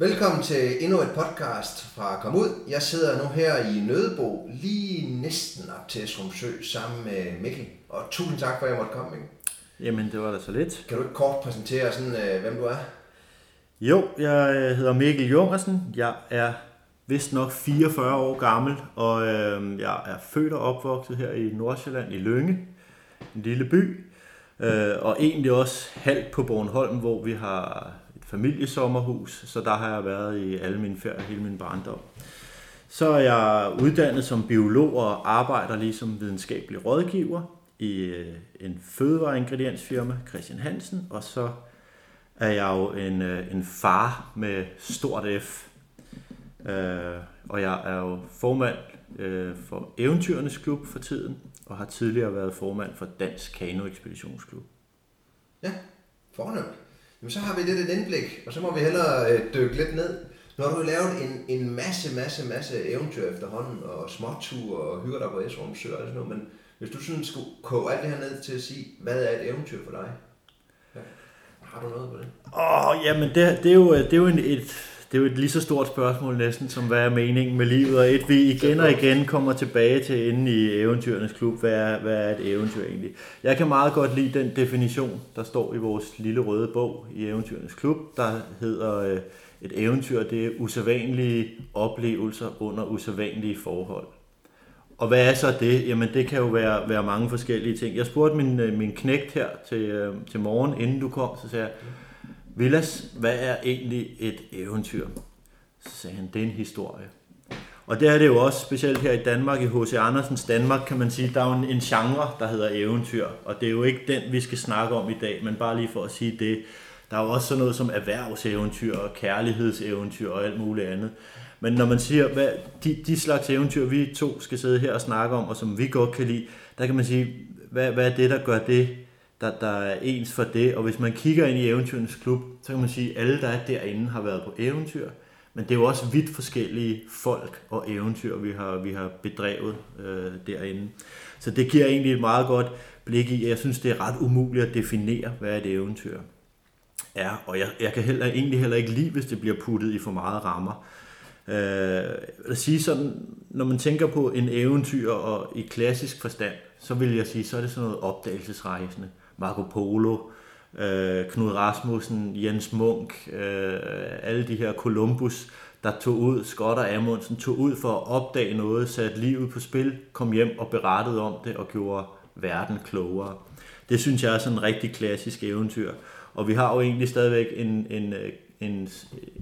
Velkommen til endnu et podcast fra Kom Ud. Jeg sidder nu her i Nødebo, lige næsten op til Esrumsø, sammen med Mikkel. Og tusind tak for, at jeg måtte komme, Mikkel. Jamen, det var da så lidt. Kan du ikke kort præsentere, sådan, øh, hvem du er? Jo, jeg øh, hedder Mikkel Jungersen. Jeg er vist nok 44 år gammel, og øh, jeg er født og opvokset her i Nordsjælland, i Lønge, en lille by. Øh, og egentlig også halvt på Bornholm, hvor vi har familiesommerhus, så der har jeg været i alle mine ferier, hele min barndom. Så er jeg uddannet som biolog og arbejder ligesom videnskabelig rådgiver i øh, en fødevareingrediensfirma, Christian Hansen, og så er jeg jo en, øh, en far med stort F. Øh, og jeg er jo formand øh, for Eventyrenes Klub for tiden, og har tidligere været formand for Dansk Kano Ekspeditionsklub. Ja, fornemt. Jamen, så har vi lidt et indblik, og så må vi hellere øh, dykke lidt ned. Har du lavet en, en masse, masse, masse eventyr efterhånden, og småture og hygger dig på Esrumsø og sådan noget, men hvis du sådan skulle koge alt det her ned til at sige, hvad er et eventyr for dig? Ja. Har du noget på det? Åh, oh, jamen det, det, er jo, det er jo en, et, det er jo et lige så stort spørgsmål næsten, som hvad er meningen med livet, og et vi igen og igen kommer tilbage til inde i Eventyrernes Klub, hvad er, hvad er et eventyr egentlig? Jeg kan meget godt lide den definition, der står i vores lille røde bog i Eventyrernes Klub, der hedder, øh, et eventyr, det er usædvanlige oplevelser under usædvanlige forhold. Og hvad er så det? Jamen det kan jo være, være mange forskellige ting. Jeg spurgte min, øh, min knægt her til, øh, til morgen, inden du kom, så sagde jeg, Villas, hvad er egentlig et eventyr? Så sagde han, det er en historie. Og det er det jo også, specielt her i Danmark, i H.C. Andersens Danmark, kan man sige, der er jo en, en genre, der hedder eventyr. Og det er jo ikke den, vi skal snakke om i dag, men bare lige for at sige det. Der er jo også sådan noget som erhvervseventyr og kærlighedseventyr og alt muligt andet. Men når man siger, hvad de, de slags eventyr, vi to skal sidde her og snakke om, og som vi godt kan lide, der kan man sige, hvad, hvad er det, der gør det, der, der er ens for det? Og hvis man kigger ind i eventyrens klub, så kan man sige, at alle, der er derinde, har været på eventyr. Men det er jo også vidt forskellige folk og eventyr, vi har, vi har bedrevet øh, derinde. Så det giver egentlig et meget godt blik i, jeg synes, det er ret umuligt at definere, hvad et eventyr er. Og jeg, jeg kan heller, egentlig heller ikke lide, hvis det bliver puttet i for meget rammer. Øh, at sige sådan, når man tænker på en eventyr og i klassisk forstand, så vil jeg sige, så er det sådan noget opdagelsesrejsende. Marco Polo, øh, Knud Rasmussen, Jens Munk, øh, alle de her Columbus, der tog ud, Scott og Amundsen, tog ud for at opdage noget, satte livet på spil, kom hjem og berettede om det og gjorde verden klogere. Det synes jeg er sådan en rigtig klassisk eventyr. Og vi har jo egentlig stadigvæk en, en øh, en,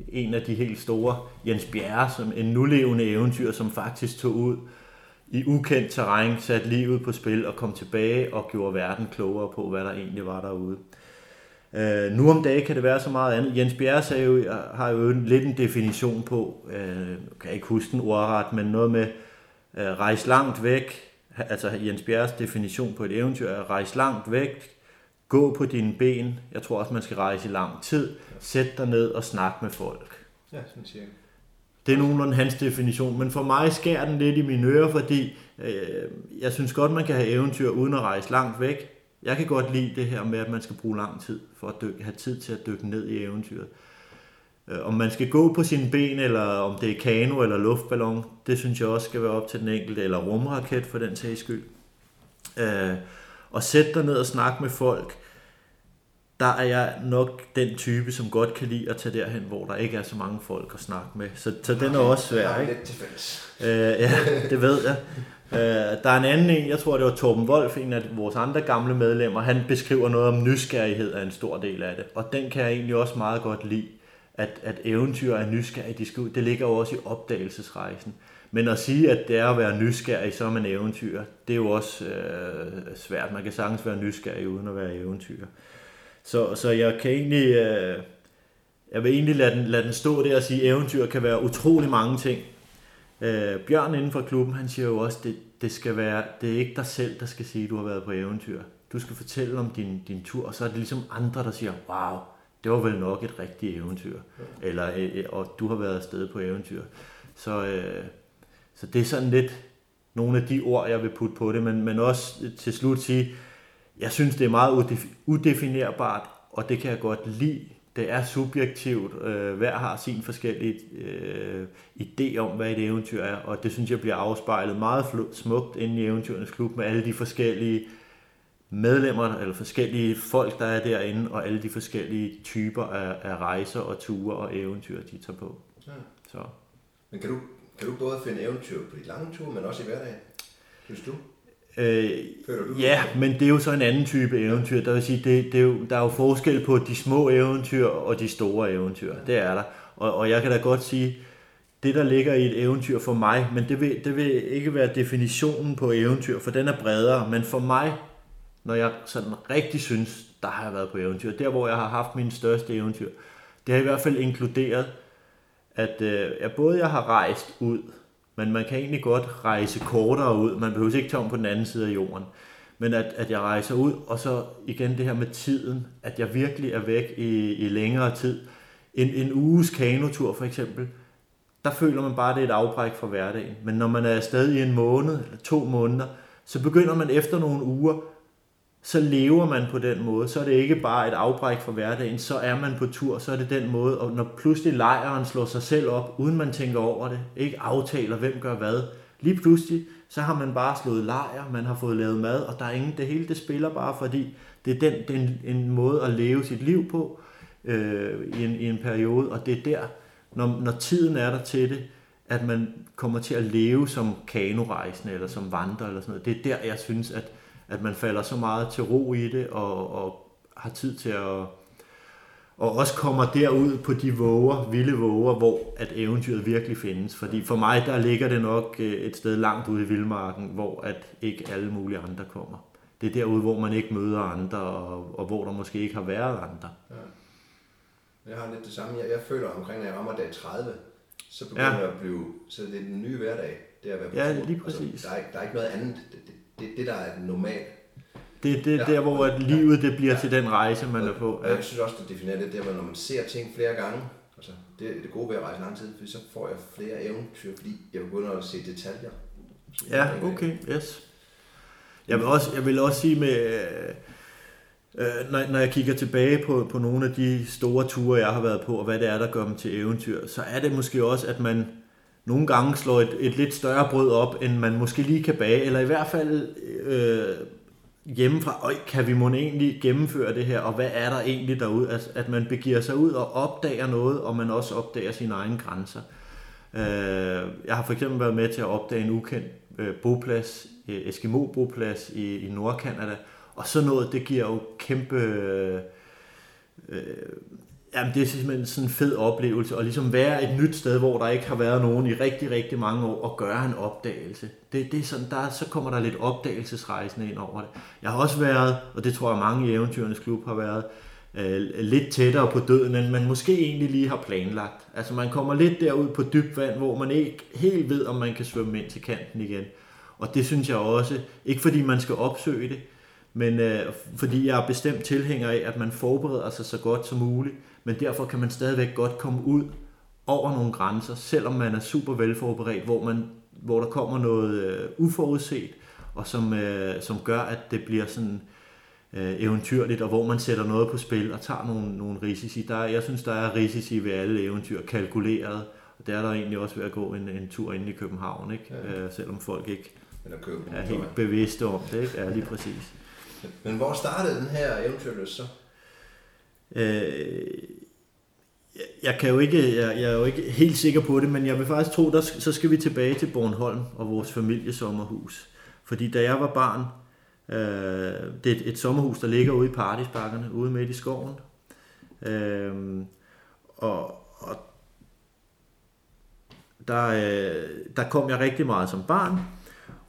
en af de helt store, Jens Bjerre, som en nulevende eventyr, som faktisk tog ud i ukendt terræn, satte livet på spil og kom tilbage og gjorde verden klogere på, hvad der egentlig var derude. Uh, nu om dagen kan det være så meget andet. Jens Bjerre sagde jo, øh, har jo en, lidt en definition på, uh, kan jeg ikke huske den ordret, men noget med uh, rejse langt væk. Altså Jens Bjerres definition på et eventyr er rejse langt væk, gå på dine ben. Jeg tror også, man skal rejse i lang tid. Sæt dig ned og snak med folk. Ja, sådan siger jeg. Det er nogenlunde hans definition, men for mig skærer den lidt i mine ører, fordi øh, jeg synes godt, man kan have eventyr uden at rejse langt væk. Jeg kan godt lide det her med, at man skal bruge lang tid for at dykke, have tid til at dykke ned i eventyret. Øh, om man skal gå på sine ben, eller om det er kano eller luftballon, det synes jeg også skal være op til den enkelte, eller rumraket for den sags skyld. Øh, og sætte dig ned og snakke med folk, der er jeg nok den type, som godt kan lide at tage derhen, hvor der ikke er så mange folk at snakke med. Så, så den er også svær, ikke? Øh, ja, det ved jeg. Øh, der er en anden en, jeg tror det var Torben Wolf, en af vores andre gamle medlemmer, han beskriver noget om nysgerrighed af en stor del af det. Og den kan jeg egentlig også meget godt lide, at, at eventyr er nysgerrige, de skal ud. det ligger jo også i opdagelsesrejsen. Men at sige, at det er at være nysgerrig som en eventyr, det er jo også øh, svært. Man kan sagtens være nysgerrig uden at være eventyr. Så, så jeg kan egentlig, øh, jeg vil egentlig lade den, lade den stå der og sige, at eventyr kan være utrolig mange ting. Øh, Bjørn inden for klubben, han siger jo også, det, det skal være, det er ikke dig selv, der skal sige, at du har været på eventyr. Du skal fortælle om din, din tur, og så er det ligesom andre, der siger, wow, det var vel nok et rigtigt eventyr. Ja. Eller, øh, øh, og du har været afsted på eventyr. Så, øh, så det er sådan lidt nogle af de ord, jeg vil putte på det, men, men også til slut sige, jeg synes, det er meget udefinerbart, og det kan jeg godt lide, det er subjektivt. Øh, hver har sin forskellige øh, idé om, hvad et eventyr er, og det synes jeg bliver afspejlet meget smukt inde i Eventyrens Klub med alle de forskellige medlemmer, eller forskellige folk, der er derinde, og alle de forskellige typer af, af rejser og ture og eventyr, de tager på. Ja. Så. Men kan du, kan du både finde eventyr på de lange ture, men også i hverdagen? Synes du? Øh, ja, men det er jo så en anden type eventyr. Der vil sige, det, det er jo, der er jo forskel på de små eventyr og de store eventyr. Det er der. Og, og jeg kan da godt sige, det der ligger i et eventyr for mig, men det vil, det vil ikke være definitionen på eventyr, for den er bredere. Men for mig, når jeg sådan rigtig synes, der har jeg været på eventyr, der hvor jeg har haft min største eventyr, det har i hvert fald inkluderet, at øh, jeg både jeg har rejst ud, men man kan egentlig godt rejse kortere ud. Man behøver ikke tage om på den anden side af jorden. Men at, at jeg rejser ud, og så igen det her med tiden, at jeg virkelig er væk i, i længere tid. En, en uges kanotur for eksempel, der føler man bare, at det er et afbræk fra hverdagen. Men når man er afsted i en måned eller to måneder, så begynder man efter nogle uger så lever man på den måde. Så er det ikke bare et afbræk fra hverdagen, så er man på tur, så er det den måde, og når pludselig lejren slår sig selv op, uden man tænker over det, ikke aftaler, hvem gør hvad, lige pludselig, så har man bare slået lejr, man har fået lavet mad, og der er ingen, det hele det spiller bare, fordi det er, den, det er en, en måde at leve sit liv på øh, i, en, i en periode, og det er der, når, når tiden er der til det, at man kommer til at leve som kanorejsende, eller som vandrer, eller sådan noget. Det er der, jeg synes, at at man falder så meget til ro i det, og, og har tid til at og også kommer derud på de våger, vilde våger, hvor at eventyret virkelig findes. Fordi for mig, der ligger det nok øh, et sted langt ude i vildmarken, hvor at ikke alle mulige andre kommer. Det er derude, hvor man ikke møder andre, og, og hvor der måske ikke har været andre. Ja. Jeg har lidt det samme. Jeg, jeg føler omkring, når jeg rammer dag 30, så begynder ja. jeg at blive, så det er den nye hverdag. Det er at være på ja, tur. lige altså, præcis. Altså, der, er, der er ikke noget andet. Det, det, det, det der er normalt. Det er det, ja, der, hvor at livet det bliver ja, til den rejse, man og, er på. Ja. Jeg synes også, det definerer det, der, når man ser ting flere gange, altså, det er det gode ved at rejse lang tid, for så får jeg flere eventyr, fordi jeg begynder at se detaljer. Ja, okay, yes. Jeg vil også, jeg vil også sige med, øh, når, når jeg kigger tilbage på, på nogle af de store ture, jeg har været på, og hvad det er, der gør dem til eventyr, så er det måske også, at man nogle gange slår et, et lidt større brød op, end man måske lige kan bage, eller i hvert fald øh, hjemmefra, Øj, kan vi måske egentlig gennemføre det her, og hvad er der egentlig derude? At, at man begiver sig ud og opdager noget, og man også opdager sine egne grænser. Øh, jeg har for eksempel været med til at opdage en ukendt øh, boplads, øh, Eskimo-boplads i, i Nordkanada, og så noget, det giver jo kæmpe... Øh, øh Jamen, det er simpelthen sådan en fed oplevelse, og ligesom være et nyt sted, hvor der ikke har været nogen i rigtig, rigtig mange år, og gøre en opdagelse. Det, det er sådan, der, så kommer der lidt opdagelsesrejsende ind over det. Jeg har også været, og det tror jeg mange i Eventyrens Klub har været, øh, lidt tættere på døden, end man måske egentlig lige har planlagt. Altså man kommer lidt derud på dybt vand, hvor man ikke helt ved, om man kan svømme ind til kanten igen. Og det synes jeg også, ikke fordi man skal opsøge det, men øh, fordi jeg er bestemt tilhænger af, at man forbereder sig så godt som muligt, men derfor kan man stadigvæk godt komme ud over nogle grænser, selvom man er super velforberedt, hvor, man, hvor der kommer noget øh, uforudset, og som, øh, som gør, at det bliver sådan øh, eventyrligt, og hvor man sætter noget på spil og tager nogle, nogle risici. Der, jeg synes, der er risici ved alle eventyr kalkuleret, og det er der egentlig også ved at gå en, en tur ind i København, ikke? Ja. Øh, selvom folk ikke er helt bevidste om det. Ikke? Ja, lige præcis. Men hvor startede den her eventyrløs så? Øh, jeg, kan jo ikke, jeg, jeg er jo ikke helt sikker på det, men jeg vil faktisk tro, der, så skal vi tilbage til Bornholm og vores familiesommerhus. Fordi da jeg var barn, øh, det er et, et sommerhus, der ligger ude i Paradisbakkerne, ude midt i skoven. Øh, og, og der, øh, der kom jeg rigtig meget som barn,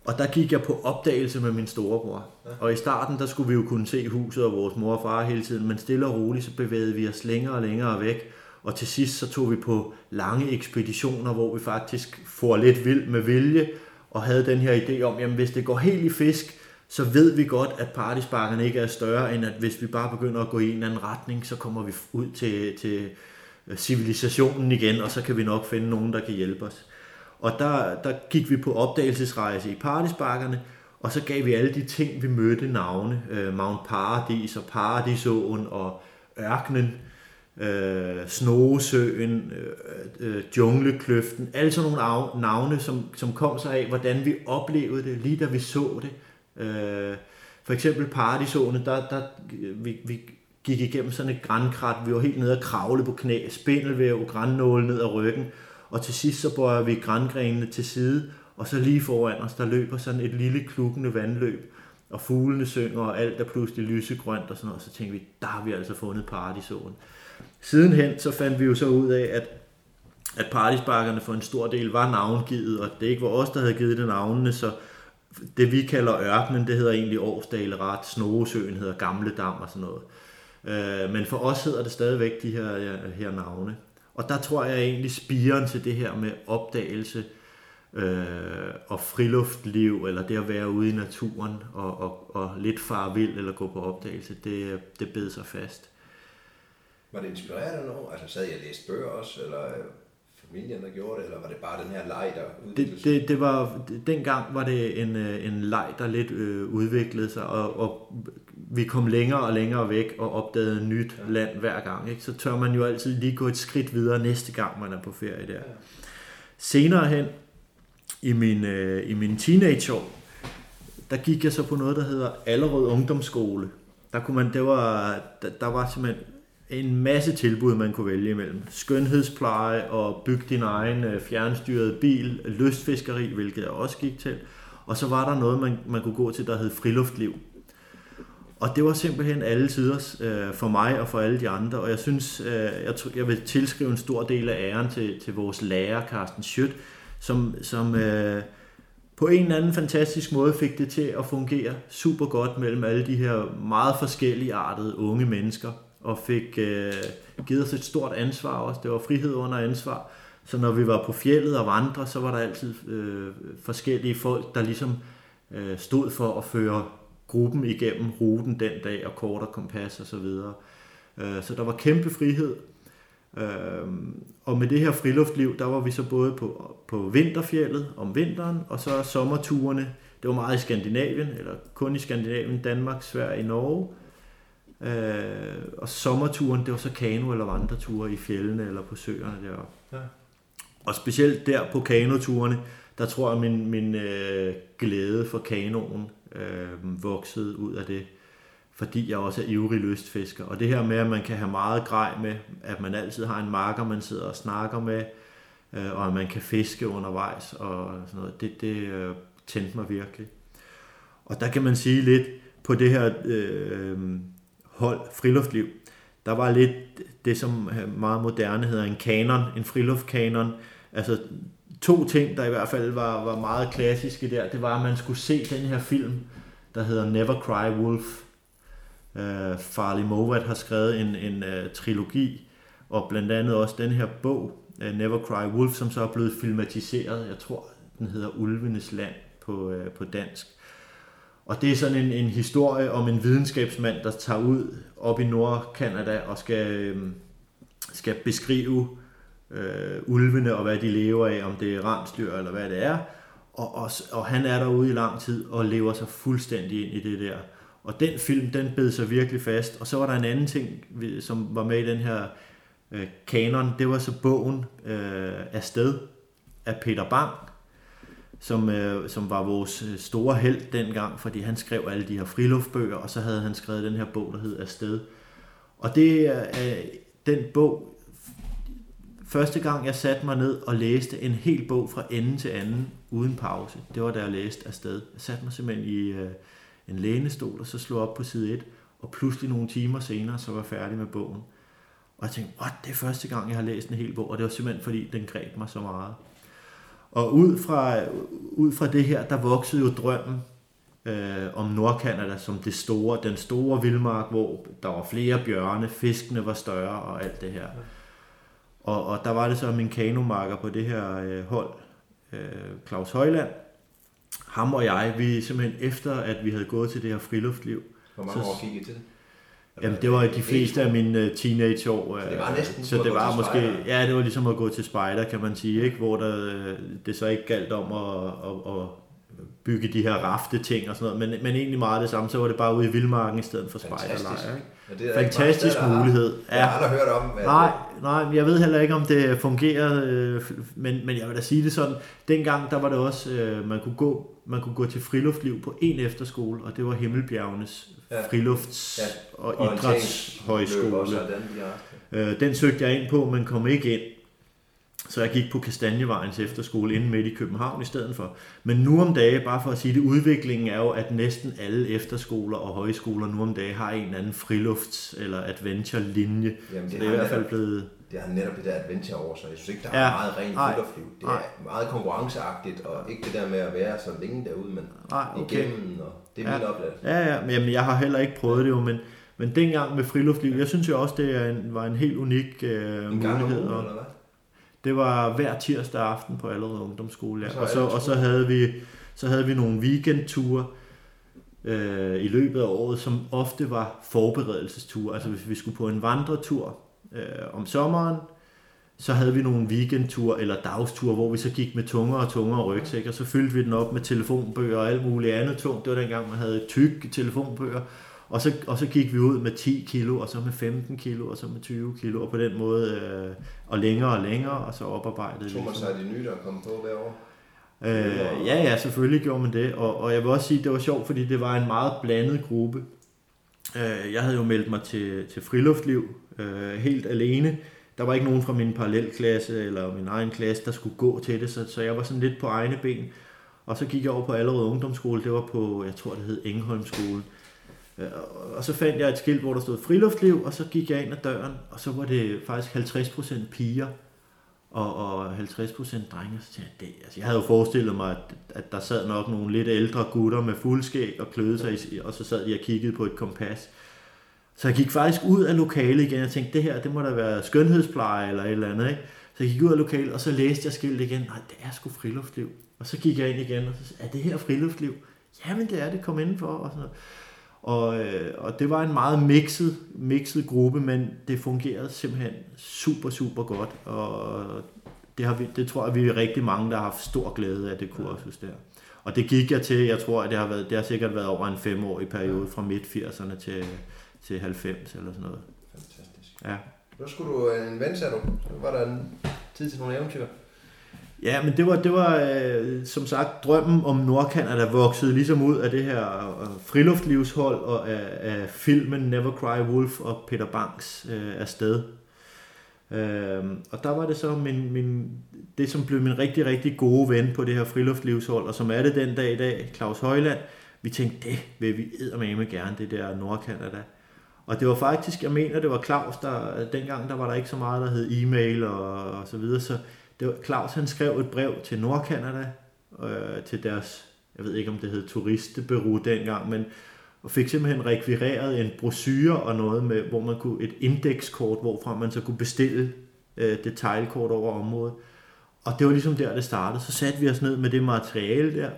og der gik jeg på opdagelse med min storebror. Ja. Og i starten, der skulle vi jo kunne se huset og vores mor og far hele tiden, men stille og roligt, så bevægede vi os længere og længere væk. Og til sidst, så tog vi på lange ekspeditioner, hvor vi faktisk får lidt vild med vilje, og havde den her idé om, jamen hvis det går helt i fisk, så ved vi godt, at partysparkerne ikke er større, end at hvis vi bare begynder at gå i en anden retning, så kommer vi ud til, til civilisationen igen, og så kan vi nok finde nogen, der kan hjælpe os. Og der, der gik vi på opdagelsesrejse i Paradisbakkerne, og så gav vi alle de ting, vi mødte navne. Øh, Mount Paradis og Paradisåen og ørkenen. øh, Snogesøen, øh, øh, Junglekløften. alle sådan nogle navne, som, som kom sig af, hvordan vi oplevede det, lige da vi så det. Øh, for eksempel Paradisåene, der, der vi, vi gik igennem sådan et grænkrat, vi var helt nede og kravle på knæ, spindelvæv, grænnåle ned ad ryggen, og til sidst så bøjer vi grængrenene til side, og så lige foran os, der løber sådan et lille klukkende vandløb, og fuglene synger, og alt er pludselig lysegrønt og sådan noget, og så tænkte vi, der har vi altså fundet paradisåen. Sidenhen så fandt vi jo så ud af, at, at paradisbakkerne for en stor del var navngivet, og det ikke var os, der havde givet det navnene, så det vi kalder ørkenen, det hedder egentlig Årsdaleret, Snoresøen hedder Gamle Dam og sådan noget. Øh, men for os hedder det stadigvæk de her, her navne. Og der tror jeg egentlig spiren til det her med opdagelse øh, og friluftliv, eller det at være ude i naturen og, og, og lidt far vild eller gå på opdagelse, det, det bed sig fast. Var det inspireret af noget? Altså sad jeg og læste bøger også, eller øh, familien, der gjorde det, eller var det bare den her leg, der udviklede det, det, det var, dengang var det en, øh, en leg, der lidt øh, udviklede sig, og, og vi kom længere og længere væk og opdagede nyt ja. land hver gang. Ikke? Så tør man jo altid lige gå et skridt videre næste gang, man er på ferie der. Ja. Senere hen, i min, øh, i min teenageår, der gik jeg så på noget, der hedder Allerød Ungdomsskole. Der, kunne man, det var, der, der var simpelthen en masse tilbud, man kunne vælge imellem. Skønhedspleje og bygge din egen øh, fjernstyrede bil, lystfiskeri, hvilket jeg også gik til. Og så var der noget, man, man kunne gå til, der hed friluftliv. Og det var simpelthen alle tider øh, for mig og for alle de andre. Og jeg synes, øh, jeg, jeg vil tilskrive en stor del af æren til, til vores lærer, Carsten Schødt, som, som øh, på en eller anden fantastisk måde fik det til at fungere super godt mellem alle de her meget forskellige artede unge mennesker, og fik øh, givet os et stort ansvar også. Det var frihed under ansvar. Så når vi var på fjellet og vandre, så var der altid øh, forskellige folk, der ligesom øh, stod for at føre gruppen igennem ruten den dag, og kort og kompas og så videre. Øh, så der var kæmpe frihed. Øh, og med det her friluftliv, der var vi så både på, på vinterfjellet om vinteren, og så sommerturene. Det var meget i Skandinavien, eller kun i Skandinavien, Danmark, Sverige, Norge. Øh, og sommerturen, det var så kano- eller vandreture i fjellene eller på søerne deroppe. Ja. Og specielt der på kanoturene, der tror jeg, min, min øh, glæde for kanoen øh, voksede ud af det, fordi jeg også er ivrig lystfisker. Og det her med, at man kan have meget grej med, at man altid har en marker, man sidder og snakker med, øh, og at man kan fiske undervejs og sådan noget, det, det øh, tændte mig virkelig. Og der kan man sige lidt på det her øh, hold friluftliv, der var lidt det, som meget moderne hedder en kanon, en friluftkanon. Altså to ting, der i hvert fald var, var meget klassiske der, det var, at man skulle se den her film, der hedder Never Cry Wolf. Uh, Farley Mowat har skrevet en, en uh, trilogi, og blandt andet også den her bog, uh, Never Cry Wolf, som så er blevet filmatiseret. Jeg tror, den hedder Ulvenes Land på, uh, på dansk. Og det er sådan en, en historie om en videnskabsmand, der tager ud op i Nordkanada og skal, skal beskrive øh, ulvene og hvad de lever af, om det er rensdyr eller hvad det er. Og, og, og han er derude i lang tid og lever sig fuldstændig ind i det der. Og den film, den bed sig virkelig fast. Og så var der en anden ting, som var med i den her øh, kanon. Det var så bogen øh, Afsted af Peter Bang, som, øh, som var vores øh, store held dengang, fordi han skrev alle de her friluftbøger, og så havde han skrevet den her bog, der hed Afsted. Og det er øh, den bog, første gang jeg satte mig ned og læste en hel bog fra ende til anden, uden pause, det var da jeg læste Afsted. Jeg satte mig simpelthen i øh, en lænestol, og så slog op på side 1, og pludselig nogle timer senere, så var jeg færdig med bogen. Og jeg tænkte, what, det er første gang, jeg har læst en hel bog, og det var simpelthen fordi, den greb mig så meget. Og ud fra, ud fra det her, der voksede jo drømmen øh, om Nordkanada som det store, den store vildmark, hvor der var flere bjørne, fiskene var større og alt det her. Og, og der var det så min kanomarker på det her øh, hold, øh, Claus Højland. Ham og jeg, vi simpelthen efter, at vi havde gået til det her friluftliv. Hvor mange så, år gik I til det? Jamen, det var de fleste af mine øh, teenageår. Så det var næsten så det var måske, ja, det var ligesom at gå til spejder, kan man sige, ikke? hvor der, øh, det så ikke galt om at, at, at bygge de her rafte ting og sådan noget, men, men egentlig meget det samme, så var det bare ude i vildmarken i stedet for spejderlejr. Ja, det er Fantastisk mange der mulighed. Jeg har aldrig hørt om, hvad Nej, nej, jeg ved heller ikke, om det fungerer, øh, men, men jeg vil da sige det sådan, dengang der var det også, øh, man kunne gå man kunne gå til friluftliv på en efterskole, og det var Himmelbjergenes Ja. ja. frilufts- Ja. og Orienteringsløb idrætshøjskole. og den, ja. Øh, den søgte jeg ind på, men kom ikke ind. Så jeg gik på Kastanjevejens efterskole inde midt i København i stedet for. Men nu om dage, bare for at sige det, udviklingen er jo, at næsten alle efterskoler og højskoler nu om dage har en eller anden frilufts- eller adventure-linje. Jamen, Så det, det er i hvert fald blevet... det har netop det der adventure over sig. Jeg synes ikke, der er Ja. meget rent friluftsliv. Det er meget konkurrenceagtigt, og ikke det der med at være så længe derude, men Nej, okay. igennem, og det er Ja. min oplevelse. Ja, ja, men jamen, jeg har heller ikke prøvet det jo, men, men dengang med friluftsliv, jeg synes jo også, det er en, var en helt unik øh, En gang om mulighed. ugen, Og eller hvad? Det var hver tirsdag aften på allerede ungdomsskole, Og så ja. og, så, og så havde vi så havde vi nogle weekendture øh, i løbet af året, som ofte var forberedelsesture. Altså hvis vi skulle på en vandretur øh, om sommeren, så havde vi nogle weekendture eller dagsture, hvor vi så gik med tungere og tungere rygsæk, og så fyldte vi den op med telefonbøger og alt muligt andet tungt. Det var dengang, man havde tykke telefonbøger. Og så, og så gik vi ud med 10 kilo, og så med 15 kilo, og så med 20 kilo, og på den måde, øh, og længere og længere, og så oparbejdede Tog man vi. sig de nye, der kom på år? Øh, ja, ja, selvfølgelig gjorde man det, og, og jeg vil også sige, at det var sjovt, fordi det var en meget blandet gruppe. Øh, jeg havde jo meldt mig til, til friluftliv øh, helt alene. Der var ikke nogen fra min parallelklasse eller min egen klasse, der skulle gå til det, så, så jeg var sådan lidt på egne ben. Og så gik jeg over på allerede ungdomsskole, det var på, jeg tror det hed Engholmskolen. Øh, Øh, og så fandt jeg et skilt, hvor der stod friluftsliv, og så gik jeg ind ad døren, og så var det faktisk 50% piger og, og 50% drenge. Så tænkte jeg, det, altså jeg havde jo forestillet mig, at, at der sad nok nogle lidt ældre gutter med fuldskæg og kløede sig, i, og så sad de og kiggede på et kompas. Så jeg gik faktisk ud af lokalet igen, og tænkte, det her, det må da være skønhedspleje eller et eller andet, ikke? Så jeg gik ud af lokalet, og så læste jeg skiltet igen, nej, det er sgu friluftsliv. Og så gik jeg ind igen, og så sagde, er det her friluftsliv? Jamen det er det, kom indenfor, og sådan noget. Og, øh, og det var en meget mixet, mixet gruppe, men det fungerede simpelthen super, super godt. Og det, har vi, det tror jeg, vi er rigtig mange, der har haft stor glæde af det kursus der. Og det gik jeg til, jeg tror, at det har, været, det har sikkert været over en femårig periode, fra midt-80'erne til, til 90 eller sådan noget. Fantastisk. Ja. Så skulle du øh, en ven, sagde du. Så var der en tid til nogle eventyr. Ja, men det var, det var øh, som sagt drømmen om Nordkanada voksede ligesom ud af det her øh, friluftlivshold og af, af filmen Never Cry Wolf og Peter Banks øh, afsted. Øh, og der var det så min, min, det, som blev min rigtig, rigtig gode ven på det her friluftlivshold, og som er det den dag i dag, Claus Højland. Vi tænkte, det vil vi eddermame gerne, det der Nordkanada. Og det var faktisk, jeg mener, det var Claus, der dengang der var der ikke så meget, der hed e-mail og, og så videre, så det var, Claus han skrev et brev til Nordkanada, øh, til deres, jeg ved ikke om det hed turistebureau dengang, men og fik simpelthen rekvireret en brochure og noget med, hvor man kunne, et indekskort, hvorfra man så kunne bestille øh, detaljkort over området. Og det var ligesom der, det startede. Så satte vi os ned med det materiale der,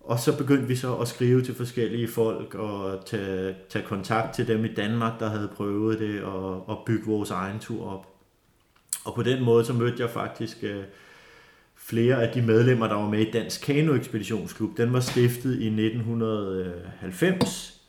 og så begyndte vi så at skrive til forskellige folk og tage, tage kontakt til dem i Danmark, der havde prøvet det, og, og bygge vores egen tur op. Og på den måde så mødte jeg faktisk øh, flere af de medlemmer, der var med i Dansk Kano Ekspeditionsklub. Den var stiftet i 1990,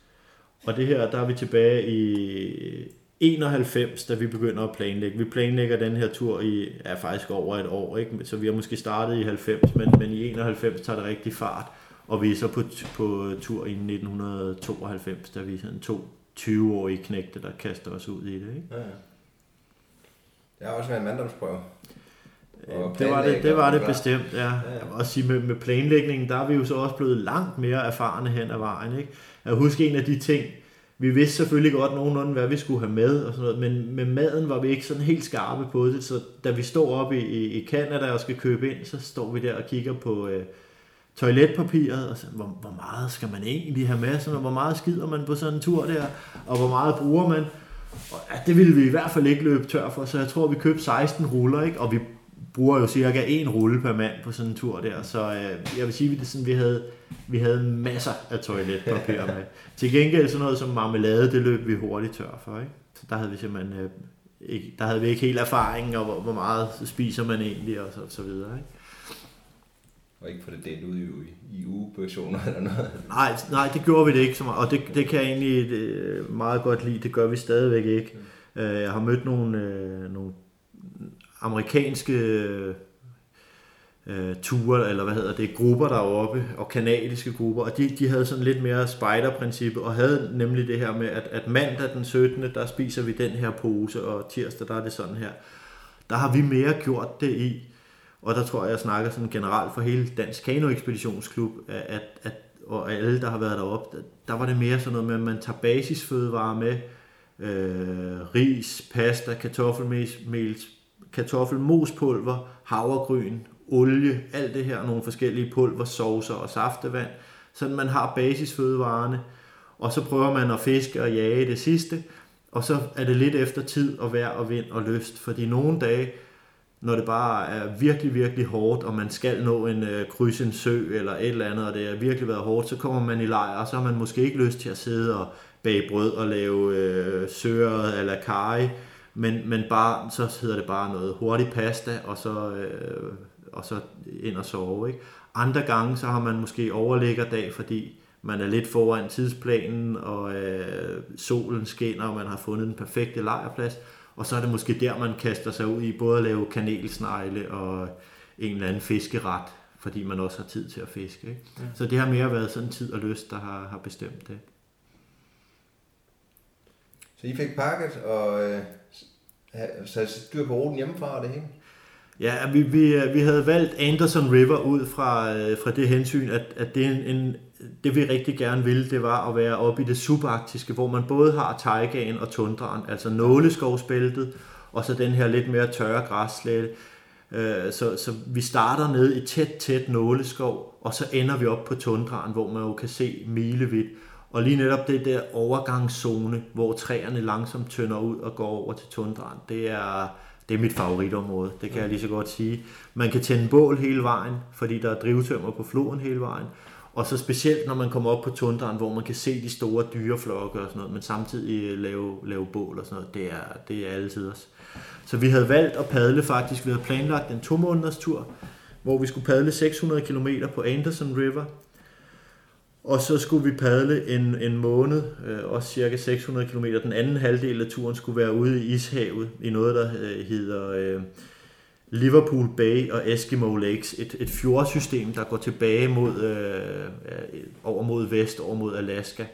og det her, der er vi tilbage i 91, da vi begynder at planlægge. Vi planlægger den her tur i, ja, faktisk over et år, ikke? så vi har måske startet i 90, men, men i 91 tager det rigtig fart, og vi er så på, på tur i 1992, da vi er sådan to 20-årige knægte, der kaster os ud i det. Ikke? Ja, ja. Jeg har også været en manddomsprøve. Og Det var det, det, var det bestemt, ja. ja. Jeg vil også sige, med, med planlægningen, der er vi jo så også blevet langt mere erfarne hen ad vejen. Ikke? Jeg husker en af de ting, vi vidste selvfølgelig godt nogenlunde, hvad vi skulle have med, og sådan noget, men med maden var vi ikke sådan helt skarpe på det, så da vi står op i, i, i Canada og skal købe ind, så står vi der og kigger på øh, toiletpapiret, og så, hvor, hvor meget skal man egentlig have med, sådan, og hvor meget skider man på sådan en tur der, og hvor meget bruger man. Og, ja, det ville vi i hvert fald ikke løbe tør for, så jeg tror, vi købte 16 ruller, ikke? og vi bruger jo cirka en rulle per mand på sådan en tur der, så øh, jeg vil sige, at det sådan, vi havde, vi havde masser af toiletpapir med. Til gengæld sådan noget som marmelade, det løb vi hurtigt tør for, ikke? Så der havde vi simpelthen øh, ikke, der havde vi ikke helt erfaring, og hvor, hvor meget spiser man egentlig, og så, så videre, ikke? Og ikke få det delt ud i, i ugeversioner eller noget. Nej, nej, det gjorde vi det ikke så meget, og det, det kan jeg egentlig det, meget godt lide. Det gør vi stadigvæk ikke. Mm. Jeg har mødt nogle, øh, nogle amerikanske øh, ture, eller hvad hedder det, grupper deroppe, og kanadiske grupper, og de, de havde sådan lidt mere spider-princip, og havde nemlig det her med, at, at mandag den 17. der spiser vi den her pose, og tirsdag der er det sådan her. Der har vi mere gjort det i, og der tror jeg, jeg snakker sådan generelt for hele Dansk Kano Ekspeditionsklub, at, at, og alle, der har været deroppe, der var det mere sådan noget med, at man tager basisfødevarer med, øh, ris, pasta, kartoffelmel, kartoffelmospulver, havregryn, olie, alt det her, nogle forskellige pulver, saucer og saftevand, så man har basisfødevarene, og så prøver man at fiske og jage det sidste, og så er det lidt efter tid og vejr og vind og lyst, fordi nogle dage, når det bare er virkelig, virkelig hårdt, og man skal nå en øh, kryds en sø eller et eller andet, og det har virkelig været hårdt, så kommer man i lejr, og så har man måske ikke lyst til at sidde og bage brød og lave øh, søret eller kaj, men, men bare, så hedder det bare noget hurtig pasta, og så, øh, og så ind og sove. Ikke? Andre gange, så har man måske overlæggerdag, fordi man er lidt foran tidsplanen, og øh, solen skinner, og man har fundet den perfekte lejrplads, og så er det måske der, man kaster sig ud i både at lave kanelsnegle og en eller anden fiskeret, fordi man også har tid til at fiske. Ikke? Ja. Så det har mere været sådan tid og lyst, der har, har bestemt det. Så I fik pakket og øh, sat styr på ruten hjemmefra og det hele? Ja, vi, vi, vi havde valgt Anderson River ud fra, øh, fra det hensyn, at, at det, en, en, det vi rigtig gerne ville, det var at være oppe i det subarktiske, hvor man både har taigaen og tundraen, altså nåleskovsbæltet, og så den her lidt mere tørre græsslette. Øh, så, så vi starter ned i tæt, tæt nåleskov, og så ender vi op på tundraen, hvor man jo kan se milevidt. Og lige netop det der overgangszone, hvor træerne langsomt tynder ud og går over til tundraen, det er, det er mit favoritområde, det kan jeg lige så godt sige. Man kan tænde bål hele vejen, fordi der er drivtømmer på floden hele vejen. Og så specielt når man kommer op på tundraen, hvor man kan se de store dyreflokke og sådan noget, men samtidig øh, lave, lave bål og sådan noget, det er, det er altid os. Så vi havde valgt at padle faktisk, vi havde planlagt en to måneders tur, hvor vi skulle padle 600 km på Anderson River, og så skulle vi padle en, en måned, øh, også cirka 600 km. Den anden halvdel af turen skulle være ude i Ishavet, i noget, der øh, hedder øh, Liverpool Bay og Eskimo Lakes. Et, et fjordsystem, der går tilbage mod, øh, øh, over mod vest, over mod Alaska.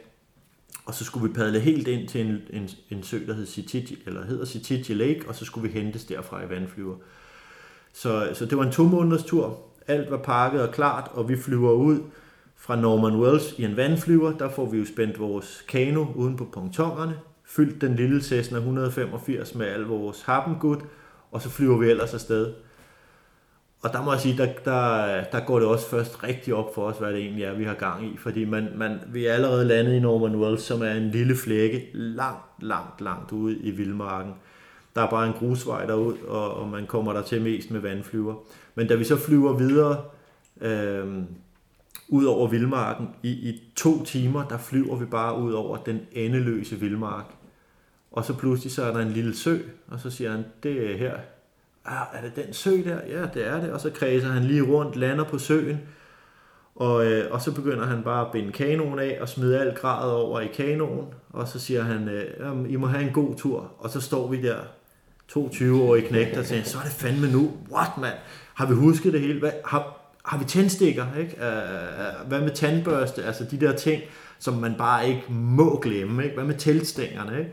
Og så skulle vi padle helt ind til en, en, en sø, der hed Citigi, eller hedder Citigi Lake, og så skulle vi hentes derfra i vandflyver. Så, så det var en to måneders tur. Alt var pakket og klart, og vi flyver ud fra Norman Wells i en vandflyver, der får vi jo spændt vores kano uden på pontongerne, fyldt den lille Cessna 185 med al vores happengud, og så flyver vi ellers afsted. Og der må jeg sige, der, der, der går det også først rigtig op for os, hvad det egentlig er, vi har gang i. Fordi man, man, vi er allerede landet i Norman Wells, som er en lille flække langt, langt, langt ude i vildmarken. Der er bare en grusvej derud, og, og man kommer der til mest med vandflyver. Men da vi så flyver videre, øh, ud over vildmarken. I, I to timer, der flyver vi bare ud over den endeløse vildmark. Og så pludselig så er der en lille sø, og så siger han, det er her. Ah, er det den sø der? Ja, det er det. Og så kredser han lige rundt, lander på søen, og, øh, og så begynder han bare at binde kanonen af og smide alt gradet over i kanonen. Og så siger han, øh, I må have en god tur. Og så står vi der, 22-årige knægt, og siger, så er det fandme nu. What, mand? Har vi husket det hele? Hvad, har, har vi tændstikker, ikke? hvad med tandbørste, altså de der ting, som man bare ikke må glemme, ikke? Hvad med teltstængerne, ikke?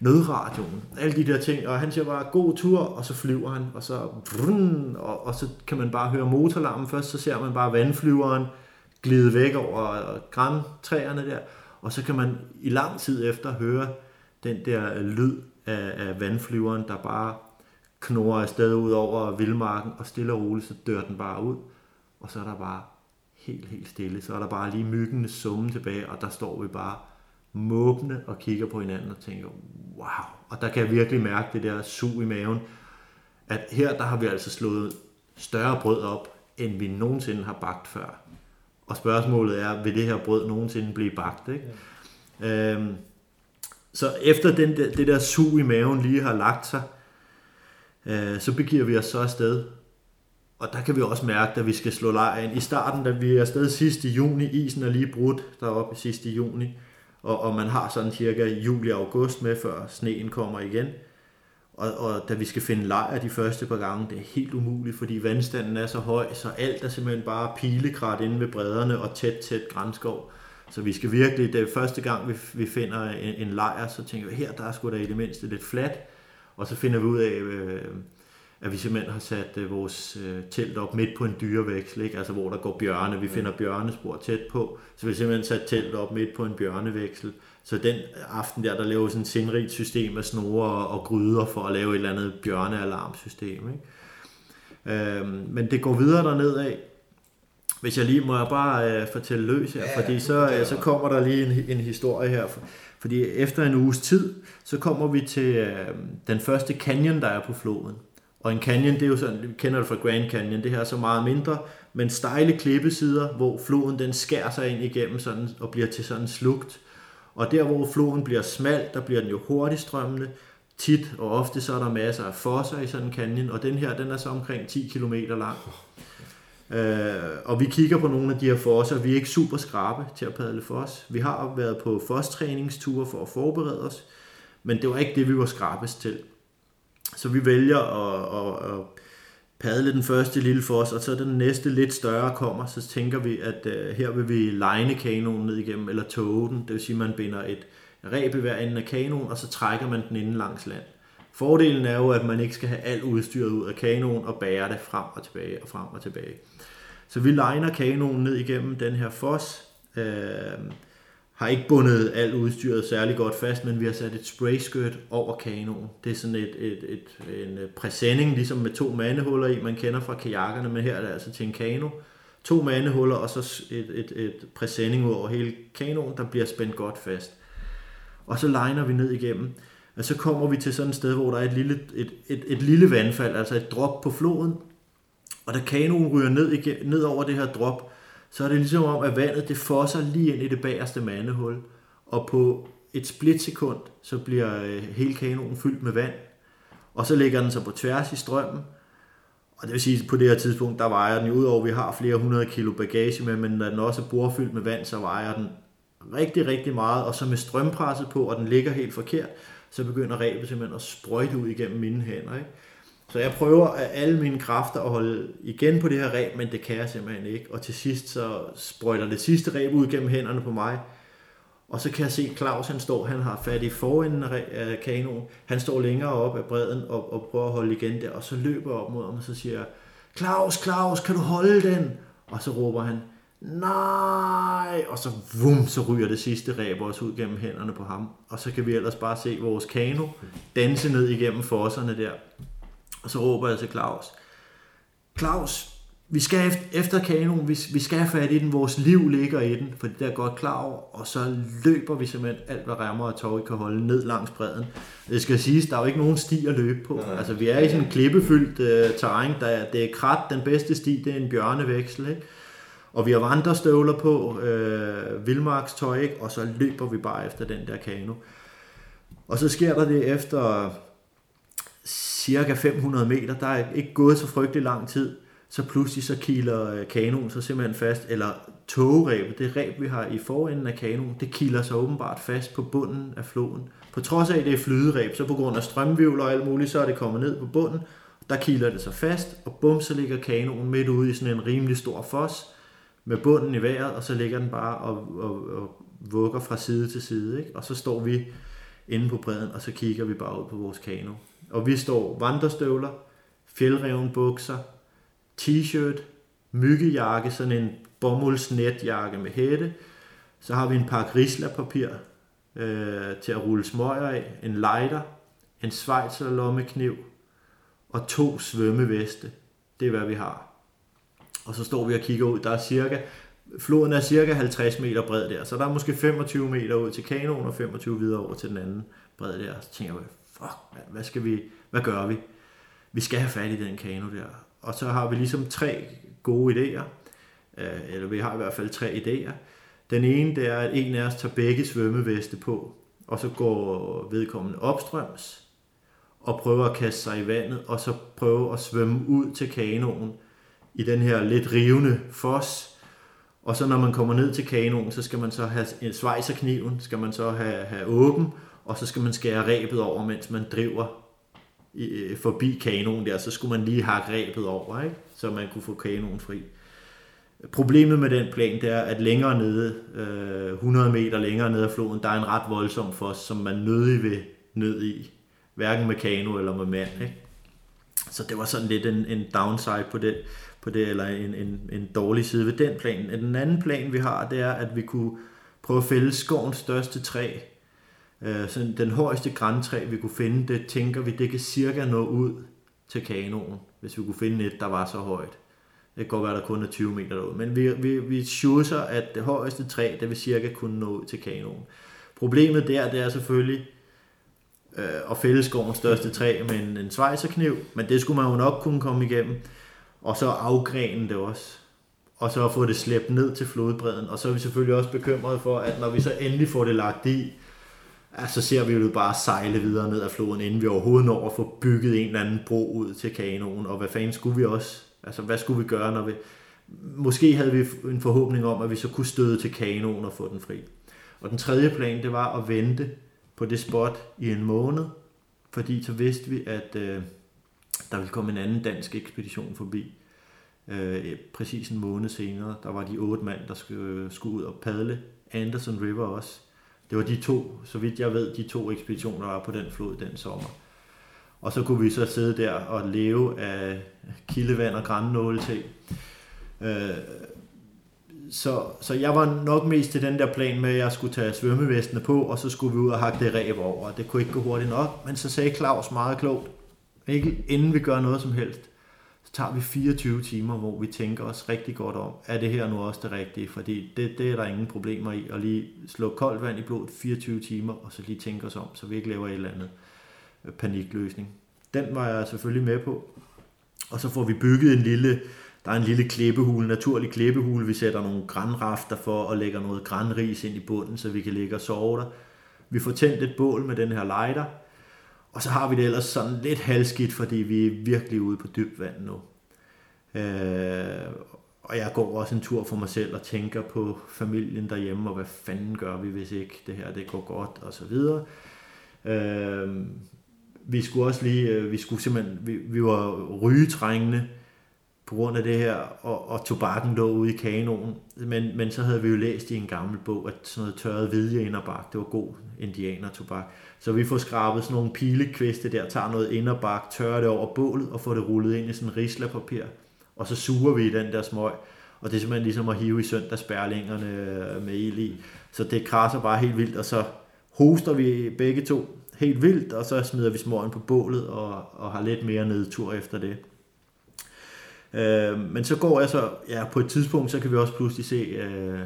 Nødradioen, alle de der ting, og han siger bare, god tur, og så flyver han, og så, vrun, og, og så kan man bare høre motorlarmen først, så ser man bare vandflyveren glide væk over græntræerne der, og så kan man i lang tid efter høre den der lyd af, af vandflyveren, der bare knurrer afsted ud over vildmarken, og stille og roligt, så dør den bare ud og så er der bare helt, helt stille. Så er der bare lige myggenes summe tilbage, og der står vi bare måbne og kigger på hinanden og tænker, wow. Og der kan jeg virkelig mærke det der sug i maven, at her der har vi altså slået større brød op, end vi nogensinde har bagt før. Og spørgsmålet er, vil det her brød nogensinde blive bagt? Ikke? Ja. Øhm, så efter den, det der sug i maven lige har lagt sig, øh, så begiver vi os så afsted og der kan vi også mærke, at vi skal slå lejr ind. I starten, da vi er afsted sidst i juni, isen er lige brudt deroppe sidst i juni, og, og man har sådan cirka juli-august med, før sneen kommer igen. Og, og da vi skal finde lejr de første par gange, det er helt umuligt, fordi vandstanden er så høj, så alt er simpelthen bare pilekrat inde ved bredderne og tæt, tæt grænskov. Så vi skal virkelig, det er første gang, vi, vi finder en, en lejr, så tænker vi, her der er sgu da i det mindste lidt fladt. Og så finder vi ud af, øh, at vi simpelthen har sat øh, vores øh, telt op midt på en dyrevæksel, ikke? altså hvor der går bjørne. Vi finder bjørnespor tæt på, så vi har simpelthen sat teltet op midt på en bjørnevæksel. Så den aften der, der laver sådan et sindrigt system af snore og, og gryder for at lave et eller andet bjørnealarmsystem. Ikke? Øhm, men det går videre derned af. Hvis jeg lige må jeg bare øh, fortælle løs her, ja, fordi så, øh, så kommer der lige en, en historie her. Fordi efter en uges tid, så kommer vi til øh, den første canyon, der er på floden. Og en canyon, det er jo sådan, vi kender det fra Grand Canyon, det her er så meget mindre, men stejle klippesider, hvor floden den skærer sig ind igennem sådan, og bliver til sådan en slugt. Og der, hvor floden bliver smal, der bliver den jo hurtigt strømmende. Tit og ofte så er der masser af fosser i sådan en canyon, og den her, den er så omkring 10 km lang. Øh, og vi kigger på nogle af de her fosser. Vi er ikke super skrabe til at padle fos. Vi har været på fostræningsture for at forberede os, men det var ikke det, vi var skrabest til. Så vi vælger at, at, at padle den første lille fos, og så den næste lidt større kommer, så tænker vi, at uh, her vil vi line kanonen ned igennem, eller tåge den. Det vil sige, at man binder et reb i hver ende af kanonen, og så trækker man den inden langs land. Fordelen er jo, at man ikke skal have alt udstyret ud af kanonen og bære det frem og tilbage og frem og tilbage. Så vi liner kanonen ned igennem den her fos. Øh, har ikke bundet alt udstyret særlig godt fast, men vi har sat et sprayskirt over kanonen. Det er sådan et, et, et, en øh, præsending, ligesom med to mandehuller i, man kender fra kajakkerne, men her er det altså til en kano. To mandehuller og så et, et, et præsending ud over hele kanonen, der bliver spændt godt fast. Og så liner vi ned igennem. Og så kommer vi til sådan et sted, hvor der er et lille, et, et, et lille vandfald, altså et drop på floden. Og da kanonen ryger ned, igennem, ned over det her drop, så er det ligesom om, at vandet det fosser lige ind i det bagerste mandehul. Og på et splitsekund, så bliver øh, hele kanonen fyldt med vand. Og så ligger den så på tværs i strømmen. Og det vil sige, at på det her tidspunkt, der vejer den jo, udover at vi har flere hundrede kilo bagage med, men når den også er bordfyldt med vand, så vejer den rigtig, rigtig meget. Og så med strømpresset på, og den ligger helt forkert, så begynder rebet simpelthen at sprøjte ud igennem mine hænder. Ikke? Så jeg prøver af alle mine kræfter at holde igen på det her reb, men det kan jeg simpelthen ikke. Og til sidst så sprøjter det sidste reb ud gennem hænderne på mig. Og så kan jeg se, at Claus han står, han har fat i forenden af kanoen. Han står længere op af bredden og, og prøver at holde igen der. Og så løber jeg op mod ham, og så siger jeg, Claus, Claus, kan du holde den? Og så råber han, nej, og så vum, så ryger det sidste ræb også ud gennem hænderne på ham. Og så kan vi ellers bare se vores kano danse ned igennem fosserne der. Og så råber jeg til Claus, Claus, vi skal efter kanonen, vi, vi skal have fat i den, vores liv ligger i den, for det er godt klar over, og så løber vi simpelthen alt, hvad remmer og tog kan holde ned langs bredden. Det skal siges, der er jo ikke nogen sti at løbe på. Nej. Altså, vi er i sådan en klippefyldt uh, terræn, der er, det er krat, den bedste sti, det er en bjørnevæksel, ikke? Og vi har vandrestøvler på, øh, vildmarkstøj, ikke? og så løber vi bare efter den der kano. Og så sker der det efter cirka 500 meter, der er ikke gået så frygtelig lang tid, så pludselig så kiler øh, kanonen så simpelthen fast, eller togrebet, det reb vi har i forenden af kanonen, det kiler sig åbenbart fast på bunden af floden. På trods af, at det er flydereb, så på grund af strømvivler og alt muligt, så er det kommet ned på bunden, der kiler det sig fast, og bum, så ligger kanonen midt ude i sådan en rimelig stor fos, med bunden i vejret, og så ligger den bare og, og, og vugger fra side til side. Ikke? Og så står vi inde på bredden, og så kigger vi bare ud på vores kano. Og vi står vandrestøvler, fjeldreven bukser, t-shirt, myggejakke, sådan en bomuldsnetjakke med hætte. Så har vi en par grislapapir øh, til at rulle smøger af, en lighter, en svejser lommekniv og to svømmeveste. Det er hvad vi har. Og så står vi og kigger ud. Der er cirka, floden er cirka 50 meter bred der, så der er måske 25 meter ud til kanonen og 25 videre over til den anden bred der. Så tænker jeg, fuck, hvad skal vi, hvad gør vi? Vi skal have fat i den kano der. Og så har vi ligesom tre gode idéer, øh, eller vi har i hvert fald tre idéer. Den ene, det er, at en af os tager begge svømmeveste på, og så går vedkommende opstrøms, og prøver at kaste sig i vandet, og så prøver at svømme ud til kanonen, i den her lidt rivende fos. Og så når man kommer ned til kanonen, så skal man så have en svejserkniven, skal man så have, have åben, og så skal man skære rebet over, mens man driver øh, forbi kanonen der. Så skulle man lige hakke rebet over, ikke? så man kunne få kanonen fri. Problemet med den plan, det er, at længere nede, øh, 100 meter længere nede af floden, der er en ret voldsom fos, som man nødig vil ned i. Hverken med kano eller med mand. Ikke? Så det var sådan lidt en, en downside på det, på det eller en, en, en dårlig side ved den plan. Den anden plan, vi har, det er, at vi kunne prøve at fælde skovens største træ. Øh, så den højeste græntræ, vi kunne finde, det tænker vi, det kan cirka nå ud til kanonen, hvis vi kunne finde et, der var så højt. Det kan godt være, der kun er 20 meter derud. Men vi, vi, vi chusser, at det højeste træ, det vil cirka kunne nå ud til kanonen. Problemet der, det er selvfølgelig øh, at fælde skovens største træ med en, en svejserkniv, men det skulle man jo nok kunne komme igennem. Og så afgrene det også. Og så få det slæbt ned til flodbredden. Og så er vi selvfølgelig også bekymrede for, at når vi så endelig får det lagt i, så ser vi jo bare sejle videre ned ad floden, inden vi overhovedet når at få bygget en eller anden bro ud til kanonen. Og hvad fanden skulle vi også Altså, hvad skulle vi gøre, når vi... Måske havde vi en forhåbning om, at vi så kunne støde til kanonen og få den fri. Og den tredje plan, det var at vente på det spot i en måned, fordi så vidste vi, at øh, der ville komme en anden dansk ekspedition forbi. Øh, præcis en måned senere, der var de otte mand, der skulle, øh, skulle ud og padle. Anderson River også. Det var de to, så vidt jeg ved, de to ekspeditioner, der var på den flod den sommer. Og så kunne vi så sidde der og leve af kildevand og grænnåle til. Øh, så, så jeg var nok mest til den der plan med, at jeg skulle tage svømmevestene på, og så skulle vi ud og hakke det ræb over. Det kunne ikke gå hurtigt nok, men så sagde Claus meget klogt, ikke inden vi gør noget som helst, så tager vi 24 timer, hvor vi tænker os rigtig godt om, er det her nu også det rigtige? Fordi det, det er der ingen problemer i, at lige slå koldt vand i blodet 24 timer, og så lige tænke os om, så vi ikke laver et eller andet øh, panikløsning. Den var jeg selvfølgelig med på. Og så får vi bygget en lille, der er en lille klippehule, naturlig klippehule. Vi sætter nogle grænrafter for og lægger noget grænris ind i bunden, så vi kan ligge og sove der. Vi får tændt et bål med den her lighter, og så har vi det ellers sådan lidt halskidt, fordi vi er virkelig ude på dybt vand nu. Øh, og jeg går også en tur for mig selv og tænker på familien derhjemme, og hvad fanden gør vi, hvis ikke det her det går godt, og så videre. Øh, vi skulle også lige, øh, vi skulle simpelthen, vi, vi var rygetrængende på grund af det her, og, og tobakken lå ude i kanonen. Men, men så havde vi jo læst i en gammel bog, at sådan noget tørret vidje inderbak, det var god indianertobak. Så vi får skrabet sådan nogle pilekviste der, tager noget inderbak, tørrer det over bålet, og får det rullet ind i sådan en rislapapir. Og så suger vi i den der smøg. Og det er simpelthen ligesom at hive i søndagsbærlingerne øh, med el i. Så det krasser bare helt vildt, og så hoster vi begge to helt vildt, og så smider vi smøgen på bålet og, og har lidt mere nedtur efter det. Øh, men så går jeg så, ja på et tidspunkt, så kan vi også pludselig se øh,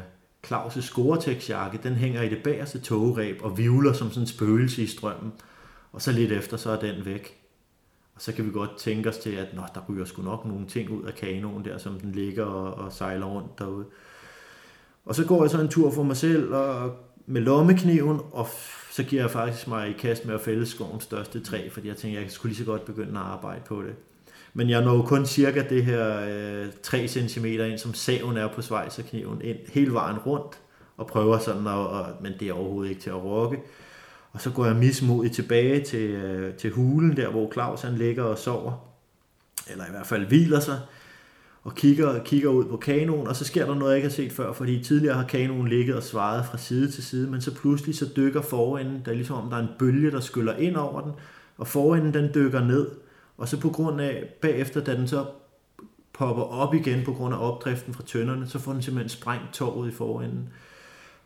Claus' Scoretex-jakke, den hænger i det bagerste togræb og vivler som sådan en spøgelse i strømmen. Og så lidt efter, så er den væk. Og så kan vi godt tænke os til, at Nå, der ryger sgu nok nogle ting ud af kanonen der, som den ligger og, og sejler rundt derude. Og så går jeg så en tur for mig selv og med lommekniven, og så giver jeg faktisk mig i kast med at fælde skovens største træ, fordi jeg tænker, jeg skulle lige så godt begynde at arbejde på det. Men jeg når kun cirka det her øh, 3 cm ind, som saven er på svejserkniven, ind hele vejen rundt, og prøver sådan, at, og, men det er overhovedet ikke til at rokke. Og så går jeg mismodigt tilbage til, øh, til hulen, der hvor Claus han ligger og sover, eller i hvert fald hviler sig, og kigger, kigger ud på kanonen, og så sker der noget, jeg ikke har set før, fordi tidligere har kanonen ligget og svaret fra side til side, men så pludselig så dykker forenden, der er ligesom om der er en bølge, der skyller ind over den, og forenden den dykker ned, og så på grund af, bagefter, da den så popper op igen på grund af opdriften fra tønderne, så får den simpelthen sprængt torvet i forenden.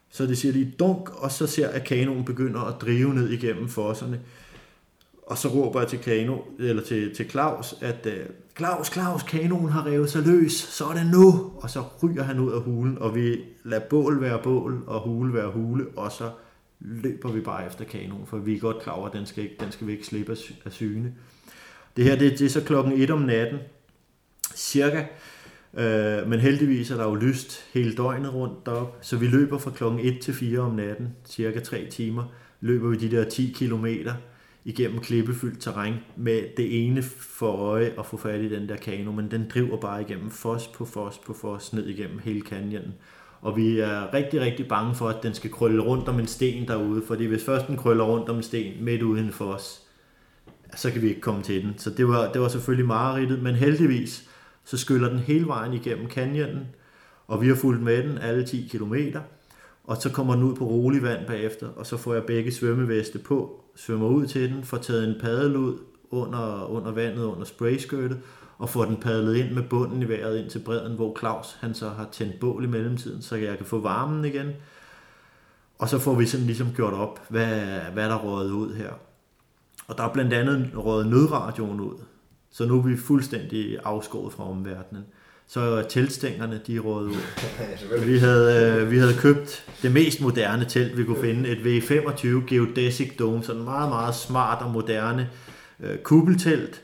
Så det siger lige dunk, og så ser jeg, at kanonen begynder at drive ned igennem fosserne. Og så råber jeg til, Kano, eller til, til Claus, at øh, Claus, Claus, kanonen har revet sig løs, så er det nu! Og så ryger han ud af hulen, og vi lader bål være bål, og hule være hule, og så løber vi bare efter kanonen, for vi er godt klar over, at den skal, ikke, den skal vi ikke slippe af syne. Det her, det, det er så klokken 1 om natten, cirka, øh, men heldigvis er der jo lyst hele døgnet rundt derop, så vi løber fra klokken 1 til 4 om natten, cirka 3 timer, løber vi de der 10 kilometer, igennem klippefyldt terræn med det ene for øje at få fat i den der kano, men den driver bare igennem fos på fos på fos ned igennem hele canyonen. Og vi er rigtig, rigtig bange for, at den skal krølle rundt om en sten derude, fordi hvis først den krøller rundt om en sten midt uden for os, så kan vi ikke komme til den. Så det var, det var selvfølgelig mareridtet, men heldigvis så skyller den hele vejen igennem canyonen, og vi har fulgt med den alle 10 km, og så kommer den ud på rolig vand bagefter, og så får jeg begge svømmeveste på, svømmer ud til den, får taget en paddel ud under, under vandet, under sprayskørtet, og får den padlet ind med bunden i vejret ind til bredden, hvor Claus han så har tændt bål i mellemtiden, så jeg kan få varmen igen. Og så får vi sådan ligesom gjort op, hvad, hvad der rådet ud her. Og der er blandt andet rådet nødradioen ud. Så nu er vi fuldstændig afskåret fra omverdenen. Så teltstængerne, de rådede ud. vi, havde, øh, vi havde købt det mest moderne telt, vi kunne finde. Et V25 Geodesic Dome, sådan meget, meget smart og moderne øh, kuppeltelt.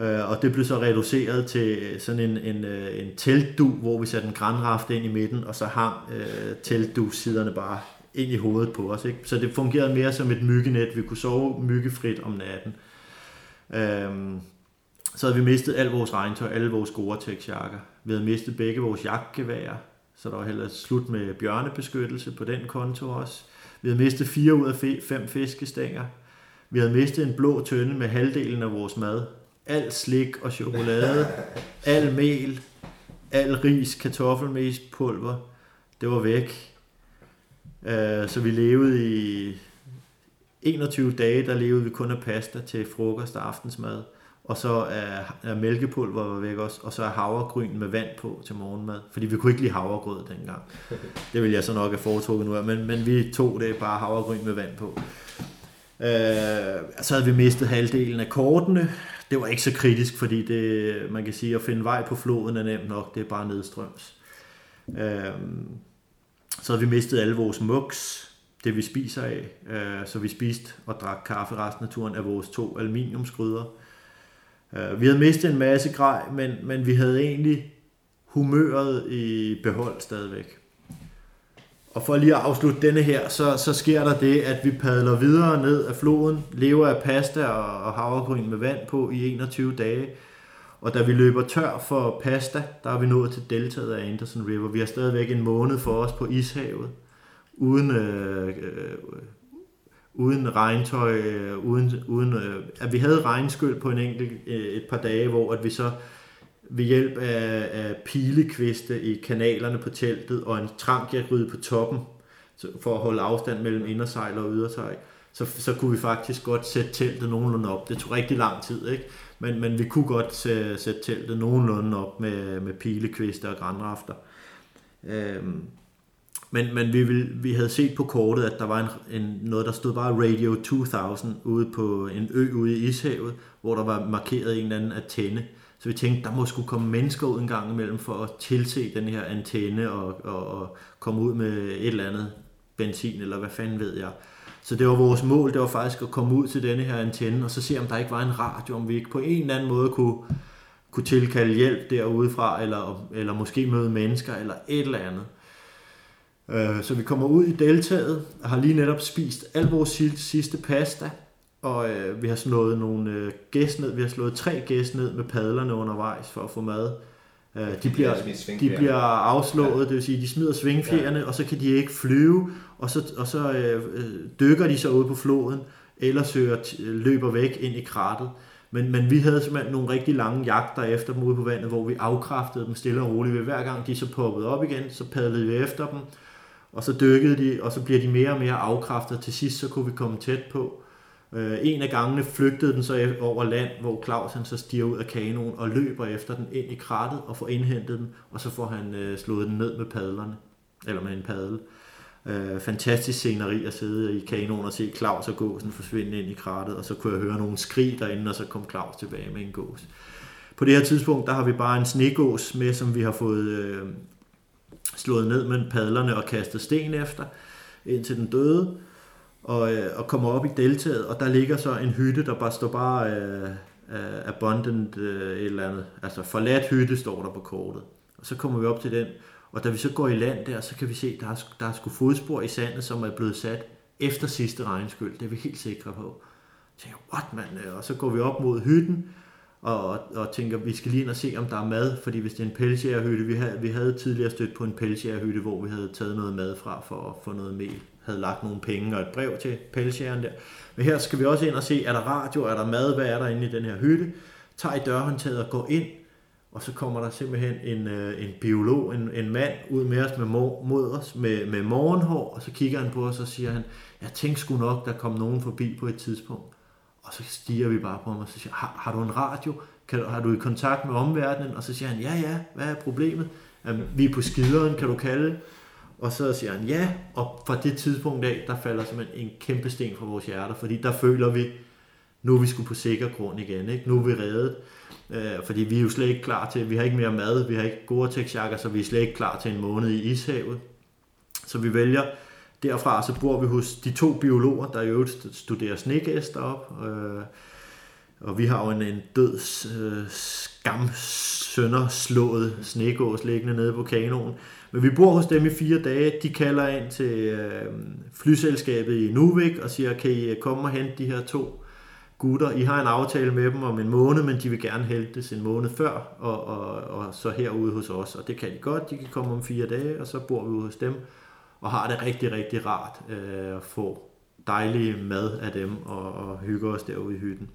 Øh, og det blev så reduceret til sådan en, en, øh, en teltdu, hvor vi satte en granraft ind i midten, og så hang øh, teltdu-siderne bare ind i hovedet på os. Ikke? Så det fungerede mere som et myggenet. Vi kunne sove myggefrit om natten. Øhm, så havde vi mistet alt vores regntøj, alle vores Gore-Tex-jakker. Vi havde mistet begge vores jagtgeværer, så der var heller slut med bjørnebeskyttelse på den konto også. Vi havde mistet fire ud af fem fiskestænger. Vi havde mistet en blå tønde med halvdelen af vores mad. Alt slik og chokolade, al mel, al ris, kartoffelmest, pulver. Det var væk. Øh, så vi levede i 21 dage, der levede vi kun af pasta til frokost og aftensmad. Og så er, er mælkepulver var væk også, og så er havregryn med vand på til morgenmad. Fordi vi kunne ikke lide havregrød dengang. Det vil jeg så nok have foretrukket nu men, men vi tog det bare havregryn med vand på. Øh, så havde vi mistet halvdelen af kortene. Det var ikke så kritisk, fordi det, man kan sige, at finde vej på floden er nemt nok. Det er bare nedstrøms. Øh, så havde vi mistet alle vores muks, det vi spiser af. Øh, så vi spiste og drak kaffe resten af turen af vores to aluminiumsgryder. Øh, vi havde mistet en masse grej, men, men vi havde egentlig humøret i behold stadigvæk. Og for lige at afslutte denne her, så, så sker der det, at vi padler videre ned af floden, lever af pasta og, og havregryn med vand på i 21 dage. Og da vi løber tør for pasta, der er vi nået til deltaet af Anderson River. Vi har stadigvæk en måned for os på ishavet, uden, øh, øh, uden regntøj, øh, uden, uden øh, at vi havde regnskyld på en enkelt øh, et par dage, hvor at vi så ved hjælp af, af pilekviste i kanalerne på teltet og en trankjagryde på toppen, så for at holde afstand mellem indersejl og ydersejl, så, så kunne vi faktisk godt sætte teltet nogenlunde op. Det tog rigtig lang tid, ikke? Men, men vi kunne godt sætte, sætte teltet nogenlunde op med, med pilekviste og granrafter. Øhm, men, men vi, ville, vi havde set på kortet, at der var en, en, noget, der stod bare Radio 2000 ude på en ø ude i Ishavet, hvor der var markeret en eller anden antenne. Så vi tænkte, der må skulle komme mennesker ud en gang imellem for at tilse den her antenne og, og, og komme ud med et eller andet benzin, eller hvad fanden ved jeg. Så det var vores mål, det var faktisk at komme ud til denne her antenne, og så se, om der ikke var en radio, om vi ikke på en eller anden måde kunne, kunne tilkalde hjælp derudefra, eller, eller måske møde mennesker, eller et eller andet. Øh, så vi kommer ud i deltaget, og har lige netop spist al vores sidste pasta, og øh, vi har slået nogle øh, gæs ned, vi har slået tre gæs ned med padlerne undervejs for at få mad. Øh, de, bliver, de bliver afslået, ja. det vil sige, de smider svingfjerne, ja. og så kan de ikke flyve, og så, og så øh, dykker de så ud på floden, eller søger, løber væk ind i krattet. Men, men vi havde simpelthen nogle rigtig lange jagter efter dem ude på vandet, hvor vi afkræftede dem stille og roligt. Hver gang de så poppede op igen, så padlede vi efter dem, og så dykkede de, og så bliver de mere og mere afkræftet. Til sidst så kunne vi komme tæt på. Øh, en af gangene flygtede den så over land, hvor Claus han så stiger ud af kanonen og løber efter den ind i krattet og får indhentet den, og så får han øh, slået den ned med padlerne, eller med en padel. Øh, fantastisk sceneri at sidde i kanonen og se Claus og gåsen forsvinde ind i krattet, og så kunne jeg høre nogle skrig derinde, og så kom Claus tilbage med en gås. På det her tidspunkt, der har vi bare en snegås med, som vi har fået øh, slået ned med padlerne og kastet sten efter, indtil den døde og, øh, og kommer op i deltaget, og der ligger så en hytte, der bare står bare øh, øh, abundant øh, et eller andet, altså forladt hytte står der på kortet. Og så kommer vi op til den, og da vi så går i land der, så kan vi se, at der er, der er sgu fodspor i sandet, som er blevet sat efter sidste regnskyld. Det er vi helt sikre på. Jeg tænker, what man? Og så går vi op mod hytten, og, og tænker, vi skal lige ind og se, om der er mad, fordi hvis det er en pelsjærhytte, vi havde, vi havde tidligere stødt på en pelsjærhytte, hvor vi havde taget noget mad fra for at få noget mel, havde lagt nogle penge og et brev til pelsjæren der. Men her skal vi også ind og se, er der radio, er der mad, hvad er der inde i den her hytte? Tager i dørhåndtaget og går ind, og så kommer der simpelthen en, øh, en biolog, en, en mand ud med os med mor, mod os med, med morgenhår, og så kigger han på os og siger han, jeg tænkte sgu nok, der kom nogen forbi på et tidspunkt. Og så stiger vi bare på ham og så siger har, har du en radio? Kan, har du i kontakt med omverdenen? Og så siger han, ja ja, hvad er problemet? Jamen, vi er på skideren, kan du kalde og så siger han ja, og fra det tidspunkt af, der falder simpelthen en kæmpe sten fra vores hjerter, fordi der føler vi, nu er vi skulle på sikker grund igen, ikke? nu er vi reddet. Øh, fordi vi er jo slet ikke klar til, vi har ikke mere mad, vi har ikke gore jakker så vi er slet ikke klar til en måned i ishavet. Så vi vælger derfra, så bor vi hos de to biologer, der i øvrigt studerer snegæster op. Øh, og vi har jo en, en død øh, skam slået snegås liggende nede på kanonen. Men vi bor hos dem i fire dage. De kalder ind til øh, flyselskabet i Nuvik og siger, kan I øh, komme og hente de her to gutter. I har en aftale med dem om en måned, men de vil gerne hentes en måned før, og, og, og så herude hos os. Og det kan de godt. De kan komme om fire dage, og så bor vi ude hos dem, og har det rigtig, rigtig rart øh, at få dejlig mad af dem, og, og hygge os derude i hytten.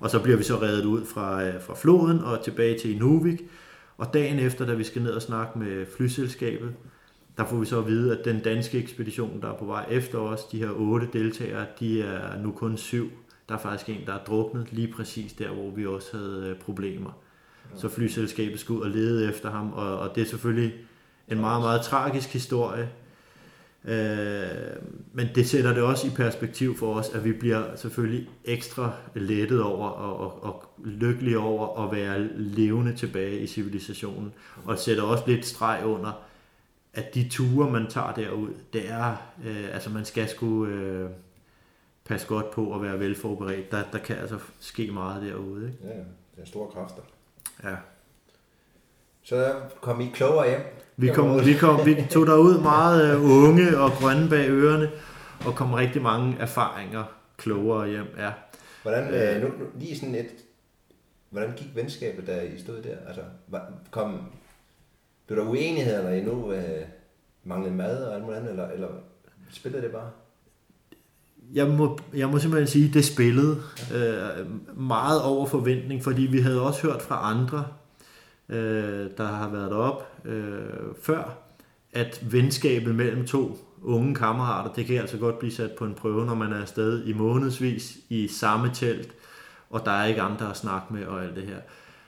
Og så bliver vi så reddet ud fra, øh, fra floden og tilbage til Inuvik. Og dagen efter, da vi skal ned og snakke med flyselskabet, der får vi så at vide, at den danske ekspedition, der er på vej efter os, de her otte deltagere, de er nu kun syv der er faktisk en, der er druknet lige præcis der, hvor vi også havde øh, problemer. Så flyselskabet skulle ud og lede efter ham, og, og det er selvfølgelig en meget, meget tragisk historie. Øh, men det sætter det også i perspektiv for os, at vi bliver selvfølgelig ekstra lettet over og, og, og lykkelige over at være levende tilbage i civilisationen. Og sætter også lidt streg under, at de ture, man tager derud, det er, øh, altså man skal sgu... Øh, passe godt på at være velforberedt. Der, der kan altså ske meget derude. Ikke? Ja, det er store kræfter. Ja. Så kom I klogere hjem? Vi, kom, vi, kom, vi tog derud meget øh, unge og grønne bag ørerne, og kom rigtig mange erfaringer klogere hjem. Ja. Hvordan, øh, nu, nu, lige sådan et, hvordan gik venskabet, da I stod der? Altså, kom, blev der uenigheder, eller I nu øh, manglede mad og alt muligt andet, eller, eller spillede det bare? jeg må, jeg må simpelthen sige, at det spillede øh, meget over forventning, fordi vi havde også hørt fra andre, øh, der har været op øh, før, at venskabet mellem to unge kammerater, det kan altså godt blive sat på en prøve, når man er afsted i månedsvis i samme telt, og der er ikke andre at snakke med og alt det her.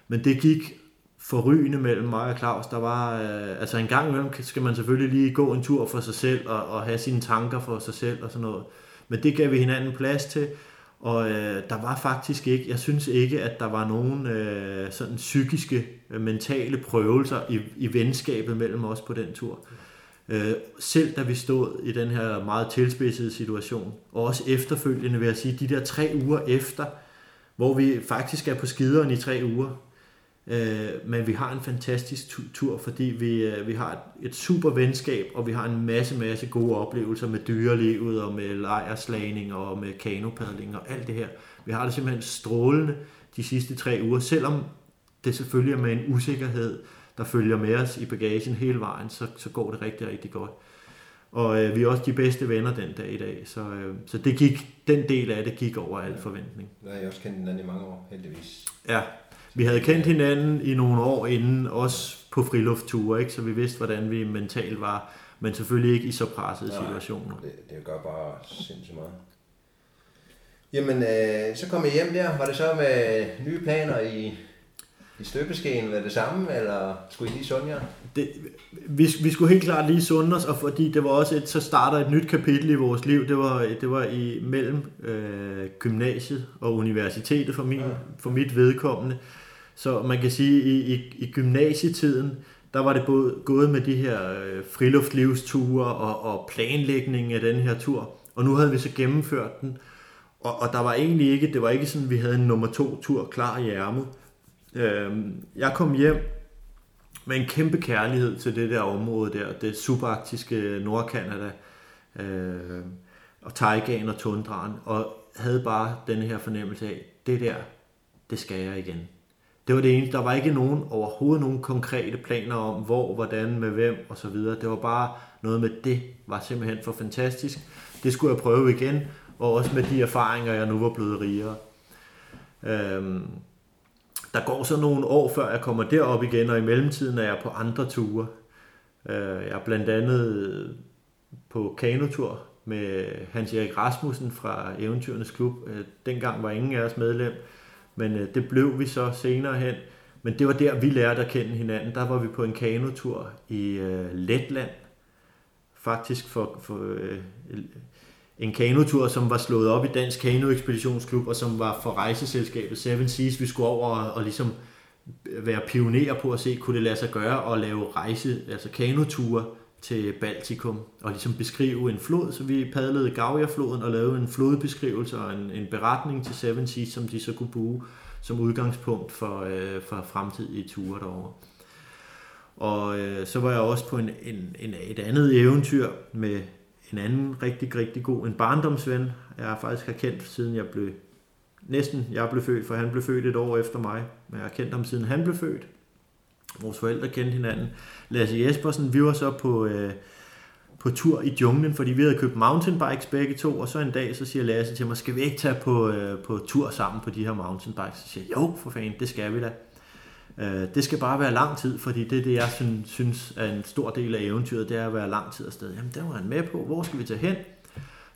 Men det gik forrygende mellem mig og Claus. Der var, øh, altså en gang imellem skal man selvfølgelig lige gå en tur for sig selv og, og have sine tanker for sig selv og sådan noget. Men det gav vi hinanden plads til, og øh, der var faktisk ikke, jeg synes ikke, at der var nogen øh, sådan psykiske, øh, mentale prøvelser i, i venskabet mellem os på den tur. Øh, selv da vi stod i den her meget tilspidsede situation, og også efterfølgende vil jeg sige, de der tre uger efter, hvor vi faktisk er på skideren i tre uger, Øh, men vi har en fantastisk tur, fordi vi, øh, vi har et, et super venskab, og vi har en masse, masse gode oplevelser med dyrelivet, og med lejerslagning, og med kanopadling, og alt det her. Vi har det simpelthen strålende de sidste tre uger, selvom det selvfølgelig er med en usikkerhed, der følger med os i bagagen hele vejen, så, så går det rigtig, rigtig godt. Og øh, vi er også de bedste venner den dag i dag, så, øh, så det gik, den del af det gik over al forventning. Ja, jeg har også kendt hinanden i mange år, heldigvis. Ja, vi havde kendt hinanden i nogle år inden, også på friluftture, ikke? så vi vidste, hvordan vi mentalt var, men selvfølgelig ikke i så pressede Nej, situationer. Det, det gør bare sindssygt meget. Jamen, øh, så kom I hjem der. Var det så med nye planer i, i støbeskeen ved det samme, eller skulle I lige sunde jer? Det, vi, vi skulle helt klart lige sunde os, og fordi det var også et, så starter et nyt kapitel i vores liv. Det var, det var i mellem øh, gymnasiet og universitetet for, min, ja. for mit vedkommende. Så man kan sige, at i, i, i gymnasietiden, der var det både gået med de her øh, friluftlivsture og, og planlægningen af den her tur. Og nu havde vi så gennemført den. Og, og der var egentlig ikke, det var ikke sådan, at vi havde en nummer to tur klar i ærmet. Øh, jeg kom hjem med en kæmpe kærlighed til det der område der, det subarktiske Nordkanada, øh, og Taigan og tundraen. Og havde bare den her fornemmelse af, det der, det skal jeg igen. Det var det eneste. Der var ikke nogen, overhovedet nogen konkrete planer om, hvor, hvordan, med hvem og så videre. Det var bare noget med det, var simpelthen for fantastisk. Det skulle jeg prøve igen, og også med de erfaringer, jeg nu var blevet rigere. Øhm, der går så nogle år, før jeg kommer derop igen, og i mellemtiden er jeg på andre ture. Øh, jeg er blandt andet på kanotur med Hans-Erik Rasmussen fra Eventyrenes Klub. Øh, dengang var ingen af os medlem, men øh, det blev vi så senere hen. Men det var der, vi lærte at kende hinanden. Der var vi på en kanotur i øh, Letland. Faktisk for, for øh, en kanotur, som var slået op i Dansk Kano Ekspeditionsklub, og som var for rejseselskabet Seven Seas. Vi skulle over og, og ligesom øh, være pionerer på at se, kunne det lade sig gøre at lave rejse, altså kanoture til Baltikum, og ligesom beskrive en flod, så vi padlede Gavia-floden og lavede en flodbeskrivelse og en, en beretning til Seven Seas, som de så kunne bruge som udgangspunkt for, øh, for fremtidige ture derovre. Og øh, så var jeg også på en, en, en, et andet eventyr med en anden rigtig, rigtig god, en barndomsven, jeg faktisk har kendt siden jeg blev, næsten jeg blev født, for han blev født et år efter mig, men jeg har kendt ham siden han blev født. Vores forældre kendte hinanden. Lasse Jespersen, vi var så på, øh, på tur i junglen, fordi vi havde købt mountainbikes begge to, og så en dag, så siger Lasse til mig, skal vi ikke tage på, øh, på tur sammen på de her mountainbikes? Så siger jeg, jo, for fanden, det skal vi da. Øh, det skal bare være lang tid, fordi det er det, jeg synes er en stor del af eventyret, det er at være lang tid afsted. Jamen, der var han med på. Hvor skal vi tage hen?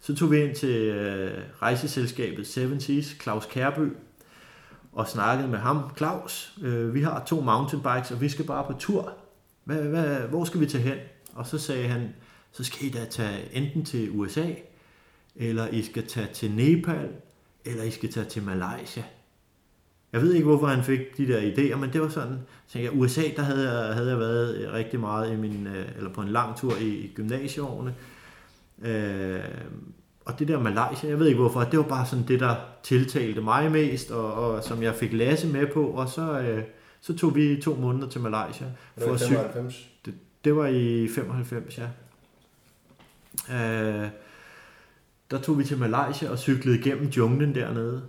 Så tog vi ind til øh, rejseselskabet Seven Seas, Claus Kærby, og snakkede med ham. Claus, øh, vi har to mountainbikes, og vi skal bare på tur. Hvad, hvad, hvor skal vi tage hen? Og så sagde han, så skal I da tage enten til USA, eller I skal tage til Nepal, eller I skal tage til Malaysia. Jeg ved ikke, hvorfor han fik de der idéer, men det var sådan, så jeg, USA, der havde jeg, havde jeg været rigtig meget i min, øh, eller på en lang tur i, i gymnasieårene. Øh, og det der Malaysia, jeg ved ikke hvorfor, det var bare sådan det, der tiltalte mig mest, og, og som jeg fik Lasse med på, og så, øh, så tog vi to måneder til Malaysia. Det var i 95? Det, det var i 95, ja. Øh, der tog vi til Malaysia og cyklede igennem junglen dernede.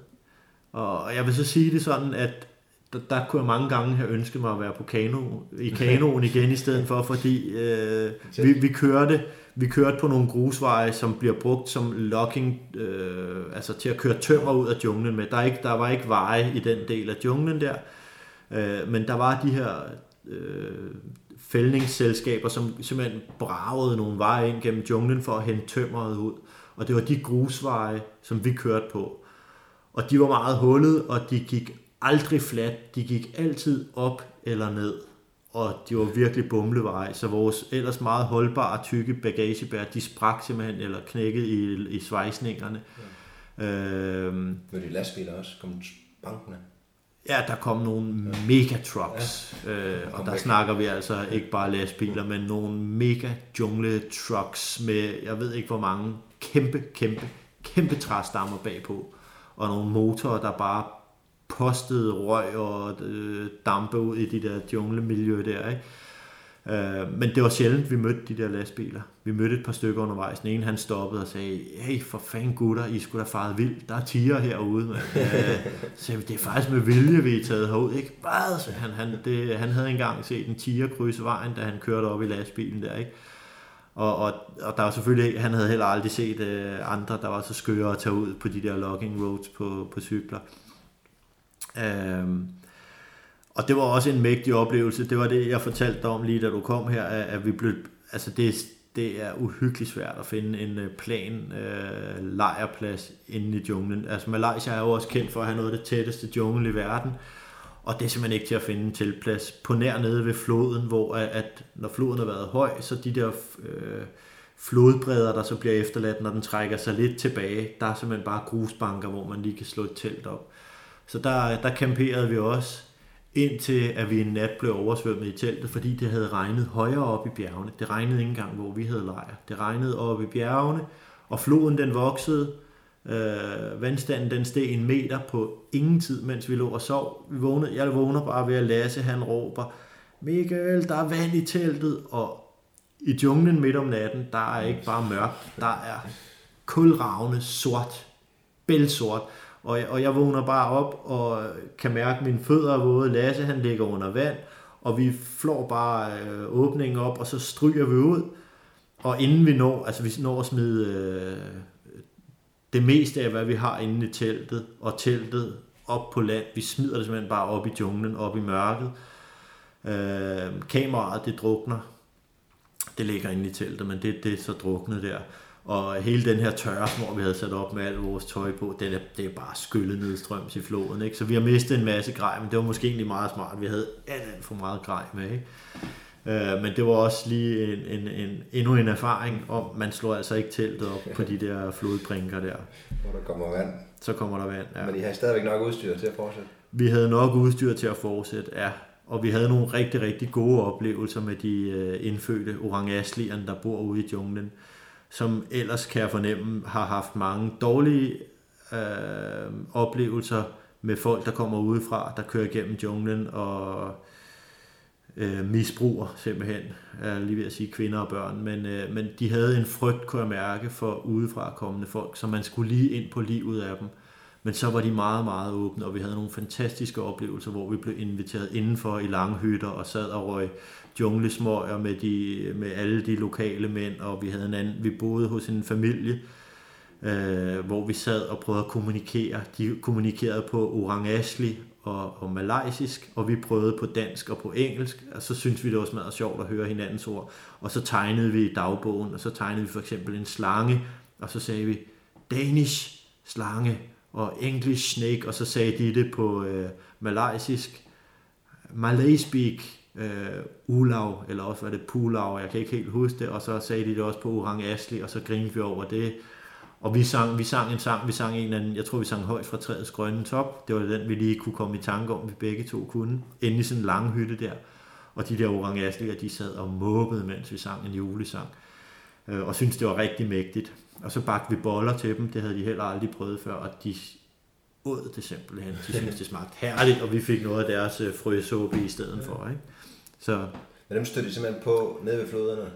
Og jeg vil så sige det sådan, at der, der kunne jeg mange gange have ønsket mig at være på kano, i kanoen igen i stedet for, fordi øh, vi, vi kørte vi kørte på nogle grusveje, som bliver brugt som locking, øh, altså til at køre tømmer ud af junglen med. Der, er ikke, der var ikke veje i den del af junglen der, øh, men der var de her øh, fældningsselskaber, som simpelthen bragede nogle veje ind gennem junglen for at hente tømmeret ud. Og det var de grusveje, som vi kørte på. Og de var meget hullet, og de gik aldrig fladt. De gik altid op eller ned. Og de var virkelig bumleveje, så vores ellers meget holdbare, tykke bagagebær, de sprak simpelthen, eller knækkede i, i svejsningerne. Ja. Øhm, Var de lastbiler også? Kom bankene? Ja, der kom nogle ja. mega trucks, ja. øh, og der væk. snakker vi altså ikke bare lastbiler, men nogle mega jungle trucks med, jeg ved ikke hvor mange, kæmpe, kæmpe, kæmpe træstammer bagpå og nogle motorer, der bare postede røg og øh, dampe ud i de der junglemiljø der, ikke? Øh, men det var sjældent, vi mødte de der lastbiler. Vi mødte et par stykker undervejs. Den ene han stoppede og sagde, hey for fanden gutter, I skulle da faret vildt. Der er tiger herude. Men, Øh, så det er faktisk med vilje, vi er taget herud. Ikke? Hvad? Så han, han, det, han havde engang set en tiger krydse vejen, da han kørte op i lastbilen der. Ikke? Og, og, og der var selvfølgelig, han havde heller aldrig set øh, andre, der var så skøre at tage ud på de der logging roads på, på cykler. Øhm, og det var også en mægtig oplevelse. Det var det, jeg fortalte dig om lige da du kom her, at, vi blev, altså det, det er uhyggeligt svært at finde en øh, plan øh, lejrplads inde i junglen. Altså Malaysia er jo også kendt for at have noget af det tætteste jungle i verden. Og det er simpelthen ikke til at finde en tilplads på nær nede ved floden, hvor at, at når floden har været høj, så de der øh, flodbredder, der så bliver efterladt, når den trækker sig lidt tilbage, der er simpelthen bare grusbanker, hvor man lige kan slå et telt op. Så der, der camperede vi også, indtil at vi en nat blev oversvømmet i teltet, fordi det havde regnet højere op i bjergene. Det regnede ikke engang, hvor vi havde lejr. Det regnede op i bjergene, og floden den voksede, Øh, vandstanden den steg en meter på ingen tid, mens vi lå og sov. Vi vågnede, jeg vågner bare ved at Lasse, han råber, Michael, der er vand i teltet, og i junglen midt om natten, der er ikke bare mørkt, der er kulravne sort bælsort. Og, og jeg vågner bare op og kan mærke, at mine fødder er våde. Lasse han ligger under vand, og vi flår bare øh, åbningen op, og så stryger vi ud. Og inden vi når, altså vi når at smide øh, det meste af, hvad vi har inde i teltet, og teltet op på land, vi smider det simpelthen bare op i junglen, op i mørket. Øh, kameraet, det drukner. Det ligger inde i teltet, men det, det er så druknet der. Og hele den her tørre hvor vi havde sat op med alt vores tøj på, det er, det er bare skyllet ned strøms i floden. Ikke? Så vi har mistet en masse grej, men det var måske egentlig meget smart. Vi havde alt, alt for meget grej med. Ikke? Øh, men det var også lige en, en, en, endnu en erfaring om, man slår altså ikke teltet op på de der flodbrinker der. Hvor der kommer vand. Så kommer der vand, ja. Men I har stadigvæk nok udstyr til at fortsætte? Vi havde nok udstyr til at fortsætte, ja. Og vi havde nogle rigtig, rigtig gode oplevelser med de øh, indfødte orangaslierne, der bor ude i junglen, som ellers kan jeg fornemme har haft mange dårlige øh, oplevelser med folk, der kommer udefra, der kører igennem junglen og øh, misbruger simpelthen, jeg lige ved at sige kvinder og børn, men, øh, men de havde en frygt, kunne jeg mærke, for udefra kommende folk, så man skulle lige ind på livet af dem. Men så var de meget, meget åbne, og vi havde nogle fantastiske oplevelser, hvor vi blev inviteret indenfor i lange hytter og sad og røg junglesmøger med, de, med alle de lokale mænd, og vi havde en anden, vi boede hos en familie, øh, hvor vi sad og prøvede at kommunikere. De kommunikerede på Orang Asli og, og malaysisk, og vi prøvede på dansk og på engelsk, og så syntes vi, det var meget sjovt at høre hinandens ord. Og så tegnede vi i dagbogen, og så tegnede vi for eksempel en slange, og så sagde vi Danish slange og English snake, og så sagde de det på øh, malaysisk, Malay speak, øh, Ulav, eller også var det Pulav, jeg kan ikke helt huske det, og så sagde de det også på Orang Asli, og så grinede vi over det, og vi sang, vi sang en sang, vi sang en anden, jeg tror vi sang højt fra træets grønne top. Det var den, vi lige kunne komme i tanke om, vi begge to kunne. Inde i sådan en lang hytte der. Og de der orange de sad og måbede, mens vi sang en julesang. Øh, og syntes, det var rigtig mægtigt. Og så bagte vi boller til dem, det havde de heller aldrig prøvet før, og de åd det simpelthen. De syntes, det smagte herligt, og vi fik noget af deres øh, frøsåbe i stedet for. Ikke? Så, Men dem stødte de simpelthen på nede ved floderne?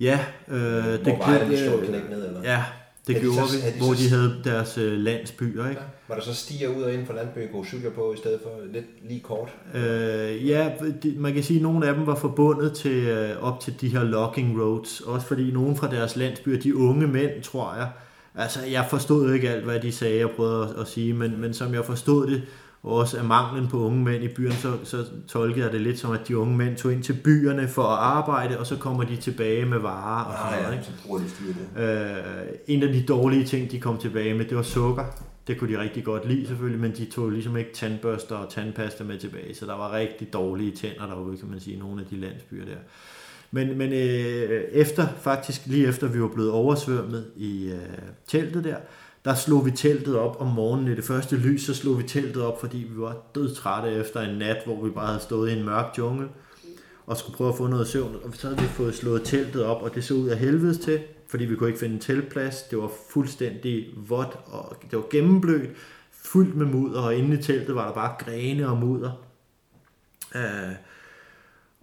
Ja, øh, Hvor det, det, det, knæk ned, eller? Ja, det havde gjorde de så, vi, hvor de havde deres øh, landsbyer. Ikke? Ja. Var der så stiger ud og ind fra landsbyen, kunne cykler på, i stedet for lidt lige kort? Øh, ja, de, man kan sige, at nogle af dem var forbundet til, øh, op til de her logging roads. Også fordi nogle fra deres landsbyer, de unge mænd, tror jeg, altså jeg forstod ikke alt, hvad de sagde og prøvede at, at sige, men, men som jeg forstod det, også af manglen på unge mænd i byerne, så, så tolkede jeg det lidt som, at de unge mænd tog ind til byerne for at arbejde, og så kommer de tilbage med varer og sådan noget. Ja, så bruger de det. Øh, en af de dårlige ting, de kom tilbage med, det var sukker. Det kunne de rigtig godt lide selvfølgelig, men de tog ligesom ikke tandbørster og tandpasta med tilbage, så der var rigtig dårlige tænder derude, kan man sige, i nogle af de landsbyer der. Men, men øh, efter, faktisk lige efter vi var blevet oversvømmet i øh, teltet der, der slog vi teltet op om morgenen i det første lys, så slog vi teltet op, fordi vi var dødtrætte efter en nat, hvor vi bare havde stået i en mørk jungle og skulle prøve at få noget søvn. Og så havde vi fået slået teltet op, og det så ud af helvedes til, fordi vi kunne ikke finde en teltplads. Det var fuldstændig vådt, og det var gennemblødt, fyldt med mudder, og inde i teltet var der bare grene og mudder. Øh,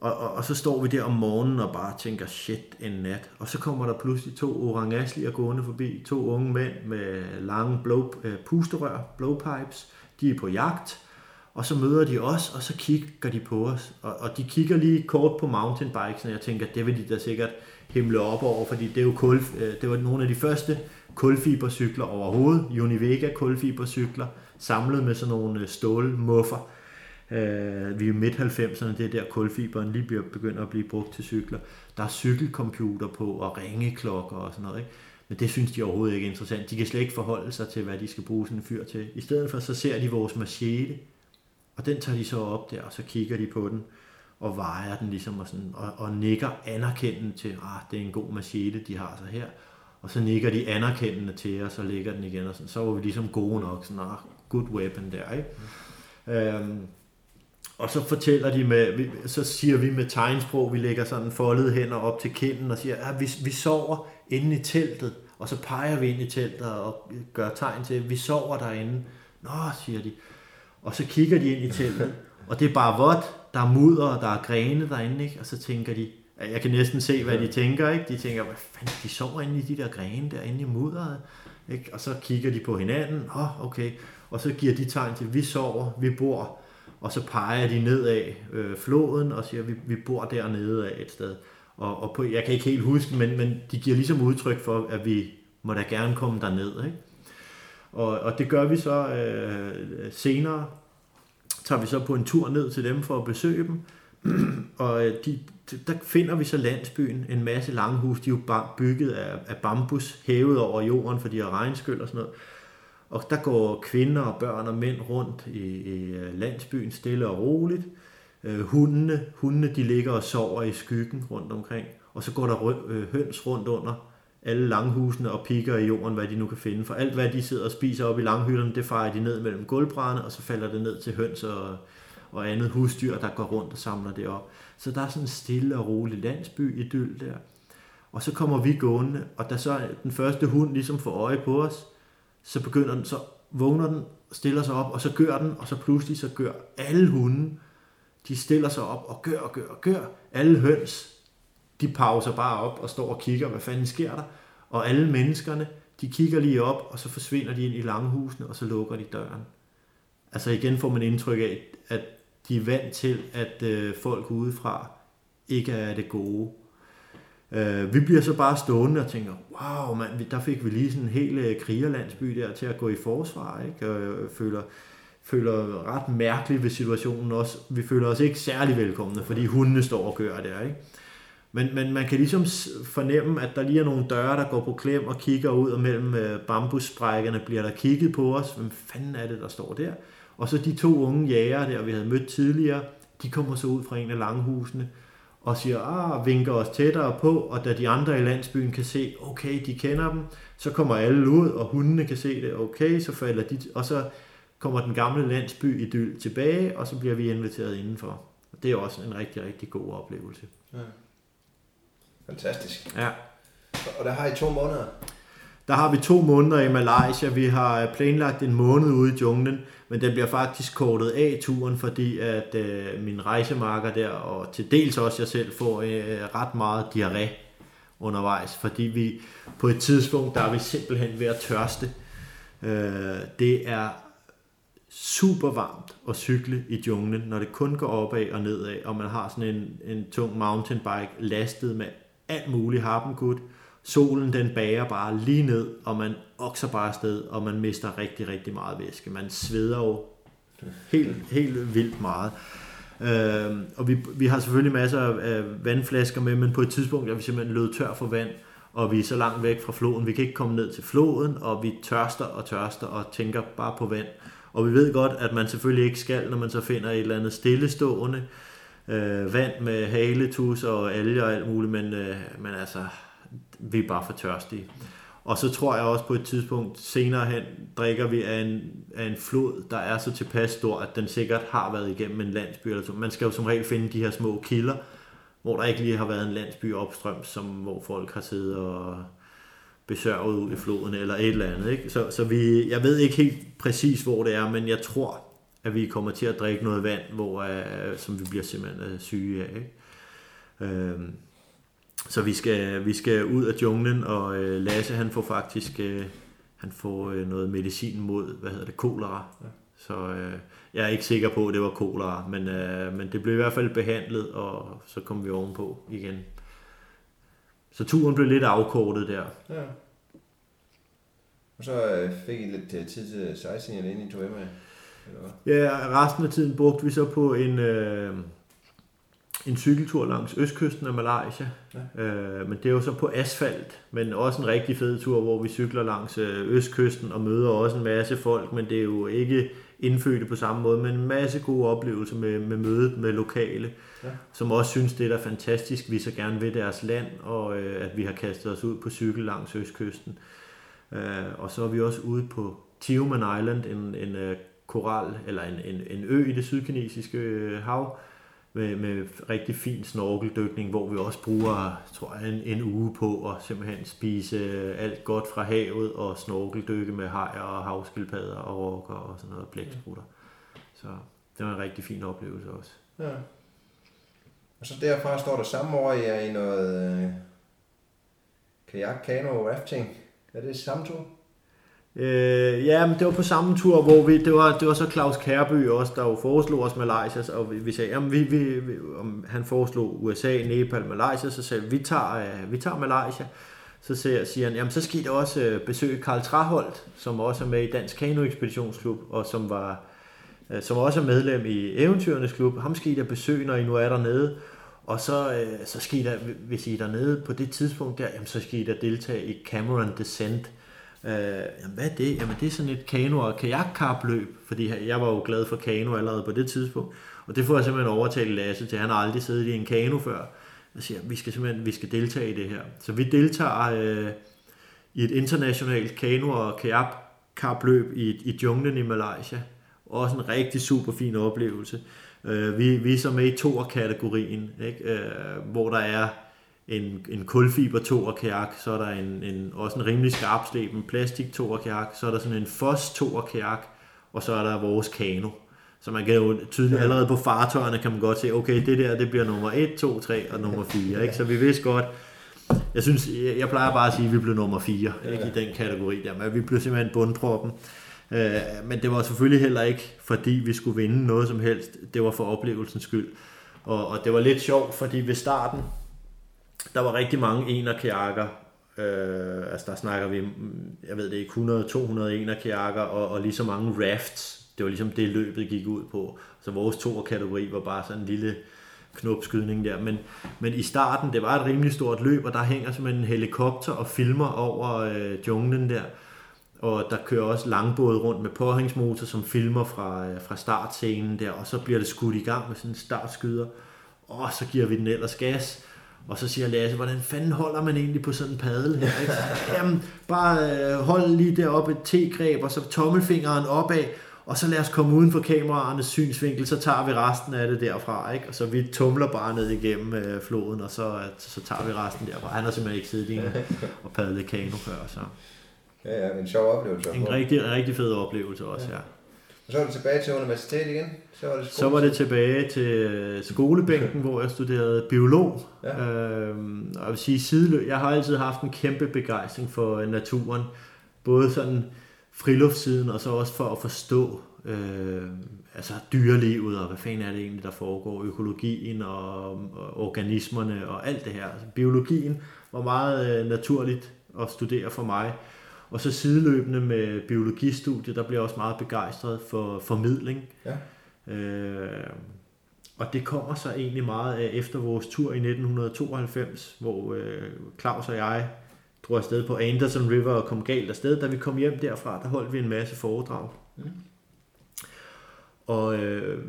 og, og, og så står vi der om morgenen og bare tænker, shit, en nat. Og så kommer der pludselig to orangaslier gående forbi, to unge mænd med lange blow, uh, øh, pusterør, blowpipes. De er på jagt, og så møder de os, og så kigger de på os. Og, og de kigger lige kort på mountainbikes, og jeg tænker, det vil de da sikkert himle op over, fordi det er jo kul, øh, det var nogle af de første kulfibercykler overhovedet, Univega kulfibercykler, samlet med sådan nogle øh, stålmuffer. Øh, vi er midt 90'erne, det er der kulfiberen lige bliver, begynder at blive brugt til cykler. Der er cykelcomputer på og ringeklokker og sådan noget. Ikke? Men det synes de overhovedet ikke er interessant. De kan slet ikke forholde sig til, hvad de skal bruge sådan en fyr til. I stedet for, så ser de vores machete, og den tager de så op der, og så kigger de på den, og vejer den ligesom, og, sådan, og, og nikker anerkendende til, ah, det er en god machete, de har så her. Og så nikker de anerkendende til os, og lægger den igen, og sådan, så var vi ligesom gode nok, sådan, ah, good weapon der, ikke? Mm. Øhm, og så fortæller de med, så siger vi med tegnsprog, vi lægger sådan foldet hænder op til kinden og siger, at vi, vi sover inde i teltet. Og så peger vi ind i teltet og gør tegn til, at vi sover derinde. Nå, siger de. Og så kigger de ind i teltet, og det er bare vådt, der er mudder, og der er grene derinde, ikke? og så tænker de, jeg kan næsten se, hvad de tænker, ikke? De tænker, hvad fanden, de sover inde i de der grene derinde i mudderet. Ikke? Og så kigger de på hinanden, åh, oh, okay, og så giver de tegn til, vi sover, vi bor, og så peger de ned af øh, floden og siger, vi, vi bor dernede af et sted. Og, og på, jeg kan ikke helt huske, men, men de giver ligesom udtryk for, at vi må da gerne komme derned. Ikke? Og, og det gør vi så øh, senere. Tager vi så på en tur ned til dem for at besøge dem. og øh, de, der finder vi så landsbyen, en masse langhus, de er jo bygget af, af bambus, hævet over jorden, for de har regnskyld og sådan noget. Og der går kvinder og børn og mænd rundt i, i øh, landsbyen stille og roligt. Øh, hundene, hundene de ligger og sover i skyggen rundt omkring. Og så går der øh, høns rundt under alle langhusene og pikker i jorden, hvad de nu kan finde. For alt, hvad de sidder og spiser op i langhytterne, det farer de ned mellem gulvbrændene, og så falder det ned til høns og, og andet husdyr, der går rundt og samler det op. Så der er sådan en stille og rolig landsby idyll der. Og så kommer vi gående, og da så den første hund ligesom får øje på os, så begynder den, så vågner den, stiller sig op, og så gør den, og så pludselig så gør alle hunde, de stiller sig op og gør og gør og gør. Alle høns, de pauser bare op og står og kigger, hvad fanden sker der? Og alle menneskerne, de kigger lige op, og så forsvinder de ind i langhusene, og så lukker de døren. Altså igen får man indtryk af, at de er vant til, at øh, folk udefra ikke er det gode. Øh, vi bliver så bare stående og tænker, wow, man, der fik vi lige sådan en hel øh, krigerlandsby der til at gå i forsvar, ikke? Og øh, føler, føler ret mærkeligt ved situationen også. Vi føler os ikke særlig velkomne, fordi hundene står og gør der, ikke? Men, men man kan ligesom fornemme, at der lige er nogle døre, der går på klem og kigger ud, og mellem øh, bambussprækkerne bliver der kigget på os. Hvem fanden er det, der står der? Og så de to unge jæger der, vi havde mødt tidligere, de kommer så ud fra en af langhusene og siger, ah, vinker os tættere på, og da de andre i landsbyen kan se, okay, de kender dem, så kommer alle ud, og hundene kan se det, okay, så falder de, og så kommer den gamle landsby idyll tilbage, og så bliver vi inviteret indenfor. Det er også en rigtig, rigtig god oplevelse. Ja. Fantastisk. Ja. Og der har I to måneder? Der har vi to måneder i Malaysia. Vi har planlagt en måned ude i junglen, men den bliver faktisk kortet af turen, fordi at øh, min rejsemarker der, og til dels også jeg selv, får øh, ret meget diarré undervejs, fordi vi på et tidspunkt, der er vi simpelthen ved at tørste. Øh, det er super varmt at cykle i junglen, når det kun går opad og nedad, og man har sådan en, en tung mountainbike lastet med alt muligt harpengud. Solen den bager bare lige ned, og man okser bare afsted, og man mister rigtig, rigtig meget væske. Man sveder jo helt, helt vildt meget. Øh, og vi, vi har selvfølgelig masser af vandflasker med, men på et tidspunkt er vi simpelthen løbet tør for vand, og vi er så langt væk fra floden. Vi kan ikke komme ned til floden, og vi tørster og tørster og tænker bare på vand. Og vi ved godt, at man selvfølgelig ikke skal, når man så finder et eller andet stillestående øh, vand med haletus og alger og alt muligt, men, øh, men altså, vi er bare for tørstige. Og så tror jeg også på et tidspunkt senere hen, drikker vi af en, af en flod, der er så tilpas stor, at den sikkert har været igennem en landsby. Eller så. Man skal jo som regel finde de her små kilder, hvor der ikke lige har været en landsby opstrøm, som, hvor folk har siddet og besørget ud i floden eller et eller andet. Ikke? Så, så vi, jeg ved ikke helt præcis, hvor det er, men jeg tror, at vi kommer til at drikke noget vand, hvor, uh, som vi bliver simpelthen uh, syge af. Ikke? Uh, så vi skal, vi skal ud af junglen, og uh, Lasse han får faktisk uh, han får uh, noget medicin mod, hvad hedder det, kolera. Ja. Så uh, jeg er ikke sikker på, at det var kolera, men, uh, men det blev i hvert fald behandlet, og så kom vi ovenpå igen. Så turen blev lidt afkortet der. Ja. Og så fik I lidt tid til sightseeing, inden I tog med? Ja, resten af tiden brugte vi så på en, øh, en cykeltur langs østkysten af Malaysia. Ja. Øh, men det er jo så på asfalt, men også en rigtig fed tur, hvor vi cykler langs øh, østkysten og møder også en masse folk, men det er jo ikke indfødte på samme måde, men en masse gode oplevelser med, med mødet med lokale, ja. som også synes, det er fantastisk, vi så gerne vil deres land, og øh, at vi har kastet os ud på cykel langs østkysten. Øh, og så er vi også ude på Tioman Island, en, en øh, koral, eller en, en, en ø i det sydkinesiske øh, hav, med, med rigtig fin snorkeldykning, hvor vi også bruger, tror jeg, en, en uge på at simpelthen spise øh, alt godt fra havet og snorkeldykke med hajer og havskildpadder og rokker og sådan noget blæksprutter. Så det var en rigtig fin oplevelse også. Ja. Og så derfra står der samme år, jeg er i noget øh, kajak, kano, rafting. Er det samme tur? Øh, ja, men det var på samme tur, hvor vi, det var, det var så Claus Kærby også, der jo foreslog os Malaysia, og vi, vi sagde, jamen vi, vi, vi, om han foreslog USA, Nepal, Malaysia, så sagde vi, vi tager, øh, vi tager Malaysia. Så siger, siger han, jamen så skal I da også øh, besøge Karl Traholt, som også er med i Dansk Kano Ekspeditionsklub, og som var øh, som også er medlem i Eventyrernes Klub. Ham skal I da besøge, når I nu er dernede. Og så, øh, så skal I da, hvis I er dernede på det tidspunkt der, jamen, så skal I da deltage i Cameron Descent. Øh, Øh, jamen, hvad er det? Jamen, det er sådan et kano- og kajakkapløb, fordi jeg var jo glad for kano allerede på det tidspunkt. Og det får jeg simpelthen overtalt Lasse til. Han har aldrig siddet i en kano før. Jeg siger, vi skal simpelthen vi skal deltage i det her. Så vi deltager øh, i et internationalt kano- og kajakkapløb i, i junglen i Malaysia. Også en rigtig super fin oplevelse. Øh, vi, vi er så med i to kategorien, ikke? Øh, hvor der er en, en kulfiber toer kajak, så er der en, en, også en rimelig skarpsleben plastik toer kajak, så er der sådan en fos toer kajak, og så er der vores kano. Så man kan jo tydeligt allerede på fartøjerne kan man godt se, okay, det der, det bliver nummer 1, 2, 3 og nummer 4. Ikke? Så vi vidste godt, jeg synes, jeg plejer bare at sige, at vi blev nummer 4 ikke? i den kategori der, men vi blev simpelthen bundproppen. Øh, men det var selvfølgelig heller ikke, fordi vi skulle vinde noget som helst. Det var for oplevelsens skyld. Og, og det var lidt sjovt, fordi ved starten, der var rigtig mange enerkajakker. Øh, altså der snakker vi, jeg ved det ikke, 100-200 enerkajakker og, og lige så mange rafts. Det var ligesom det, løbet gik ud på. Så vores to kategori var bare sådan en lille knopskydning der. Men, men i starten, det var et rimelig stort løb, og der hænger simpelthen en helikopter og filmer over øh, junglen der og der kører også langbåde rundt med påhængsmotor, som filmer fra, øh, fra startscenen der, og så bliver det skudt i gang med sådan en startskyder, og så giver vi den ellers gas, og så siger Lasse, hvordan fanden holder man egentlig på sådan en padel her? Ikke? Jamen, bare øh, hold lige deroppe et T-greb, og så tommelfingeren opad, og så lad os komme uden for kameraernes synsvinkel, så tager vi resten af det derfra, ikke? Og så vi tumler bare ned igennem øh, floden, og så, så tager vi resten derfra. Han har simpelthen ikke siddet i en og padlet kano før, så... Ja, ja, en sjov oplevelse. En rigtig, rigtig fed oplevelse også, ja. ja. Og så var det tilbage til universitetet igen? Så var det, så var det tilbage til øh, skolebænken, hvor jeg studerede biolog. Ja. Øhm, og jeg vil sige, sideløb, jeg har altid haft en kæmpe begejstring for øh, naturen. Både sådan friluftssiden, og så også for at forstå øh, altså dyrelivet, og hvad fanden er det egentlig, der foregår, økologien og, og organismerne og alt det her. Altså, biologien var meget øh, naturligt at studere for mig. Og så sideløbende med biologistudiet, der blev jeg også meget begejstret for formidling. Ja. Øh, og det kommer så egentlig meget af efter vores tur i 1992, hvor øh, Claus og jeg drog afsted på Anderson River og kom galt afsted. Da vi kom hjem derfra, der holdt vi en masse foredrag. Mm. Og øh,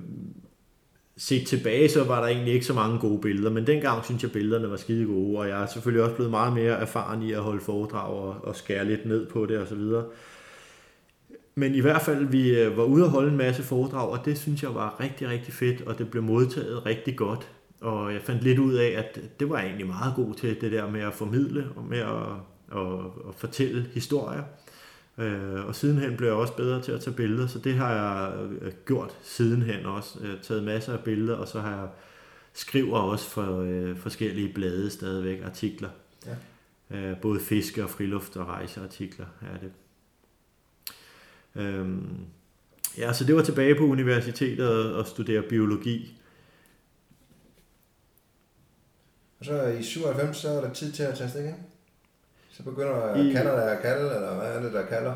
set tilbage, så var der egentlig ikke så mange gode billeder, men dengang synes jeg, billederne var skide gode, og jeg er selvfølgelig også blevet meget mere erfaren i at holde foredrag og, og skære lidt ned på det osv. Men i hvert fald, vi øh, var ude og holde en masse foredrag, og det synes jeg var rigtig, rigtig fedt, og det blev modtaget rigtig godt. Og jeg fandt lidt ud af, at det var egentlig meget god til det der med at formidle og med at, at, at fortælle historier. Øh, og sidenhen blev jeg også bedre til at tage billeder, så det har jeg øh, gjort sidenhen også. Jeg har taget masser af billeder, og så har jeg skriver også for øh, forskellige blade stadigvæk artikler. Ja. Øh, både fiske og friluft og rejseartikler er det. Øhm, ja, så det var tilbage på universitetet og, studere biologi. Og så i 97, så er der tid til at tage afsted igen? Så begynder I, der at kalde, eller hvad er det, der kalder?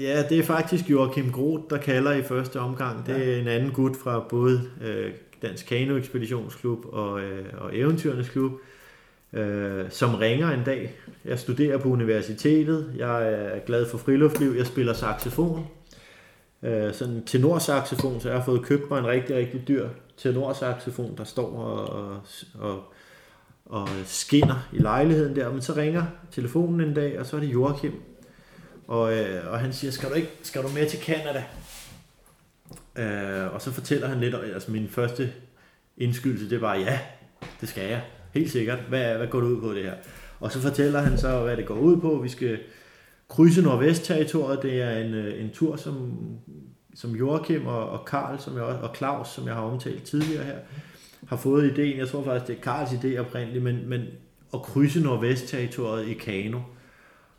Ja, det er faktisk Joachim Groth, der kalder i første omgang. Det er en anden gut fra både øh, Dansk Kano Ekspeditionsklub og, øh, og Eventyrernes Klub, øh, som ringer en dag. Jeg studerer på universitetet. Jeg er glad for friluftliv. Jeg spiller saxofon. Øh, sådan tenorsaxofon, så jeg har fået købt mig en rigtig, rigtig dyr tenorsaxofon, der står og, og, og og skinner i lejligheden der, men så ringer telefonen en dag, og så er det Joachim, og, øh, og han siger, skal du, ikke, skal du med til Canada? Øh, og så fortæller han lidt, altså min første indskydelse, det var, ja, det skal jeg, helt sikkert. Hvad, hvad går det ud på det her? Og så fortæller han så, hvad det går ud på. Vi skal krydse Nordvest-territoriet. Det er en, øh, en tur, som, som Joachim og, og Karl som jeg, og Claus, som jeg har omtalt tidligere her, har fået ideen, jeg tror faktisk, det er Karls idé oprindeligt, men, men at krydse Nordvest-territoriet i kano.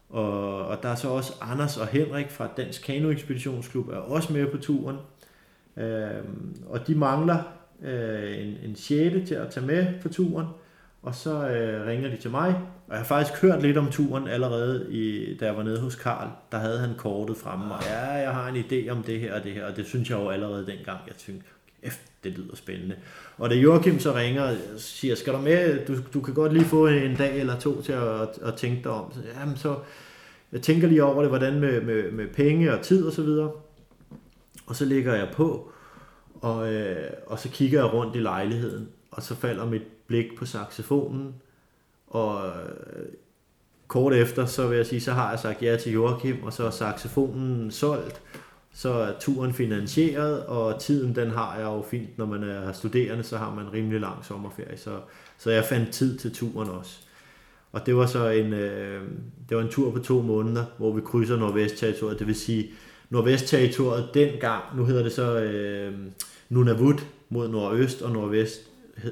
Og, og der er så også Anders og Henrik fra Dansk Kano Ekspeditionsklub er også med på turen. Øh, og de mangler øh, en, en sjette til at tage med på turen. Og så øh, ringer de til mig, og jeg har faktisk hørt lidt om turen allerede, i, da jeg var nede hos Karl. Der havde han kortet fremme, og ja, jeg har en idé om det her og det her, og det synes jeg jo allerede dengang, jeg tænkte, det lyder spændende. Og da Joachim så ringer og siger, skal du med, du, du kan godt lige få en dag eller to til at, at, tænke dig om. Så, jamen så, jeg tænker lige over det, hvordan med, med, med penge og tid og så videre. Og så ligger jeg på, og, øh, og så kigger jeg rundt i lejligheden, og så falder mit blik på saxofonen, og øh, kort efter, så vil jeg sige, så har jeg sagt ja til Joachim, og så er saxofonen solgt, så er turen finansieret, og tiden den har jeg jo fint, når man er studerende, så har man en rimelig lang sommerferie, så, så jeg fandt tid til turen også. Og det var så en, øh, det var en tur på to måneder, hvor vi krydser Nordvest-territoriet, det vil sige, Nordvest-territoriet dengang, nu hedder det så øh, Nunavut mod nordøst, og nordvest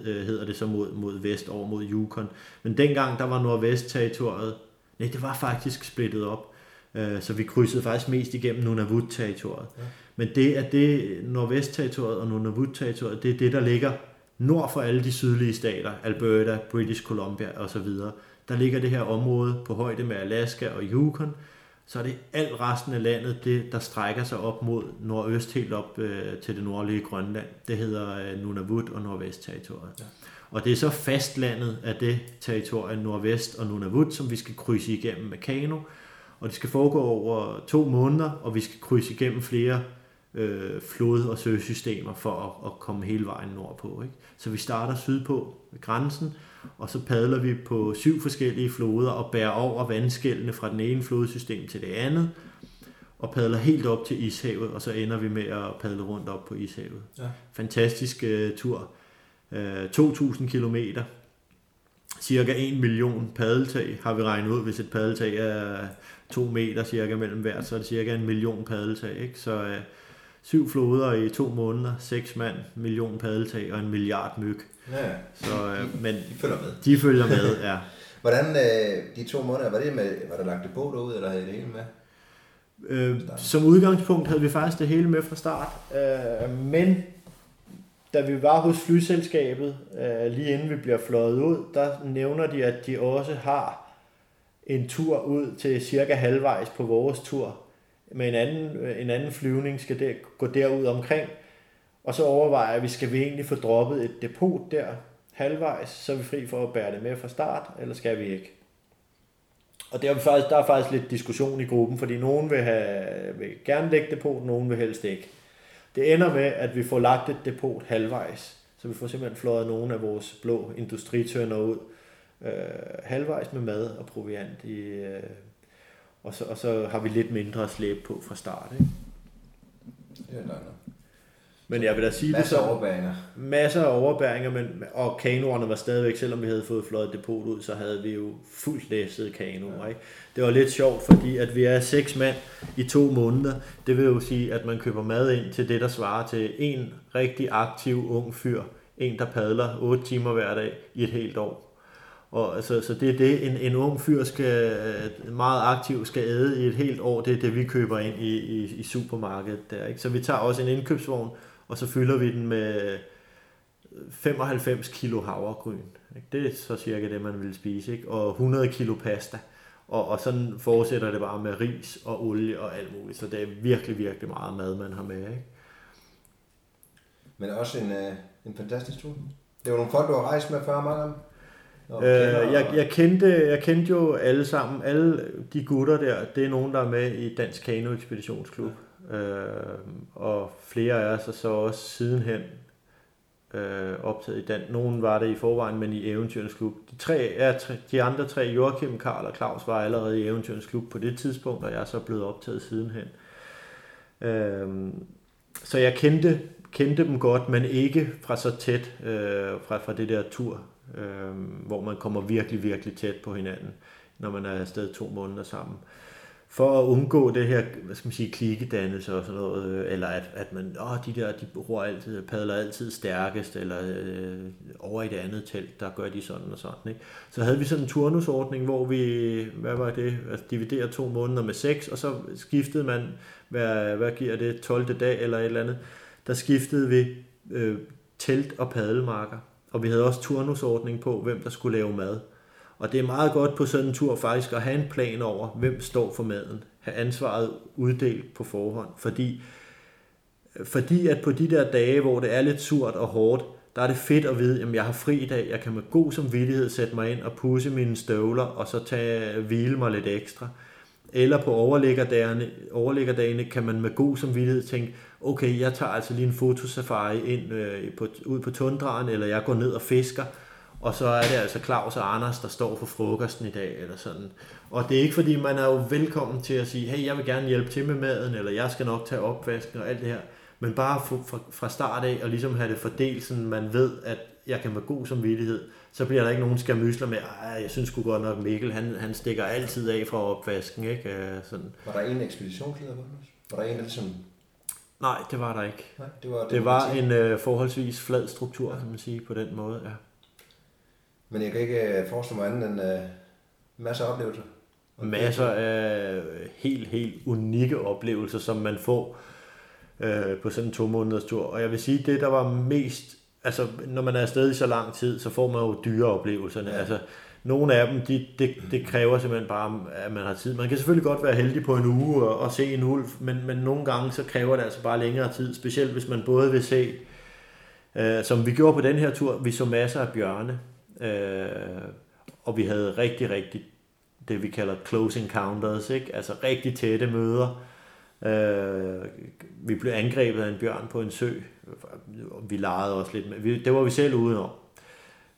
øh, hedder det så mod, mod vest over mod Yukon. Men dengang, der var Nordvest-territoriet, nej, det var faktisk splittet op. Øh, så vi krydsede faktisk mest igennem Nunavut-territoriet. Ja. Men det er det, Nordvest-territoriet og Nunavut-territoriet, det er det, der ligger nord for alle de sydlige stater, Alberta, British Columbia osv. Der ligger det her område på højde med Alaska og Yukon, så er det alt resten af landet, det, der strækker sig op mod nordøst, helt op øh, til det nordlige Grønland. Det hedder øh, Nunavut og Nordvest-territoriet. Ja. Og det er så fastlandet af det territorium Nordvest og Nunavut, som vi skal krydse igennem med kano. Og det skal foregå over to måneder, og vi skal krydse igennem flere øh, flod- og søsystemer for at, at komme hele vejen nordpå. Ikke? Så vi starter sydpå ved grænsen, og så padler vi på syv forskellige floder og bærer over vandskældene fra den ene flodsystem til det andet, og padler helt op til Ishavet, og så ender vi med at padle rundt op på Ishavet. Ja. Fantastisk uh, tur. Uh, 2.000 kilometer. Cirka 1 million paddeltag har vi regnet ud. Hvis et paddeltag er 2 meter cirka mellem hver, så er det cirka en million paddeltag. Ikke? Så uh, syv floder i to måneder, seks mand, million paddeltag og en milliard myg. Ja, så, øh, men de følger med. De følger med, ja. Hvordan øh, de to måneder, var det med, var der lagt det på derude, eller havde det hele med? Øh, som udgangspunkt havde vi faktisk det hele med fra start, øh, men da vi var hos flyselskabet, øh, lige inden vi bliver fløjet ud, der nævner de, at de også har en tur ud til cirka halvvejs på vores tur, med en anden, øh, en anden flyvning skal der, gå derud omkring, og så overvejer jeg, at vi skal vi egentlig få droppet et depot der halvvejs, så er vi fri for at bære det med fra start, eller skal vi ikke? Og der er, faktisk, der er faktisk lidt diskussion i gruppen, fordi nogen vil, have, vil gerne lægge på nogen vil helst ikke. Det ender med, at vi får lagt et depot halvvejs, så vi får simpelthen fløjet nogle af vores blå industritønder ud øh, halvvejs med mad og proviant i, øh, og, så, og så har vi lidt mindre at slæbe på fra start. Ikke? Det er men jeg vil da sige masser det af overbæringer. Masser af overbæringer, men, og kanoerne var stadigvæk, selvom vi havde fået fløjet depot ud, så havde vi jo fuldt læsset kanoer. Ja. Ikke? Det var lidt sjovt, fordi at vi er seks mand i to måneder. Det vil jo sige, at man køber mad ind til det, der svarer til en rigtig aktiv ung fyr. En, der padler 8 timer hver dag i et helt år. Og altså, så det er det, en, en ung fyr skal, meget aktiv skal æde i et helt år. Det er det, vi køber ind i, i, i supermarkedet der. Ikke? Så vi tager også en indkøbsvogn, og så fylder vi den med 95 kilo havregryn. Ikke? Det er så cirka det, man vil spise. Ikke? Og 100 kilo pasta. Og, og sådan fortsætter det bare med ris og olie og alt muligt. Så det er virkelig, virkelig meget mad, man har med. Ikke? Men også en, øh, en fantastisk tur. Det var nogle folk, du har rejst med før, mange Øh, jeg, jeg, kendte, jeg kendte jo alle sammen, alle de gutter der, det er nogen, der er med i Dansk Kano Ekspeditionsklub. Øh, og flere af os er så også sidenhen øh, optaget i den. Nogen var det i forvejen, men i Eventyrens Klub. De, tre, ja, tre, de andre tre, Joachim, Karl og Claus, var allerede i Eventyrens Klub på det tidspunkt, og jeg er så blevet optaget sidenhen. Øh, så jeg kendte, kendte dem godt, men ikke fra så tæt, øh, fra, fra det der tur, øh, hvor man kommer virkelig, virkelig tæt på hinanden, når man er afsted to måneder sammen for at undgå det her, hvad skal man sige, klikedannelse og sådan noget, øh, eller at, at man, åh, de der, de bruger altid, padler altid stærkest, eller øh, over i det andet telt, der gør de sådan og sådan, ikke? Så havde vi sådan en turnusordning, hvor vi, hvad var det, altså dividerer to måneder med seks, og så skiftede man, hvad, hvad giver det, 12. dag eller et eller andet, der skiftede vi øh, telt og padelmarker, og vi havde også turnusordning på, hvem der skulle lave mad. Og det er meget godt på sådan en tur faktisk at have en plan over, hvem står for maden. Have ansvaret uddelt på forhånd. Fordi, fordi at på de der dage, hvor det er lidt surt og hårdt, der er det fedt at vide, at jeg har fri i dag, jeg kan med god samvittighed sætte mig ind og pusse mine støvler, og så tage hvile mig lidt ekstra. Eller på overliggerdagene, overliggerdagene kan man med god samvittighed tænke, okay, jeg tager altså lige en fotosafari ind øh, på, ud på tundraen, eller jeg går ned og fisker, og så er det altså Claus og Anders, der står for frokosten i dag, eller sådan. Og det er ikke fordi, man er jo velkommen til at sige, hey, jeg vil gerne hjælpe til med maden, eller jeg skal nok tage opvasken og alt det her. Men bare fra, fra start af, og ligesom have det fordelt, så man ved, at jeg kan med god samvittighed, så bliver der ikke nogen skamysler med, at jeg synes sgu godt nok, Mikkel, han, han stikker altid af fra opvasken, ikke? Øh, sådan. Var der en ekspeditionsleder, Var der en, der ligesom Nej, det var der ikke. Nej, det var, det, det var en øh, forholdsvis flad struktur, ja. kan man sige, på den måde. Ja. Men jeg kan ikke øh, forestille mig andet end uh, masser af oplevelser. Masser af helt, helt unikke oplevelser, som man får øh, på sådan en to måneders tur. Og jeg vil sige, det der var mest, altså når man er afsted i så lang tid, så får man jo dyre oplevelserne. Ja. Altså, nogle af dem, de, det, det kræver simpelthen bare, at man har tid. Man kan selvfølgelig godt være heldig på en uge og, og se en ulv, men, men nogle gange så kræver det altså bare længere tid, specielt hvis man både vil se, øh, som vi gjorde på den her tur, vi så masser af bjørne, øh, og vi havde rigtig, rigtig det vi kalder close encounters, ikke? altså rigtig tætte møder. Øh, vi blev angrebet af en bjørn på en sø, vi legede også lidt med, vi, det var vi selv ude om.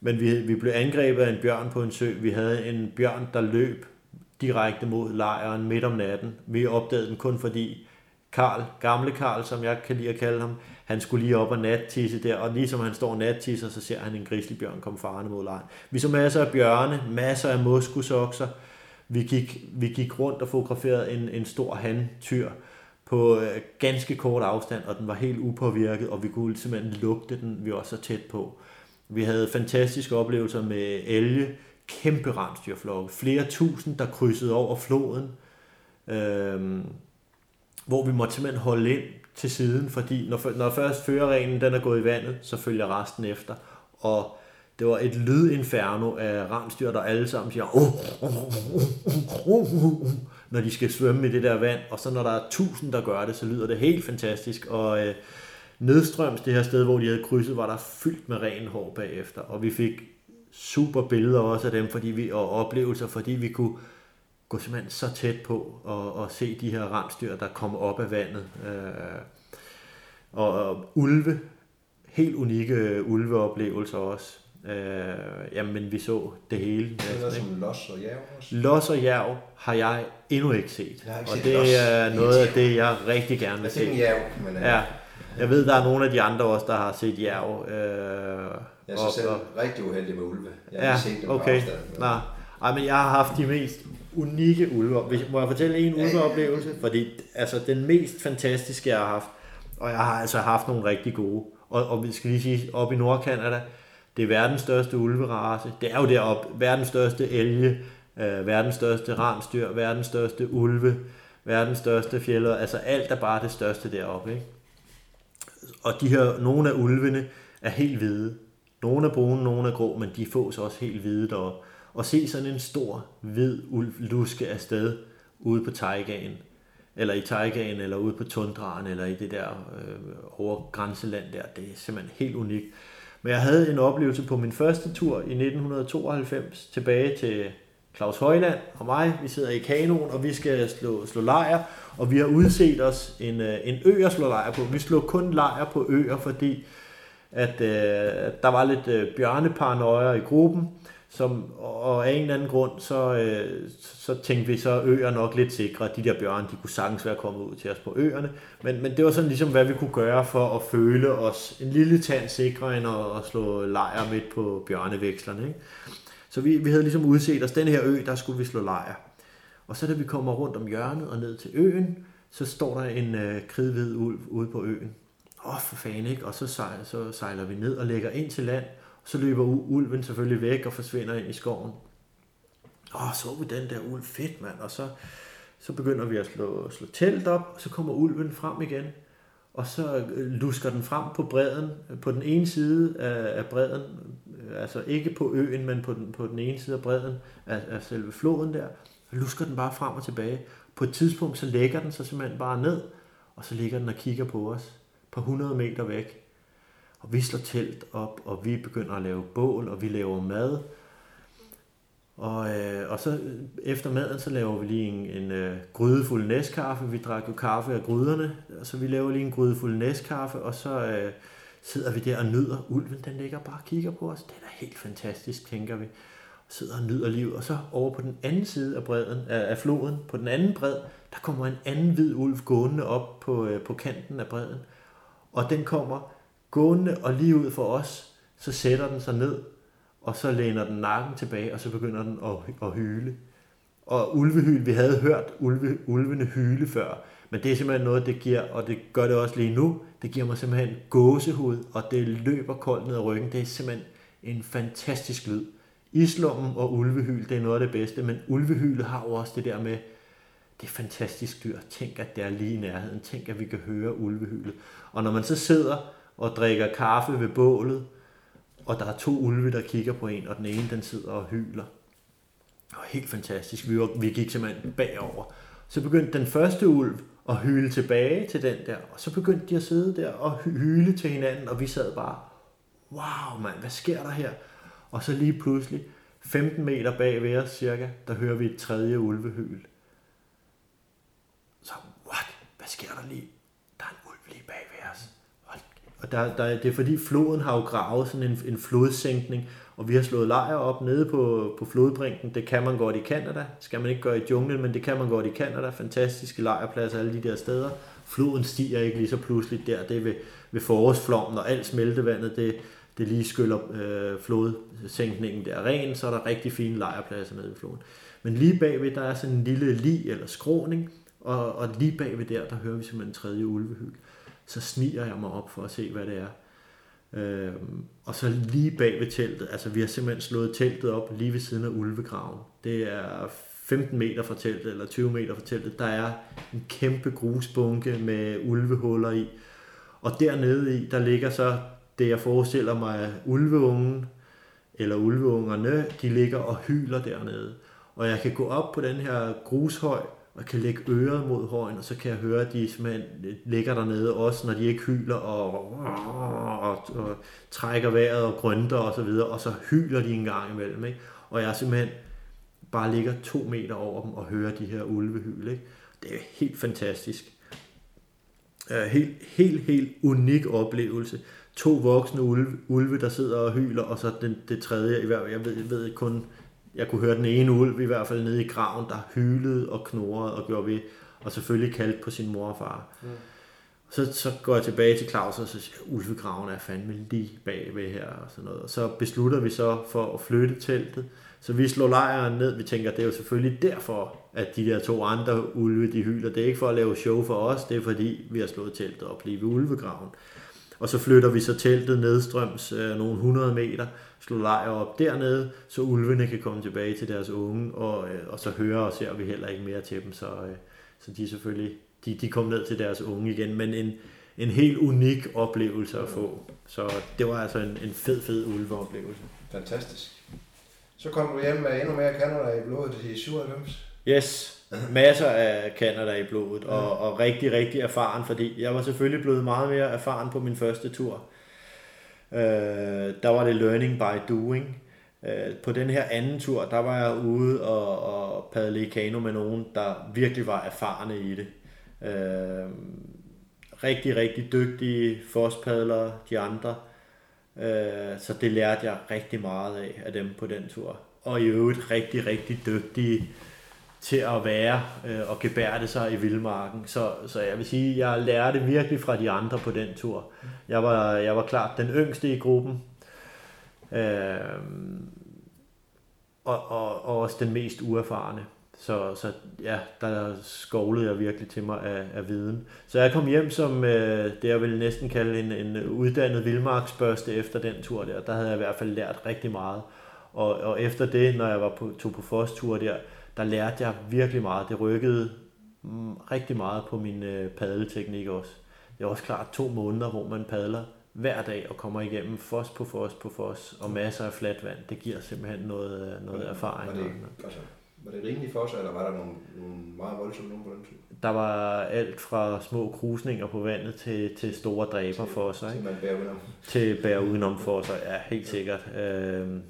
Men vi, vi blev angrebet af en bjørn på en sø. Vi havde en bjørn, der løb direkte mod lejren midt om natten. Vi opdagede den kun fordi Karl, gamle Karl, som jeg kan lide at kalde ham, han skulle lige op og nattisse der, og ligesom han står nattisser, så ser han en grizzlybjørn komme farende mod lejren. Vi så masser af bjørne, masser af moskusokser. Vi gik, vi gik rundt og fotograferede en, en stor handtyr på øh, ganske kort afstand, og den var helt upåvirket, og vi kunne simpelthen lugte den, vi var så tæt på. Vi havde fantastiske oplevelser med elge, kæmpe rensdyrflokke, flere tusind, der krydsede over floden, øh, hvor vi måtte simpelthen holde ind til siden, fordi når, når først førerregnen den er gået i vandet, så følger resten efter. Og det var et lydinferno af ramstyr, der alle sammen siger, oh, oh, oh, oh, oh, når de skal svømme i det der vand. Og så når der er tusind, der gør det, så lyder det helt fantastisk. Og øh, nedstrøms det her sted, hvor de havde krydset, var der fyldt med ren hår bagefter. Og vi fik super billeder også af dem, fordi vi, og oplevelser, fordi vi kunne gå simpelthen så tæt på og, og se de her rensdyr, der kommer op af vandet. Øh, og, og ulve, helt unikke ulveoplevelser også. Øh, jamen, vi så det hele. Det er som los og jav også. Los og jav har jeg endnu ikke set. ikke og set det los. er noget af det, jeg rigtig gerne vil Jeg se. tænker jav, men uh, Ja, jeg ved, der er nogle af de andre også, der har set jav. Øh, jeg er så selv og- rigtig uheldig med ulve. Jeg har Ja, ikke set dem okay. Nej. Ej, men jeg har haft de mest unikke ulve. Må jeg fortælle en ulveoplevelse? Fordi altså, den mest fantastiske, jeg har haft, og jeg har altså haft nogle rigtig gode. Og, og vi skal lige sige, op i Nordkanada, det er verdens største ulverace. Det er jo deroppe, verdens største elge, øh, verdens største rensdyr, verdens største ulve, verdens største fjælder. Altså alt er bare det største deroppe. Ikke? Og de her, nogle af ulvene er helt hvide. Nogle er brune, nogle er grå, men de fås også helt hvide deroppe. Og se sådan en stor, hvid ulv luske afsted ude på taigaen, eller i taigaen, eller ude på tundraen, eller i det der øh, over grænseland der, det er simpelthen helt unikt. Men jeg havde en oplevelse på min første tur i 1992 tilbage til Claus Højland og mig. Vi sidder i kanoen, og vi skal slå, slå lejr, og vi har udset os en, øh, en ø at slå lejr på. Vi slog kun lejr på øer, fordi at øh, der var lidt øh, bjørneparanoia i gruppen, som, og af en eller anden grund, så, øh, så tænkte vi så, at øer nok lidt sikre. De der bjørne, de kunne sagtens være kommet ud til os på øerne. Men, men det var sådan ligesom, hvad vi kunne gøre for at føle os en lille tand sikre, end at, at slå lejr midt på bjørnevekslerne. Ikke? Så vi, vi havde ligesom udset os, den her ø, der skulle vi slå lejr. Og så da vi kommer rundt om hjørnet og ned til øen, så står der en øh, kridhvid ulv ude på øen. Åh, oh, for fanden ikke? Og så sejler, så sejler vi ned og lægger ind til land. Så løber ulven selvfølgelig væk og forsvinder ind i skoven. Åh, så vi den der ulv. Fedt, mand. Og så, så begynder vi at slå, slå telt op, og så kommer ulven frem igen. Og så øh, lusker den frem på bredden, øh, på den ene side af, af bredden, øh, altså ikke på øen, men på den, på den ene side af bredden af, af selve floden der, lusker den bare frem og tilbage. På et tidspunkt, så lægger den sig simpelthen bare ned, og så ligger den og kigger på os, på 100 meter væk. Og vi slår telt op, og vi begynder at lave bål, og vi laver mad. Og, øh, og så øh, efter maden, så laver vi lige en, en øh, grydefuld næstkaffe. Vi drak jo kaffe af gryderne, så vi laver lige en grydefuld næstkaffe, og så øh, sidder vi der og nyder. Ulven, den ligger bare og kigger på os. Det er da helt fantastisk, tænker vi sidder og nyder livet. Og så over på den anden side af, bredden, af, af floden, på den anden bred, der kommer en anden hvid ulv gående op på, øh, på kanten af bredden. Og den kommer gående og lige ud for os, så sætter den sig ned, og så læner den nakken tilbage, og så begynder den at, at hyle. Og ulvehyl, vi havde hørt ulve, ulvene hyle før, men det er simpelthen noget, det giver, og det gør det også lige nu, det giver mig simpelthen gåsehud, og det løber koldt ned ad ryggen. Det er simpelthen en fantastisk lyd. Islummen og ulvehyl, det er noget af det bedste, men ulvehylet har jo også det der med, det er fantastisk dyr. Tænk, at det er lige i nærheden. Tænk, at vi kan høre ulvehylet. Og når man så sidder og drikker kaffe ved bålet, og der er to ulve, der kigger på en, og den ene, den sidder og hyler. Og helt fantastisk. Vi, var, vi gik simpelthen bagover. Så begyndte den første ulv at hyle tilbage til den der, og så begyndte de at sidde der og hyle til hinanden, og vi sad bare, wow mand, hvad sker der her? Og så lige pludselig, 15 meter bag ved os cirka, der hører vi et tredje ulvehyl. Så, what? Hvad sker der lige? Der er en ulv lige bag ved os. Og der, der, det er fordi floden har jo gravet sådan en, en flodsænkning, og vi har slået lejr op nede på, på flodbrinken. Det kan man godt i Kanada. skal man ikke gøre i junglen, men det kan man godt i Kanada. Fantastiske lejrpladser alle de der steder. Floden stiger ikke lige så pludseligt der. Det er ved, ved forårsflommen, og alt smeltevandet, det, det lige skyller øh, flodsænkningen der ren, så er der rigtig fine lejrpladser nede ved floden. Men lige bagved, der er sådan en lille li eller skråning, og, og lige bagved der, der hører vi simpelthen en tredje ulvehyl. Så sniger jeg mig op for at se, hvad det er. Øh, og så lige bag ved teltet, altså vi har simpelthen slået teltet op lige ved siden af ulvegraven. Det er 15 meter fra teltet, eller 20 meter fra teltet. Der er en kæmpe grusbunke med ulvehuller i. Og dernede i, der ligger så det jeg forestiller mig, ulveungen eller ulveungerne, de ligger og hyler dernede. Og jeg kan gå op på den her grushøj, og kan lægge øret mod højen, og så kan jeg høre, at de simpelthen ligger dernede, også når de ikke hyler og, og, og, og trækker vejret og grønter og så videre, og så hyler de en gang imellem. Ikke? Og jeg simpelthen bare ligger to meter over dem og hører de her ulvehyl. Ikke? Det er helt fantastisk. Helt, helt, helt unik oplevelse to voksne ulve, ulve, der sidder og hyler, og så den, det tredje, i hvert fald, jeg ved, jeg ved kun, jeg kunne høre den ene ulv i hvert fald nede i graven, der hylede og knurrede og gjorde ved, og selvfølgelig kaldte på sin mor og far. Mm. Så, så går jeg tilbage til Claus og så siger, ulvegraven er fandme lige bagved her og sådan noget. Og så beslutter vi så for at flytte teltet. Så vi slår lejren ned. Vi tænker, det er jo selvfølgelig derfor, at de der to andre ulve, de hyler. Det er ikke for at lave show for os, det er fordi, vi har slået teltet op lige ved ulvegraven. Og så flytter vi så teltet nedstrøms øh, nogle 100 meter, slår lejr op dernede, så ulvene kan komme tilbage til deres unge, og, øh, og så hører og ser vi heller ikke mere til dem, så, øh, så de selvfølgelig, de, de kom ned til deres unge igen, men en, en helt unik oplevelse at få. Så det var altså en, en fed, fed ulveoplevelse. Fantastisk. Så kom du hjem med endnu mere Canada i blodet til 97. Yes, masser af Canada i blodet, og, og rigtig, rigtig erfaren, fordi jeg var selvfølgelig blevet meget mere erfaren på min første tur. Øh, der var det learning by doing. Øh, på den her anden tur, der var jeg ude og, og padle i kano med nogen, der virkelig var erfarne i det. Øh, rigtig, rigtig dygtige fosspadlere, de andre. Øh, så det lærte jeg rigtig meget af, af dem på den tur. Og i øvrigt rigtig, rigtig dygtige til at være øh, og gebærde sig i vildmarken. Så, så jeg vil sige, jeg lærte virkelig fra de andre på den tur. Jeg var, jeg var klart den yngste i gruppen. Øh, og, og, og også den mest uerfarne. så, så ja, der skovlede jeg virkelig til mig af, af viden. Så jeg kom hjem som øh, det, jeg vil næsten kalde en, en uddannet vildmarksbørste efter den tur der. Der havde jeg i hvert fald lært rigtig meget. Og, og efter det, når jeg var på, tog på Fos-tur der, der lærte jeg virkelig meget. Det rykkede mm, rigtig meget på min øh, padleteknik også. Det er også klart to måneder, hvor man padler hver dag og kommer igennem fos på fos på fos og masser af fladt vand. Det giver simpelthen noget, øh, noget Var det- erfaring. Var det, altså, var det rimeligt for sig, eller var der nogle, nogle meget voldsomme nogen på den tur? Der var alt fra små krusninger på vandet til, til store dræber for sig. Til man bærer udenom. Til bære udenom for sig, ja, helt sikkert. Øhm,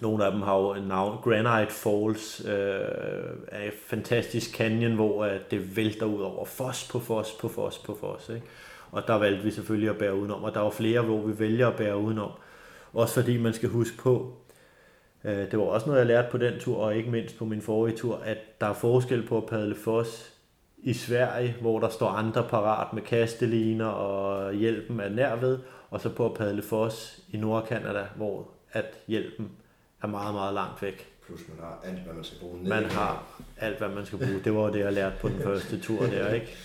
nogle af dem har jo en navn. Granite Falls øh, er et fantastisk canyon, hvor at det vælter ud over fos på fos på fos på fos. Ikke? Og der valgte vi selvfølgelig at bære udenom, og der var flere, hvor vi vælger at bære udenom. Også fordi man skal huske på, øh, det var også noget, jeg lærte på den tur, og ikke mindst på min forrige tur, at der er forskel på at padle fos i Sverige, hvor der står andre parat med kasteliner og hjælpen er nær ved, og så på at padle fos i Nordkanada, hvor at hjælpen er meget, meget langt væk. Plus man har alt, hvad man skal bruge. ned Man har alt, hvad man skal bruge. Det var jo det, jeg lærte på den første tur der, ikke?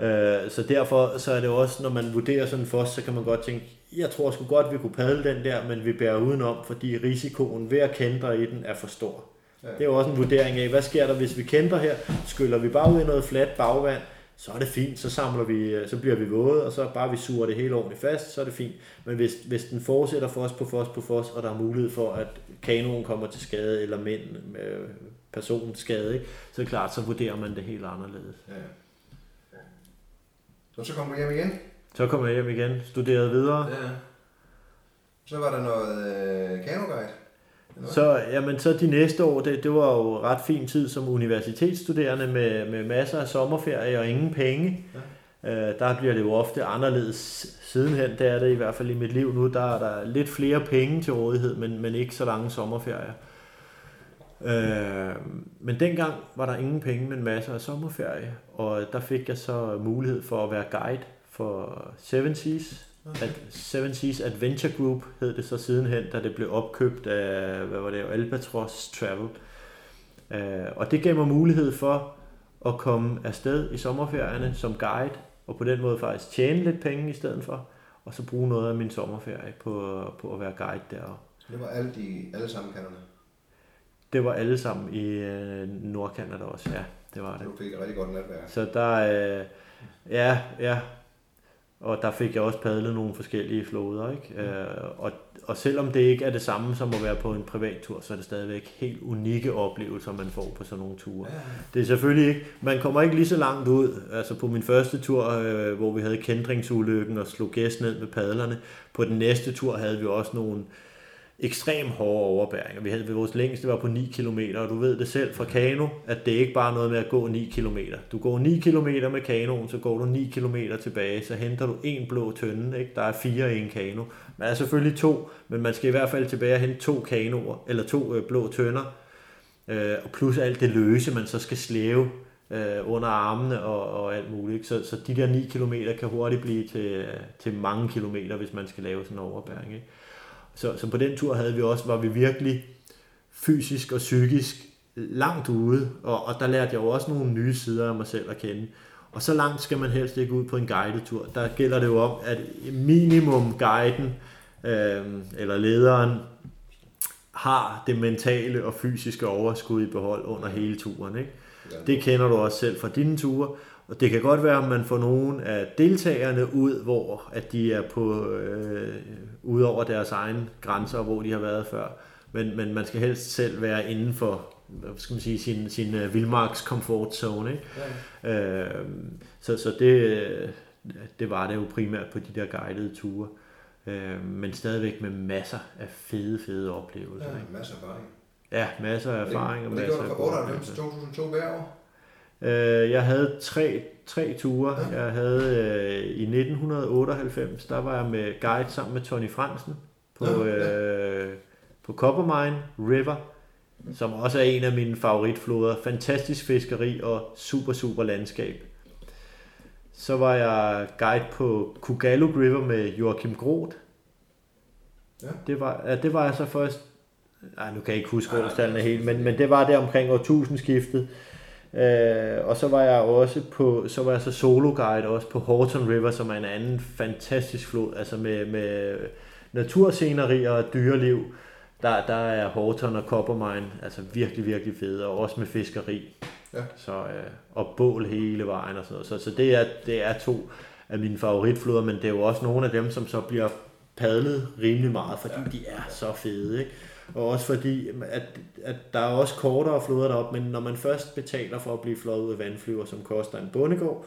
Øh, så derfor så er det også, når man vurderer sådan en fos, så kan man godt tænke, jeg tror sgu godt, vi kunne padle den der, men vi bærer udenom, fordi risikoen ved at kendre i den er for stor. Ja. Det er jo også en vurdering af, hvad sker der, hvis vi kender her? Skyller vi bare ud i noget fladt bagvand, så er det fint, så samler vi, så bliver vi våde, og så bare vi suger det hele ordentligt fast, så er det fint. Men hvis, hvis den fortsætter fos på fos på fos, og der er mulighed for, at kanoen kommer til skade, eller mænd med personens skade, ikke? så er det klart, så vurderer man det helt anderledes. Ja. Så, så kom du hjem igen. Så kom jeg hjem igen, studerede videre. Ja. Så var der noget øh, kanoguide. Så, jamen, så de næste år, det, det var jo ret fin tid som universitetsstuderende med, med masser af sommerferie og ingen penge. Ja. Øh, der bliver det jo ofte anderledes sidenhen, det er det i hvert fald i mit liv nu. Der er der lidt flere penge til rådighed, men, men ikke så lange sommerferier. Øh, men dengang var der ingen penge, men masser af sommerferie. Og der fik jeg så mulighed for at være guide for Seven Seas. At Seven Seas Adventure Group hed det så sidenhen, da det blev opkøbt af, hvad var det, Albatros Travel. Øh, og det gav mig mulighed for at komme afsted i sommerferierne som guide, og på den måde faktisk tjene lidt penge i stedet for, og så bruge noget af min sommerferie på, på at være guide deroppe. Det var alle, de, alle sammen kanerne. Det var alle sammen i øh, Nordkanada også, ja, det var det. du fik et rigtig godt netværk. Så der, øh, ja, ja, og der fik jeg også padlet nogle forskellige floder, ikke? Øh, og, og selvom det ikke er det samme som at være på en privattur, så er det stadigvæk helt unikke oplevelser, man får på sådan nogle ture. Ja, Det er selvfølgelig ikke, man kommer ikke lige så langt ud. Altså på min første tur, øh, hvor vi havde kendringsulykken og slog gæst ned med padlerne. På den næste tur havde vi også nogle ekstrem hårde overbæringer. Vi havde vores længste var på 9 km, og du ved det selv fra kano, at det ikke bare er noget med at gå 9 km. Du går 9 km med kanoen, så går du 9 km tilbage, så henter du en blå tønde, ikke? der er fire i en kano. Man er selvfølgelig to, men man skal i hvert fald tilbage og hente to kanoer, eller to øh, blå tønder, øh, og plus alt det løse, man så skal slæve øh, under armene og, og alt muligt. ikke? Så, så de der 9 km kan hurtigt blive til, øh, til mange kilometer, hvis man skal lave sådan en overbæring. Ikke? Så, så på den tur havde vi også, var vi virkelig fysisk og psykisk langt ude, og, og der lærte jeg jo også nogle nye sider af mig selv at kende. Og så langt skal man helst ikke ud på en guidetur. Der gælder det jo om, at minimum guiden, øh, eller lederen, har det mentale og fysiske overskud i behold under hele turen. Ikke? ja. Det kender du også selv fra dine ture. Og det kan godt være, at man får nogle af deltagerne ud, hvor at de er på øh, ud over deres egne grænser, hvor de har været før. Men, men man skal helst selv være inden for hvad skal man sige, sin, sin uh, vildmarks comfort zone. Ikke? Ja. Øh, så så det, det var det jo primært på de der guidede ture. Øh, men stadigvæk med masser af fede, fede oplevelser. Ikke? Ja, masser af erfaring. Ja, masser af erfaring og og det masser gjorde du fra 98 til oplevelser. 2002 hver år. Øh, jeg havde tre, tre ture. Jeg havde øh, i 1998, der var jeg med guide sammen med Tony Fransen på, øh, på Coppermine River, som også er en af mine favoritfloder. Fantastisk fiskeri og super, super landskab. Så var jeg guide på Kugaluk River med Joachim Groth. Ja. Det var, ja, det var jeg så først ej, nu kan jeg ikke huske årstallene helt, men, men det var der omkring årtusindskiftet. Øh, og så var jeg også på, så var jeg så solo guide også på Horton River, som er en anden fantastisk flod, altså med, med natursceneri og dyreliv. Der, der er Horton og Coppermine altså virkelig, virkelig fede, og også med fiskeri. Ja. Så, øh, og bål hele vejen og sådan noget. Så, så det, er, det er to af mine favoritfloder, men det er jo også nogle af dem, som så bliver padlet rimelig meget, fordi ja. de er så fede. Ikke? Og også fordi, at, at der er også kortere floder deroppe, men når man først betaler for at blive flået ud af vandflyver, som koster en bondegård,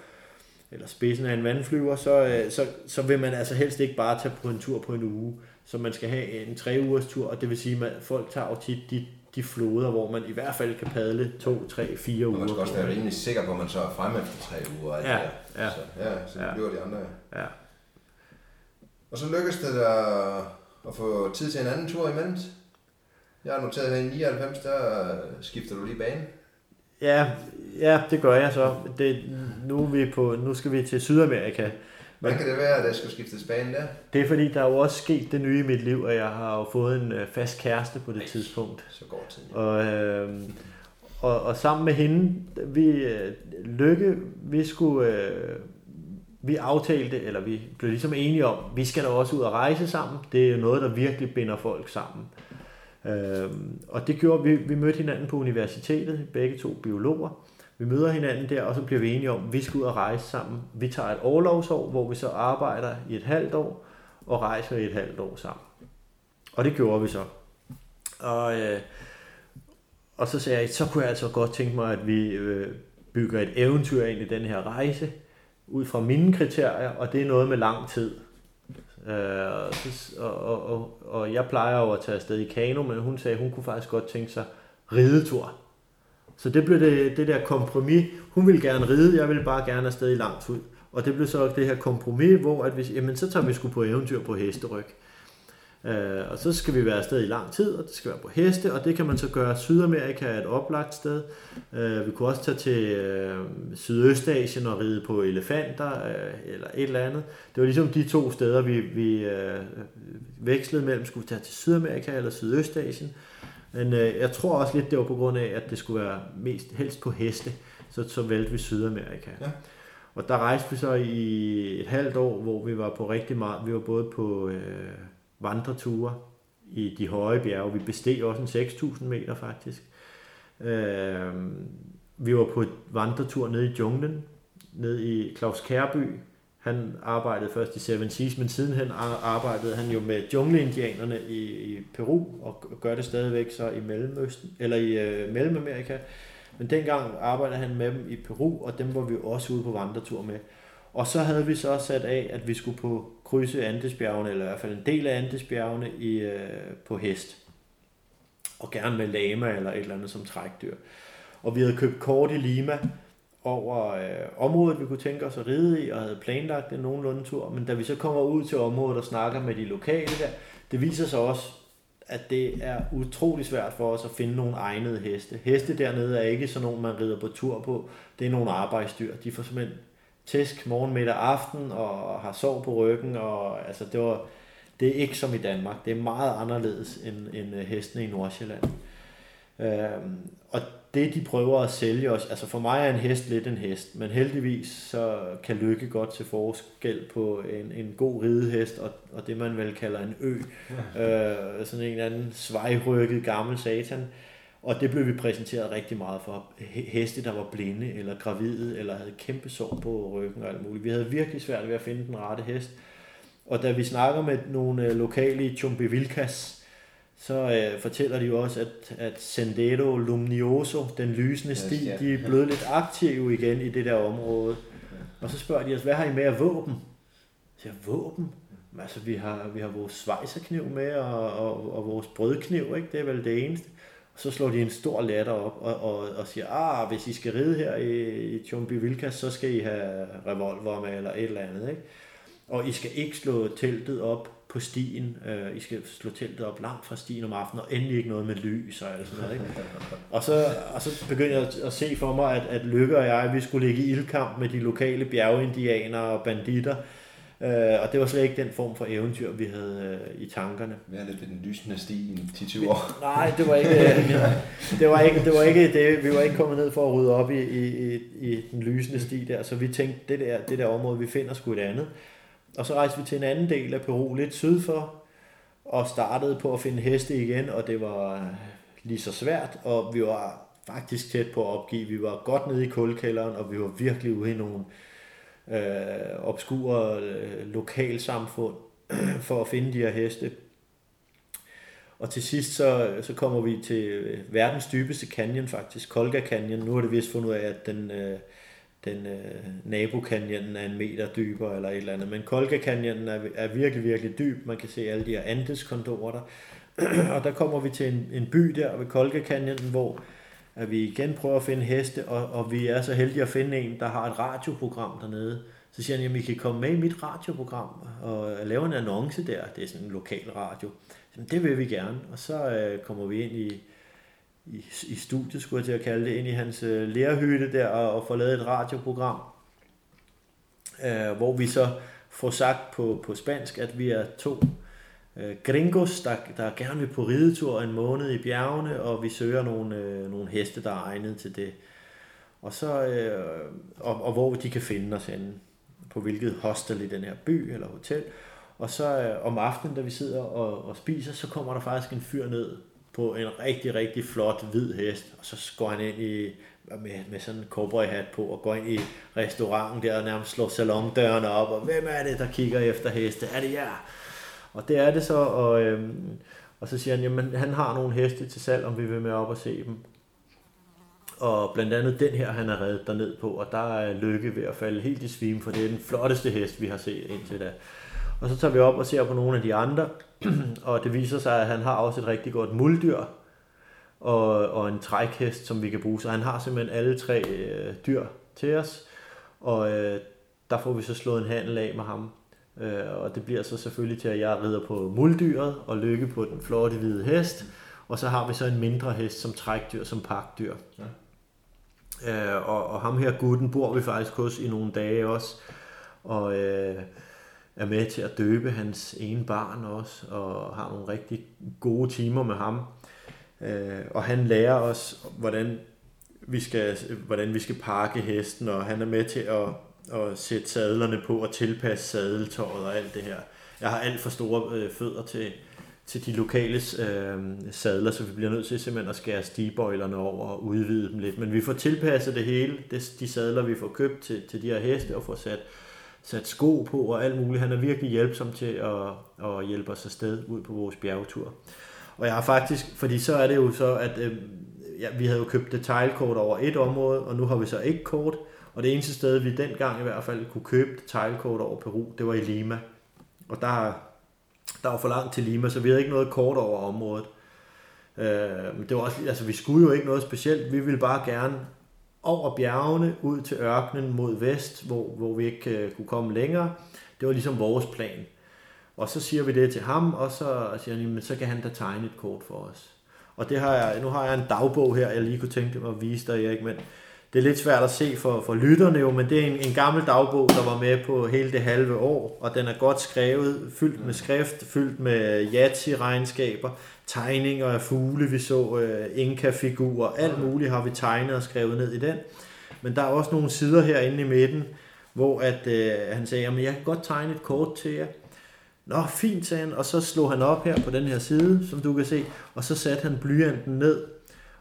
eller spidsen af en vandflyver, så, øh, så, så vil man altså helst ikke bare tage på en tur på en uge. Så man skal have en tre ugers tur, og det vil sige, at folk tager jo tit de, de floder, hvor man i hvert fald kan padle to, tre, fire uger. Og man skal også være rimelig sikker på, at man så er fremme efter tre uger. Ja, ja. Så, ja, så det ja. bliver de andre. Ja. Og så lykkes det der at få tid til en anden tur imellem. Jeg har noteret her i 99, der skifter du lige bane. Ja, ja, det gør jeg så. Det, nu, er vi på, nu skal vi til Sydamerika. Hvordan kan det være, at der skal skiftes bane der? Det er fordi, der er jo også sket det nye i mit liv, at jeg har jo fået en øh, fast kæreste på det Ej, tidspunkt. Så går tiden. Og, øh, og, og sammen med hende, vi, øh, Lykke, vi skulle, øh, vi aftalte, eller vi blev ligesom enige om, vi skal da også ud og rejse sammen. Det er jo noget, der virkelig binder folk sammen. Øh, Øhm, og det gjorde vi, vi mødte hinanden på universitetet, begge to biologer. Vi møder hinanden der, og så bliver vi enige om, at vi skal ud og rejse sammen. Vi tager et overlovsår, hvor vi så arbejder i et halvt år, og rejser i et halvt år sammen. Og det gjorde vi så. Og, øh, og så sagde jeg, så kunne jeg altså godt tænke mig, at vi øh, bygger et eventyr ind i den her rejse, ud fra mine kriterier, og det er noget med lang tid. Øh, og, og, og, og jeg plejer jo at tage afsted i kano, men hun sagde, at hun kunne faktisk godt tænke sig ridetur. Så det blev det, det der kompromis. Hun ville gerne ride, jeg ville bare gerne afsted i langt ud. Og det blev så det her kompromis, hvor at vi, jamen, så tager vi sgu på eventyr på hesteryg. Uh, og så skal vi være afsted i lang tid, og det skal være på heste, og det kan man så gøre. Sydamerika er et oplagt sted. Uh, vi kunne også tage til uh, Sydøstasien og ride på elefanter, uh, eller et eller andet. Det var ligesom de to steder, vi, vi uh, vekslede mellem. Skulle vi tage til Sydamerika eller Sydøstasien? Men uh, jeg tror også lidt, det var på grund af, at det skulle være mest helst på heste. Så, så valgte vi Sydamerika. Ja. Og der rejste vi så i et halvt år, hvor vi var på rigtig meget. Vi var både på... Uh, vandreture i de høje bjerge. Vi besteg også en 6.000 meter faktisk. Øh, vi var på et vandretur nede i junglen, nede i Claus Kærby. Han arbejdede først i Seven Seas, men sidenhen arbejdede han jo med jungleindianerne i, i Peru, og gør det stadigvæk så i Mellemøsten, eller i øh, Mellemamerika. Men dengang arbejdede han med dem i Peru, og dem var vi også ude på vandretur med. Og så havde vi så sat af, at vi skulle på krydse Andesbjergene, eller i hvert fald en del af Andesbjergene i, øh, på hest. Og gerne med lama eller et eller andet som trækdyr. Og vi havde købt kort i Lima over øh, området, vi kunne tænke os at ride i, og havde planlagt en nogenlunde tur. Men da vi så kommer ud til området og snakker med de lokale der, det viser sig også, at det er utrolig svært for os at finde nogle egnede heste. Heste dernede er ikke sådan nogle, man rider på tur på. Det er nogle arbejdsdyr. De får simpelthen tæsk morgen, middag, aften, og har sov på ryggen, og altså det var, det er ikke som i Danmark. Det er meget anderledes end, end øh, hestene i Nordsjælland. Øhm, og det de prøver at sælge os, altså for mig er en hest lidt en hest, men heldigvis så kan Lykke godt til forskel på en, en god ridehest og, og det man vel kalder en ø. Øh, sådan en eller anden svejrykket gammel satan. Og det blev vi præsenteret rigtig meget for. Heste, der var blinde eller gravide, eller havde kæmpe sår på ryggen og alt muligt. Vi havde virkelig svært ved at finde den rette hest. Og da vi snakker med nogle øh, lokale i Chumbivilcas, så øh, fortæller de jo også, at, at Sendero Luminoso, den lysende sti, yes, de er blevet lidt aktive igen i det der område. Og så spørger de os, hvad har I med af våben? Så siger våben? Altså, vi har, vi har vores svejserkniv med, og, og, og vores brødkniv, ikke? det er vel det eneste så slår de en stor latter op og, og, og siger, ah, hvis I skal ride her i, i Chumbi Vilkas, så skal I have revolver med eller et eller andet. Ikke? Og I skal ikke slå teltet op på stien. Øh, I skal slå teltet op langt fra stien om aftenen, og endelig ikke noget med lys og alt sådan noget. Ikke? Og, så, og så begyndte jeg at se for mig, at, at Lykke og jeg, vi skulle ligge i ildkamp med de lokale bjergindianere og banditter, Øh, og det var slet ikke den form for eventyr, vi havde øh, i tankerne. Vi er lidt ved den lysende sti i 10-20 år. Nej, det var ikke det. Var ikke, det, var ikke det. Vi var ikke kommet ned for at rydde op i, i, i, i den lysende sti der, så vi tænkte, det der, det der område, vi finder sgu et andet. Og så rejste vi til en anden del af Peru, lidt syd for, og startede på at finde heste igen, og det var lige så svært, og vi var faktisk tæt på at opgive. Vi var godt nede i kulkælderen, og vi var virkelig ude i nogle øh, Øh, obskure øh, lokalsamfund for at finde de her heste. Og til sidst så, så kommer vi til øh, verdens dybeste canyon faktisk, Kolga Canyon. Nu har det vist fundet ud af, at den, øh, den øh, nabokanyonen er en meter dybere eller et eller andet. Men Kolga Canyon er, er virkelig, virkelig dyb. Man kan se alle de her andeskontorer der. og der kommer vi til en, en by der ved Kolga Canyon, hvor at vi igen prøver at finde heste, og, og vi er så heldige at finde en, der har et radioprogram dernede. Så siger han, at I kan komme med i mit radioprogram og lave en annonce der. Det er sådan en lokal radio. Jamen, det vil vi gerne. Og så øh, kommer vi ind i, i, i studiet, skulle jeg til at kalde det, ind i hans øh, lærerhytte der og, og får lavet et radioprogram, øh, hvor vi så får sagt på, på spansk, at vi er to øh, gringos, der, der gerne vil på ridetur en måned i bjergene, og vi søger nogle, øh, nogle heste, der er egnet til det. Og, så, øh, og, og hvor de kan finde os henne, på hvilket hostel i den her by eller hotel. Og så øh, om aftenen, da vi sidder og, og spiser, så kommer der faktisk en fyr ned på en rigtig, rigtig flot hvid hest, og så går han ind i, med, med sådan en cowboy-hat på, og går ind i restauranten der og nærmest slår salondørene op, og hvem er det, der kigger efter heste? Er det jer? Og det er det så, og, øhm, og så siger han, jamen han har nogle heste til salg, om vi vil med op og se dem. Og blandt andet den her, han er reddet derned på, og der er lykke ved at falde helt i svime, for det er den flotteste hest, vi har set indtil da. Og så tager vi op og ser på nogle af de andre, og det viser sig, at han har også et rigtig godt muldyr, og, og en trækhest, som vi kan bruge. Så han har simpelthen alle tre øh, dyr til os, og øh, der får vi så slået en handel af med ham. Øh, og det bliver så selvfølgelig til, at jeg rider på muldyret og lykke på den flotte hvide hest. Og så har vi så en mindre hest som trækdyr, som pakdyr. Ja. Øh, og, og ham her gutten bor vi faktisk hos i nogle dage også. Og øh, er med til at døbe hans ene barn også. Og har nogle rigtig gode timer med ham. Øh, og han lærer os, hvordan vi skal, hvordan vi skal pakke hesten, og han er med til at og sætte sadlerne på og tilpasse sadeltøjet og alt det her. Jeg har alt for store øh, fødder til, til de lokale øh, sadler, så vi bliver nødt til simpelthen at skære stigbøjlerne over og udvide dem lidt. Men vi får tilpasset det hele, det, de sadler vi får købt til, til de her heste og får sat, sat sko på og alt muligt. Han er virkelig hjælpsom til at, at hjælpe os afsted ud på vores bjergetur. Og jeg har faktisk, fordi så er det jo så, at øh, ja, vi havde jo købt detailkort over et område, og nu har vi så ikke kort, og det eneste sted, vi dengang i hvert fald kunne købe detailkort over Peru, det var i Lima. Og der, der var for langt til Lima, så vi havde ikke noget kort over området. Øh, det var også, altså, vi skulle jo ikke noget specielt. Vi ville bare gerne over bjergene, ud til ørkenen mod vest, hvor, hvor vi ikke øh, kunne komme længere. Det var ligesom vores plan. Og så siger vi det til ham, og så siger han, men så kan han da tegne et kort for os. Og det har jeg, nu har jeg en dagbog her, jeg lige kunne tænke mig at vise dig, Erik, men det er lidt svært at se for, for lytterne jo, men det er en, en gammel dagbog, der var med på hele det halve år, og den er godt skrevet, fyldt med skrift, fyldt med Yatzy-regnskaber, tegninger af fugle, vi så øh, Inka-figurer, alt muligt har vi tegnet og skrevet ned i den. Men der er også nogle sider herinde i midten, hvor at, øh, han sagde, at jeg kan godt tegne et kort til jer. Nå, fint, sagde han, og så slog han op her på den her side, som du kan se, og så satte han blyanten ned,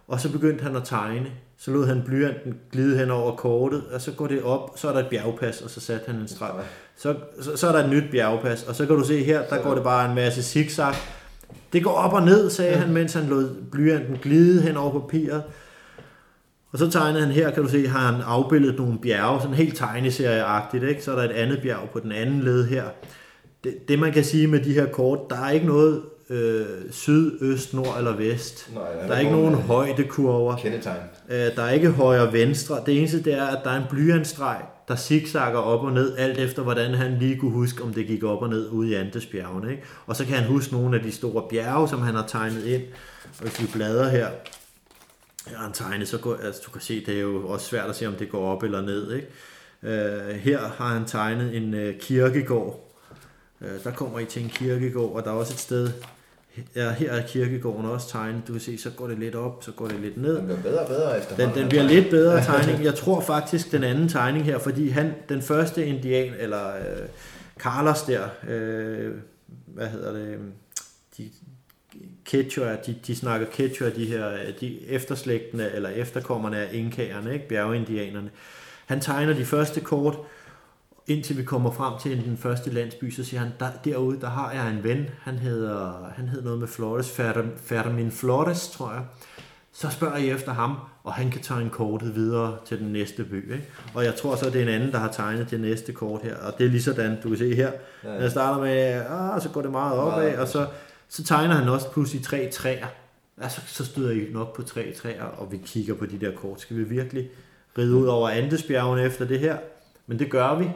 og så begyndte han at tegne så lod han blyanten glide hen over kortet, og så går det op, så er der et bjergpas, og så satte han en streg. Så, så, så er der et nyt bjergpas, og så kan du se her, der går det bare en masse zigzag. Det går op og ned, sagde ja. han, mens han lod blyanten glide hen over papiret. Og så tegnede han her, kan du se, har han afbildet nogle bjerge, sådan helt tegneserieagtigt, ikke? Så er der et andet bjerg på den anden led her. Det, det man kan sige med de her kort, der er ikke noget øh, syd, øst, nord eller vest. Nej, der er, der er ikke nogen øh, højdekurver. Kendetegn. Øh, der er ikke højre og venstre. Det eneste det er, at der er en blyantstreg, der zigzagger op og ned, alt efter hvordan han lige kunne huske, om det gik op og ned ude i Andesbjergene. Ikke? Og så kan han huske nogle af de store bjerge, som han har tegnet ind. Og hvis vi bladrer her, ja, han tegnet, så går, altså, du kan se, det er jo også svært at se, om det går op eller ned. Ikke? Uh, her har han tegnet en uh, kirkegård, Øh, der kommer I til en kirkegård, og der er også et sted, ja, her er kirkegården også tegnet. Du kan se, så går det lidt op, så går det lidt ned. Den bliver bedre og bedre efter Den, den bliver lidt bedre tegning. Jeg tror faktisk den anden tegning her, fordi han, den første indian, eller øh, Carlos der, øh, hvad hedder det, de, Quechua, de, de snakker Quechua, de her de efterslægtene eller efterkommerne af inkaerne, ikke? bjergindianerne. Han tegner de første kort, indtil vi kommer frem til den første landsby, så siger han, der, derude, der har jeg en ven, han hedder, han hedder noget med Flores, Fermin Flores, tror jeg. Så spørger jeg efter ham, og han kan tegne kortet videre til den næste by. Ikke? Og jeg tror så, det er en anden, der har tegnet det næste kort her, og det er lige sådan, du kan se her. Ja. Jeg starter med, ah, så går det meget opad, og så, så tegner han også pludselig tre træer. Altså, så støder I nok på tre træer, og vi kigger på de der kort. Skal vi virkelig ride ud over Andesbjergene efter det her? Men det gør vi,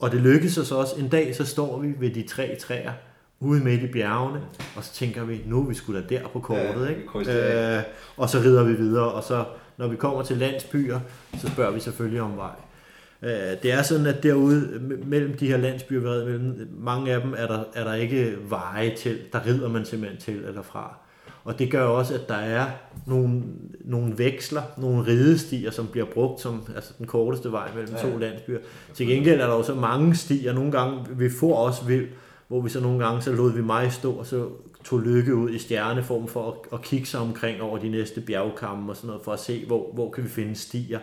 og det lykkedes os også. En dag så står vi ved de tre træer ude midt i bjergene, og så tænker vi, nu er vi sgu da der på kortet, ikke? Øh, og så rider vi videre, og så når vi kommer til landsbyer, så spørger vi selvfølgelig om vej. Øh, det er sådan, at derude mellem de her landsbyer, mellem mange af dem er der, er der ikke veje til, der rider man simpelthen til eller fra. Og det gør også, at der er nogle, nogle veksler, nogle ridestier, som bliver brugt som altså den korteste vej mellem ja. to landsbyer. Til gengæld er der også mange stier. Nogle gange, vi får også vild, hvor vi så nogle gange, så lod vi mig stå, og så tog Lykke ud i stjerneform for at, at kigge sig omkring over de næste bjergkamme og sådan noget, for at se, hvor, hvor kan vi finde stier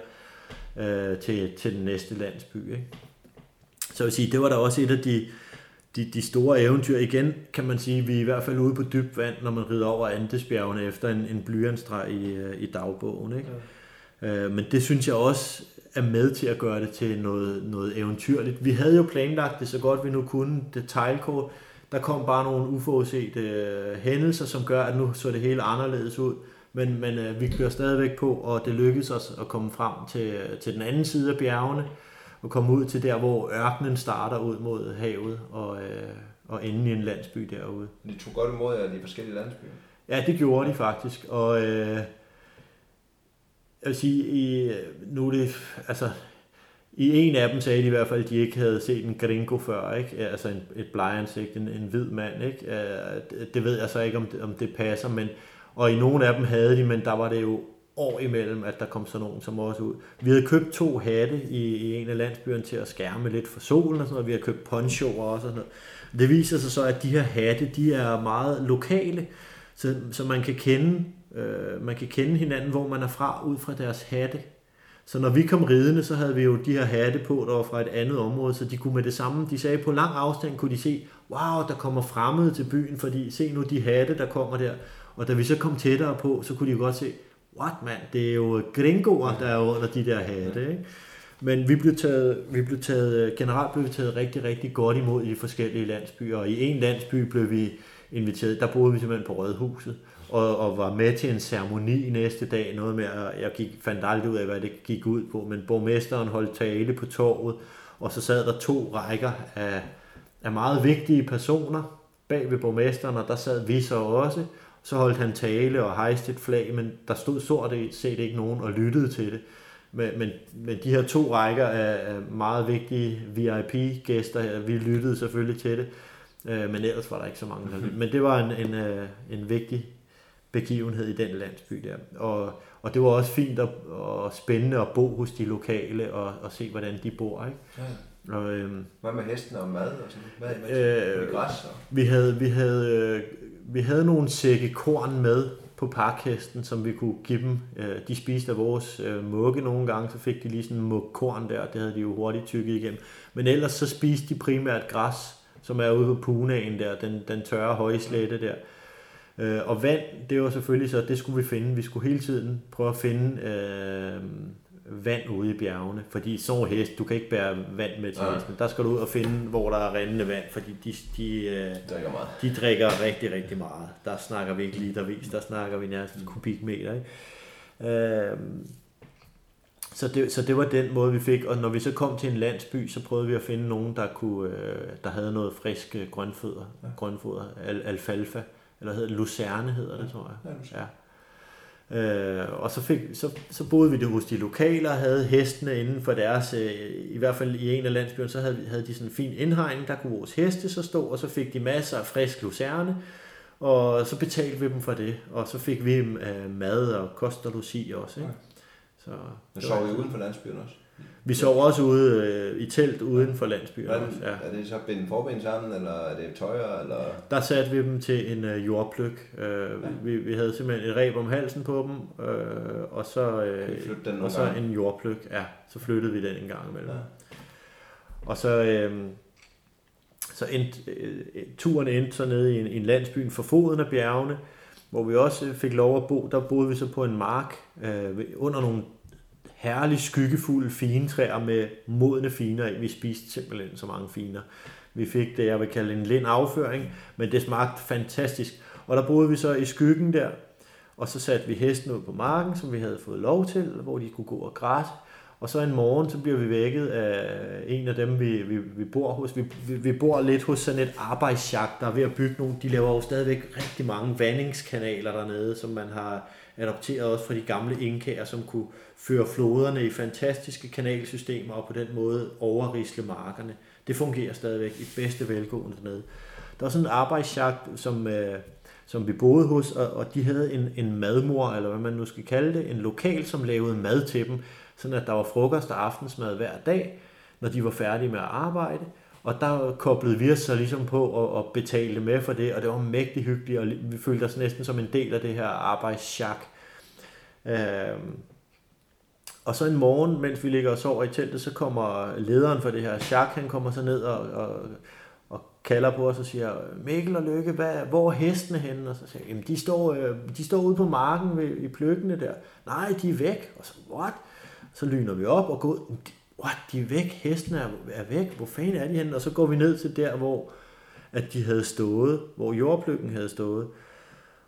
øh, til, til den næste landsby. Ikke? Så jeg vil sige, det var da også et af de, de, de store eventyr. Igen kan man sige, at vi er i hvert fald ude på dybt vand, når man rider over Andesbjergene efter en, en blyantstreg i, øh, i dagbogen. Ikke? Ja. Øh, men det synes jeg også er med til at gøre det til noget, noget eventyrligt. Vi havde jo planlagt det så godt vi nu kunne, det teglkort. Der kom bare nogle uforudsete øh, hændelser, som gør, at nu så det hele anderledes ud. Men, men øh, vi kører stadigvæk på, og det lykkedes os at komme frem til, til den anden side af bjergene og komme ud til der, hvor ørkenen starter ud mod havet og, øh, og ende i en landsby derude. De tog godt imod jer, de forskellige landsbyer? Ja, det gjorde de faktisk, og øh, jeg vil sige, i, nu er det, altså, i en af dem sagde de i hvert fald, at de ikke havde set en gringo før, ikke? altså en, et blejansigt, en, en hvid mand. Ikke? Det ved jeg så ikke, om det, om det passer, men, og i nogle af dem havde de, men der var det jo år imellem, at der kom sådan nogen som også ud. Vi havde købt to hatte i, i en af landsbyerne til at skærme lidt for solen og sådan noget. Vi har købt ponchoer også og sådan noget. Det viser sig så, at de her hatte, de er meget lokale, så, så man kan kende øh, man kan kende hinanden, hvor man er fra, ud fra deres hatte. Så når vi kom ridende, så havde vi jo de her hatte på, der var fra et andet område, så de kunne med det samme, de sagde på lang afstand, kunne de se, wow, der kommer fremmede til byen, fordi se nu de hatte, der kommer der. Og da vi så kom tættere på, så kunne de jo godt se, what man, det er jo gringoer, der er under de der hatte, ikke? Men vi blev taget, vi blev taget, øh, generelt blev vi taget rigtig, rigtig godt imod i de forskellige landsbyer, og i en landsby blev vi inviteret, der boede vi simpelthen på Rødhuset, og, og var med til en ceremoni næste dag, noget med, at jeg gik, fandt aldrig ud af, hvad det gik ud på, men borgmesteren holdt tale på torvet, og så sad der to rækker af, af meget vigtige personer bag ved borgmesteren, og der sad vi så også, så holdt han tale og hejste et flag, men der stod stort set ikke nogen og lyttede til det. Men, men, men de her to rækker af, meget vigtige VIP-gæster, vi lyttede selvfølgelig til det, øh, men ellers var der ikke så mange, der lyttede. Men det var en, en, øh, en vigtig begivenhed i den landsby der. Og, og det var også fint og, og spændende at bo hos de lokale og, og se, hvordan de bor. Ikke? Ja. Og, øhm, Hvad med hesten og mad og sådan Hvad med, øh, græs? Og... Vi havde, vi havde, øh, vi havde nogle sække korn med på parkhesten, som vi kunne give dem. Øh, de spiste af vores øh, mugge nogle gange, så fik de lige sådan en mug korn der, det havde de jo hurtigt tykket igennem. Men ellers så spiste de primært græs, som er ude på punaen der, den, den tørre højslette der. Øh, og vand, det var selvfølgelig så, det skulle vi finde. Vi skulle hele tiden prøve at finde øh, vand ude i bjergene, fordi så hest, du kan ikke bære vand med til hesten. Der skal du ud og finde, hvor der er rendende vand, fordi de, de, øh, drikker meget. de drikker rigtig, rigtig meget. Der snakker vi ikke litervis, der snakker vi nærmest kubikmeter. Ikke? Øh, så det, så det var den måde, vi fik. Og når vi så kom til en landsby, så prøvede vi at finde nogen, der, kunne, øh, der havde noget frisk grønfoder, ja. grønfoder al, alfalfa eller hedder Lucerne hedder det, tror jeg. Ja, Øh, og så, fik, så, så boede vi det hos de lokale og havde hestene inden for deres, øh, i hvert fald i en af landsbyerne, så havde, havde de sådan en fin indhegning, der kunne vores heste så stå, og så fik de masser af frisk lucerne, og så betalte vi dem for det, og så fik vi øh, mad og kost og logi også. Ikke? Så, Men sov I uden for landsbyen også? Vi sov også ude øh, i telt uden for landsbyen. Er det, ja. er det så bindt forben sammen, eller er det tøjer? Eller? Der satte vi dem til en øh, jordpløk. Øh, ja. vi, vi havde simpelthen et reb om halsen på dem, øh, og så, øh, den og så gang? en jordpløk. Ja, så flyttede vi den en gang imellem. Ja. Og så, øh, så endte, øh, turen endte så nede i en, en landsby for foden af bjergene, hvor vi også fik lov at bo. Der boede vi så på en mark øh, under nogle herlige, skyggefulde fine træer med modne finer i. Vi spiste simpelthen så mange finer. Vi fik det, jeg vil kalde en lind afføring, men det smagte fantastisk. Og der boede vi så i skyggen der, og så satte vi hesten ud på marken, som vi havde fået lov til, hvor de kunne gå og græsse. Og så en morgen, så bliver vi vækket af en af dem, vi, vi, vi bor hos. Vi, vi, vi bor lidt hos sådan et arbejdsjagt, der er ved at bygge nogle. De laver jo stadigvæk rigtig mange vandingskanaler dernede, som man har adopteret også fra de gamle inkaer, som kunne føre floderne i fantastiske kanalsystemer og på den måde overrisle markerne. Det fungerer stadigvæk i bedste velgående dernede. Der var sådan en arbejdsjagt, som, øh, som vi boede hos, og, og de havde en, en madmor, eller hvad man nu skal kalde det, en lokal, som lavede mad til dem, sådan at der var frokost og aftensmad hver dag, når de var færdige med at arbejde. Og der koblede vi os så ligesom på at, at betale med for det, og det var mægtig hyggeligt, og vi følte os næsten som en del af det her arbejdsjak. Øhm, og så en morgen, mens vi ligger og sover i teltet, så kommer lederen for det her sjak, han kommer så ned og, og, og kalder på os og siger, Mikkel og Lykke, hvad, hvor er hestene henne? Og så siger jeg, de står, øh, de står ude på marken ved, i pløkkene der. Nej, de er væk. Og så, what? Så lyner vi op og går what, de er væk, hestene er, er væk, hvor fanden er de henne? Og så går vi ned til der, hvor at de havde stået, hvor jordpløkken havde stået.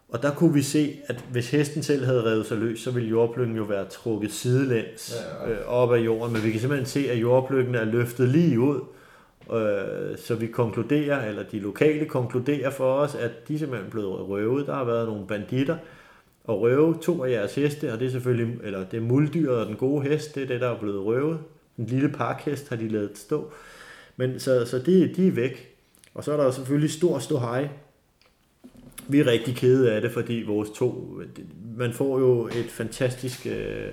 Og der kunne vi se, at hvis hesten selv havde revet sig løs, så ville jordpløkken jo være trukket sidelæns ja, ja. Øh, op af jorden. Men vi kan simpelthen se, at jordpløkken er løftet lige ud. Øh, så vi konkluderer, eller de lokale konkluderer for os, at de er simpelthen blevet røvet. Der har været nogle banditter og røve to af jeres heste, og det er selvfølgelig, eller det er muldyret og den gode hest, det er det, der er blevet røvet. En lille parkhest har de lavet stå. Men så, så de, de er væk. Og så er der selvfølgelig stor, stor hej vi er rigtig kede af det, fordi vores to, man får jo et fantastisk øh,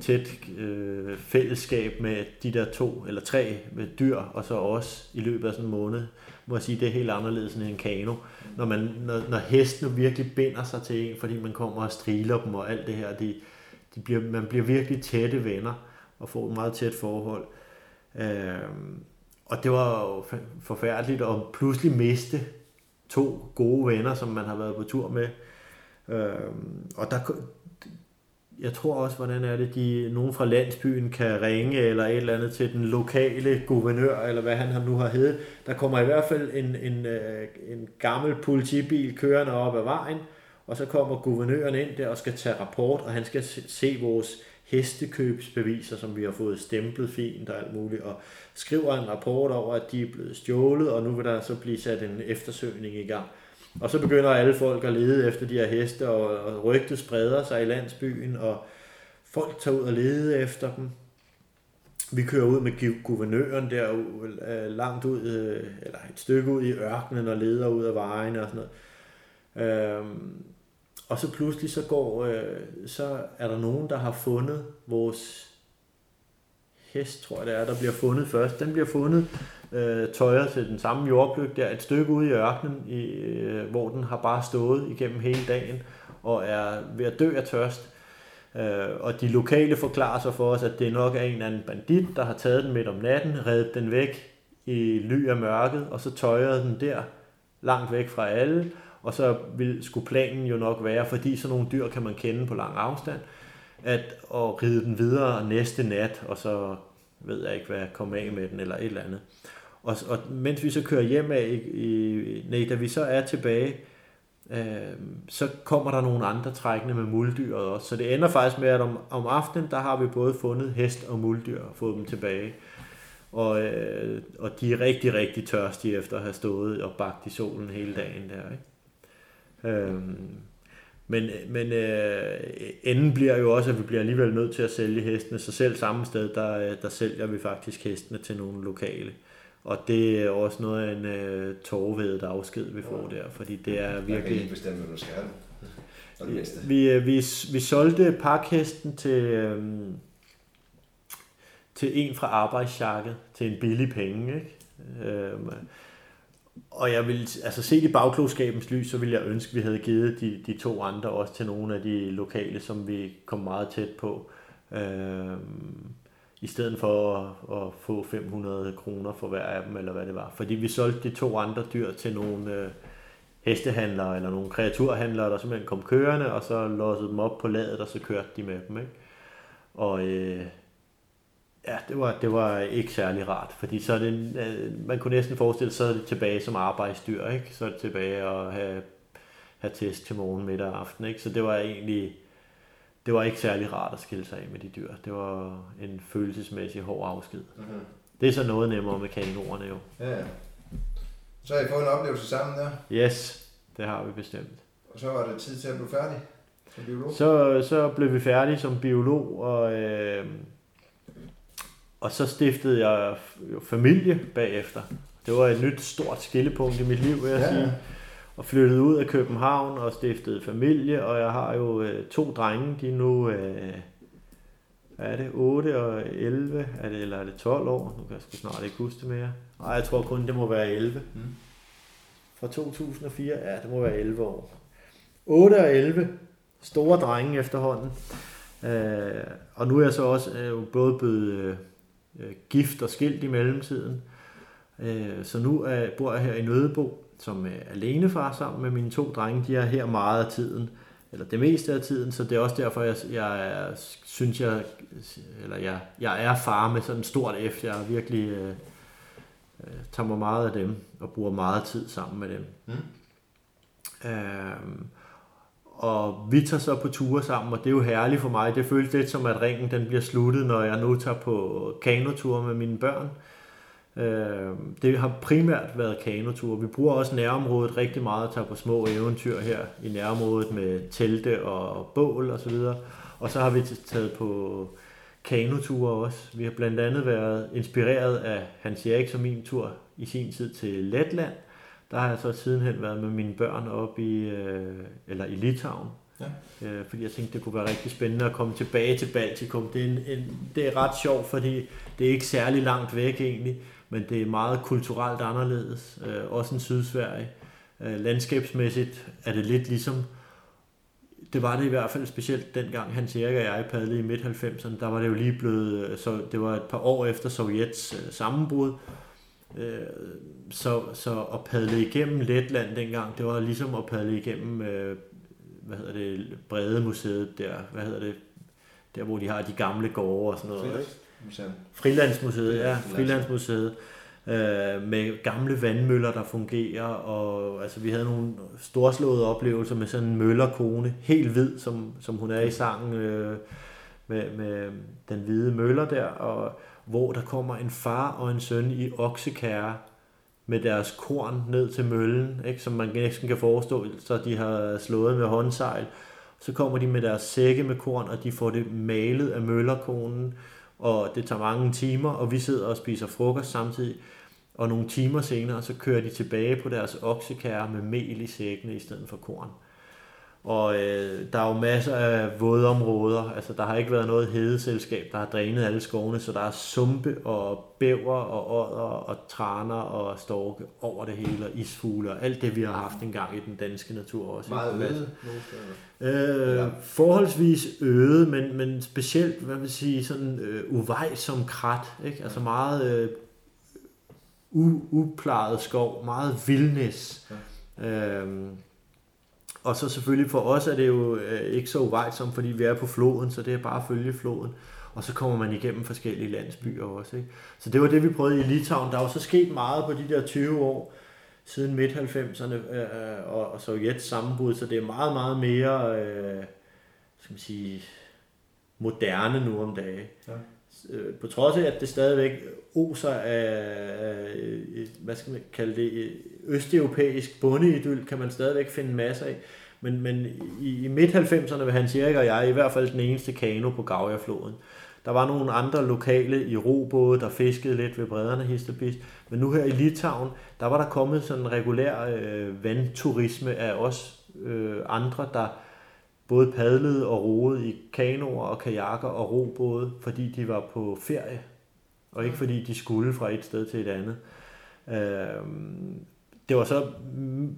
tæt øh, fællesskab med de der to eller tre med dyr, og så os i løbet af sådan en måned. Må jeg sige, det er helt anderledes end en kano. Når, man, når, når hestene virkelig binder sig til en, fordi man kommer og striler dem og alt det her, de, de bliver, man bliver virkelig tætte venner og få et meget tæt forhold. Øh, og det var jo forfærdeligt at pludselig miste to gode venner, som man har været på tur med. Øh, og der, jeg tror også, hvordan er det, de, nogen fra landsbyen kan ringe eller et eller andet til den lokale guvernør, eller hvad han nu har heddet. Der kommer i hvert fald en, en, øh, en gammel politibil kørende op ad vejen, og så kommer guvernøren ind der og skal tage rapport, og han skal se vores hestekøbsbeviser, som vi har fået stemplet fint og alt muligt, og skriver en rapport over, at de er blevet stjålet, og nu vil der så blive sat en eftersøgning i gang. Og så begynder alle folk at lede efter de her heste, og, og rygtet spreder sig i landsbyen, og folk tager ud og lede efter dem. Vi kører ud med guvernøren der øh, langt ud, øh, eller et stykke ud i ørkenen og leder ud af vejen og sådan noget. Øhm, og så pludselig så går, øh, så er der nogen, der har fundet vores hest, tror jeg det er, der bliver fundet først. Den bliver fundet øh, tøjet til den samme jordpløk der, et stykke ude i ørkenen, i, øh, hvor den har bare stået igennem hele dagen og er ved at dø af tørst. Øh, og de lokale forklarer sig for os, at det nok er en eller anden bandit, der har taget den midt om natten, reddet den væk i ly af mørket, og så tøjrede den der, langt væk fra alle, og så vil, skulle planen jo nok være, fordi sådan nogle dyr kan man kende på lang afstand, at at ride den videre næste nat, og så ved jeg ikke, hvad jeg kommer af med den, eller et eller andet. Og, og mens vi så kører hjem af, i, i, nej, da vi så er tilbage, øh, så kommer der nogle andre trækkende med muldyret også. Så det ender faktisk med, at om, om aftenen, der har vi både fundet hest og muldyr og fået dem tilbage. Og, øh, og de er rigtig, rigtig tørstige efter at have stået og bagt i solen hele dagen der. Ikke? Øhm, Men, men øh, enden bliver jo også, at vi bliver alligevel nødt til at sælge hestene, så selv samme sted, der, der sælger vi faktisk hestene til nogle lokale. Og det er også noget af en øh, tårvedet afsked, vi får der, fordi det er Jeg kan virkelig... ikke bestemme, hvad du skal. Mindste. Vi, øh, vi, vi solgte pakhesten til, øhm, til en fra arbejdsjakket til en billig penge. Ikke? Øhm, og jeg vil, altså set i bagklogskabens lys, så ville jeg ønske, at vi havde givet de, de to andre også til nogle af de lokale, som vi kom meget tæt på. Øhm, I stedet for at, at få 500 kroner for hver af dem, eller hvad det var. Fordi vi solgte de to andre dyr til nogle øh, hestehandlere, eller nogle kreaturhandlere, der simpelthen kom kørende, og så låsede dem op på ladet, og så kørte de med dem. Ikke? Og øh, ja, det var, det var ikke særlig rart, fordi så er det, øh, man kunne næsten forestille sig, så er det tilbage som arbejdsdyr, ikke? så er det tilbage at have, have test til morgen, middag og aften. Ikke? Så det var egentlig, det var ikke særlig rart at skille sig af med de dyr. Det var en følelsesmæssig hård afsked. Mhm. Det er så noget nemmere med kaninorerne jo. Ja, ja. Så har I fået en oplevelse sammen der, Yes, det har vi bestemt. og så var det tid til at blive færdig som biolog. Så, så blev vi færdige som biolog, og, øh, og så stiftede jeg familie bagefter. Det var et nyt stort skillepunkt i mit liv, vil jeg Ja, sige. Og flyttede ud af København og stiftede familie, og jeg har jo øh, to drenge, de er nu, øh, hvad er det, 8 og 11, er det, eller er det 12 år? Nu kan jeg sgu snart ikke huske det mere. Nej, jeg tror kun, det må være 11. Mm. Fra 2004, ja, det må være 11 år. 8 og 11, store drenge efterhånden. Øh, og nu er jeg så også øh, både blevet øh, øh, gift og skilt i mellemtiden. Øh, så nu er, bor jeg her i Nødebo som øh, alenefar sammen med mine to drenge. De er her meget af tiden, eller det meste af tiden, så det er også derfor, jeg, jeg synes, jeg, eller jeg, jeg er far med sådan et stort F. Jeg er virkelig øh, øh, tager mig meget af dem og bruger meget tid sammen med dem. Mm. Øhm, og vi tager så på ture sammen, og det er jo herligt for mig. Det føles lidt som, at ringen den bliver sluttet, når jeg nu tager på kanotur med mine børn. Øh, det har primært været kanotur. Vi bruger også nærområdet rigtig meget at tage på små eventyr her i nærområdet med telte og bål og så videre. Og så har vi taget på kanoture også. Vi har blandt andet været inspireret af Hans Erik som min tur i sin tid til Letland. Der har jeg så sidenhen været med mine børn op i, øh, eller i Litauen. Ja. Øh, fordi jeg tænkte, det kunne være rigtig spændende at komme tilbage til Baltikum. Det er, en, en, det er ret sjovt, fordi det er ikke særlig langt væk egentlig, men det er meget kulturelt anderledes. Øh, også en Sydsverige. Øh, landskabsmæssigt er det lidt ligesom, det var det i hvert fald specielt dengang Hans Erik og jeg padlede i midt-90'erne, der var det jo lige blevet, øh, så det var et par år efter Sovjets øh, sammenbrud, Øh, så, så at padle igennem Letland dengang, det var ligesom at padle igennem, øh, hvad hedder det, Brede Museet der, hvad hedder det, der hvor de har de gamle gårde og sådan noget. Museum. Frilandsmuseet, ja, Frilands- Frilandsmuseet. Øh, med gamle vandmøller, der fungerer, og altså, vi havde nogle storslåede oplevelser med sådan en møllerkone, helt hvid, som, som hun er i sangen, øh, med, med den hvide møller der, og hvor der kommer en far og en søn i oksekære med deres korn ned til møllen, ikke, som man næsten kan forestå, så de har slået med håndsejl. Så kommer de med deres sække med korn, og de får det malet af møllerkonen, og det tager mange timer, og vi sidder og spiser frokost samtidig. Og nogle timer senere, så kører de tilbage på deres oksekære med mel i sækkene i stedet for korn. Og øh, der er jo masser af vådområder, altså der har ikke været noget hedeselskab, der har drænet alle skovene, så der er sumpe og bæver og ådder og traner og storke over det hele, og isfugle og alt det, vi har haft engang i den danske natur også. Meget øde. Øh, Ja. forholdsvis øde, men, men specielt, hvad vil sige, sådan øh, uvejsom krat, ikke? Altså meget øh, u, uplejet skov, meget vildnis. Ja. Øhm, og så selvfølgelig for os er det jo øh, ikke så uvejsomt, fordi vi er på floden, så det er bare at følge floden. Og så kommer man igennem forskellige landsbyer også. Ikke? Så det var det, vi prøvede i Litauen. Der er jo så sket meget på de der 20 år, siden midt-90'erne øh, øh, og, og Sovjets sammenbrud, så det er meget, meget mere øh, skal man sige, moderne nu om dagen. Ja. Øh, på trods af, at det stadigvæk oser af, øh, hvad skal man kalde det, øh, østeuropæisk bondeidyl, kan man stadigvæk finde masser af. Men, men i, i midt-90'erne var Hans Erik og jeg i hvert fald den eneste kano på Gaujafloden. Der var nogle andre lokale i robåde, der fiskede lidt ved bredderne Histerbis. Men nu her i Litauen, der var der kommet sådan en regulær øh, vandturisme af os øh, andre, der både padlede og roede i kanoer og kajakker og robåde, fordi de var på ferie, og ikke fordi de skulle fra et sted til et andet. Øh, det var så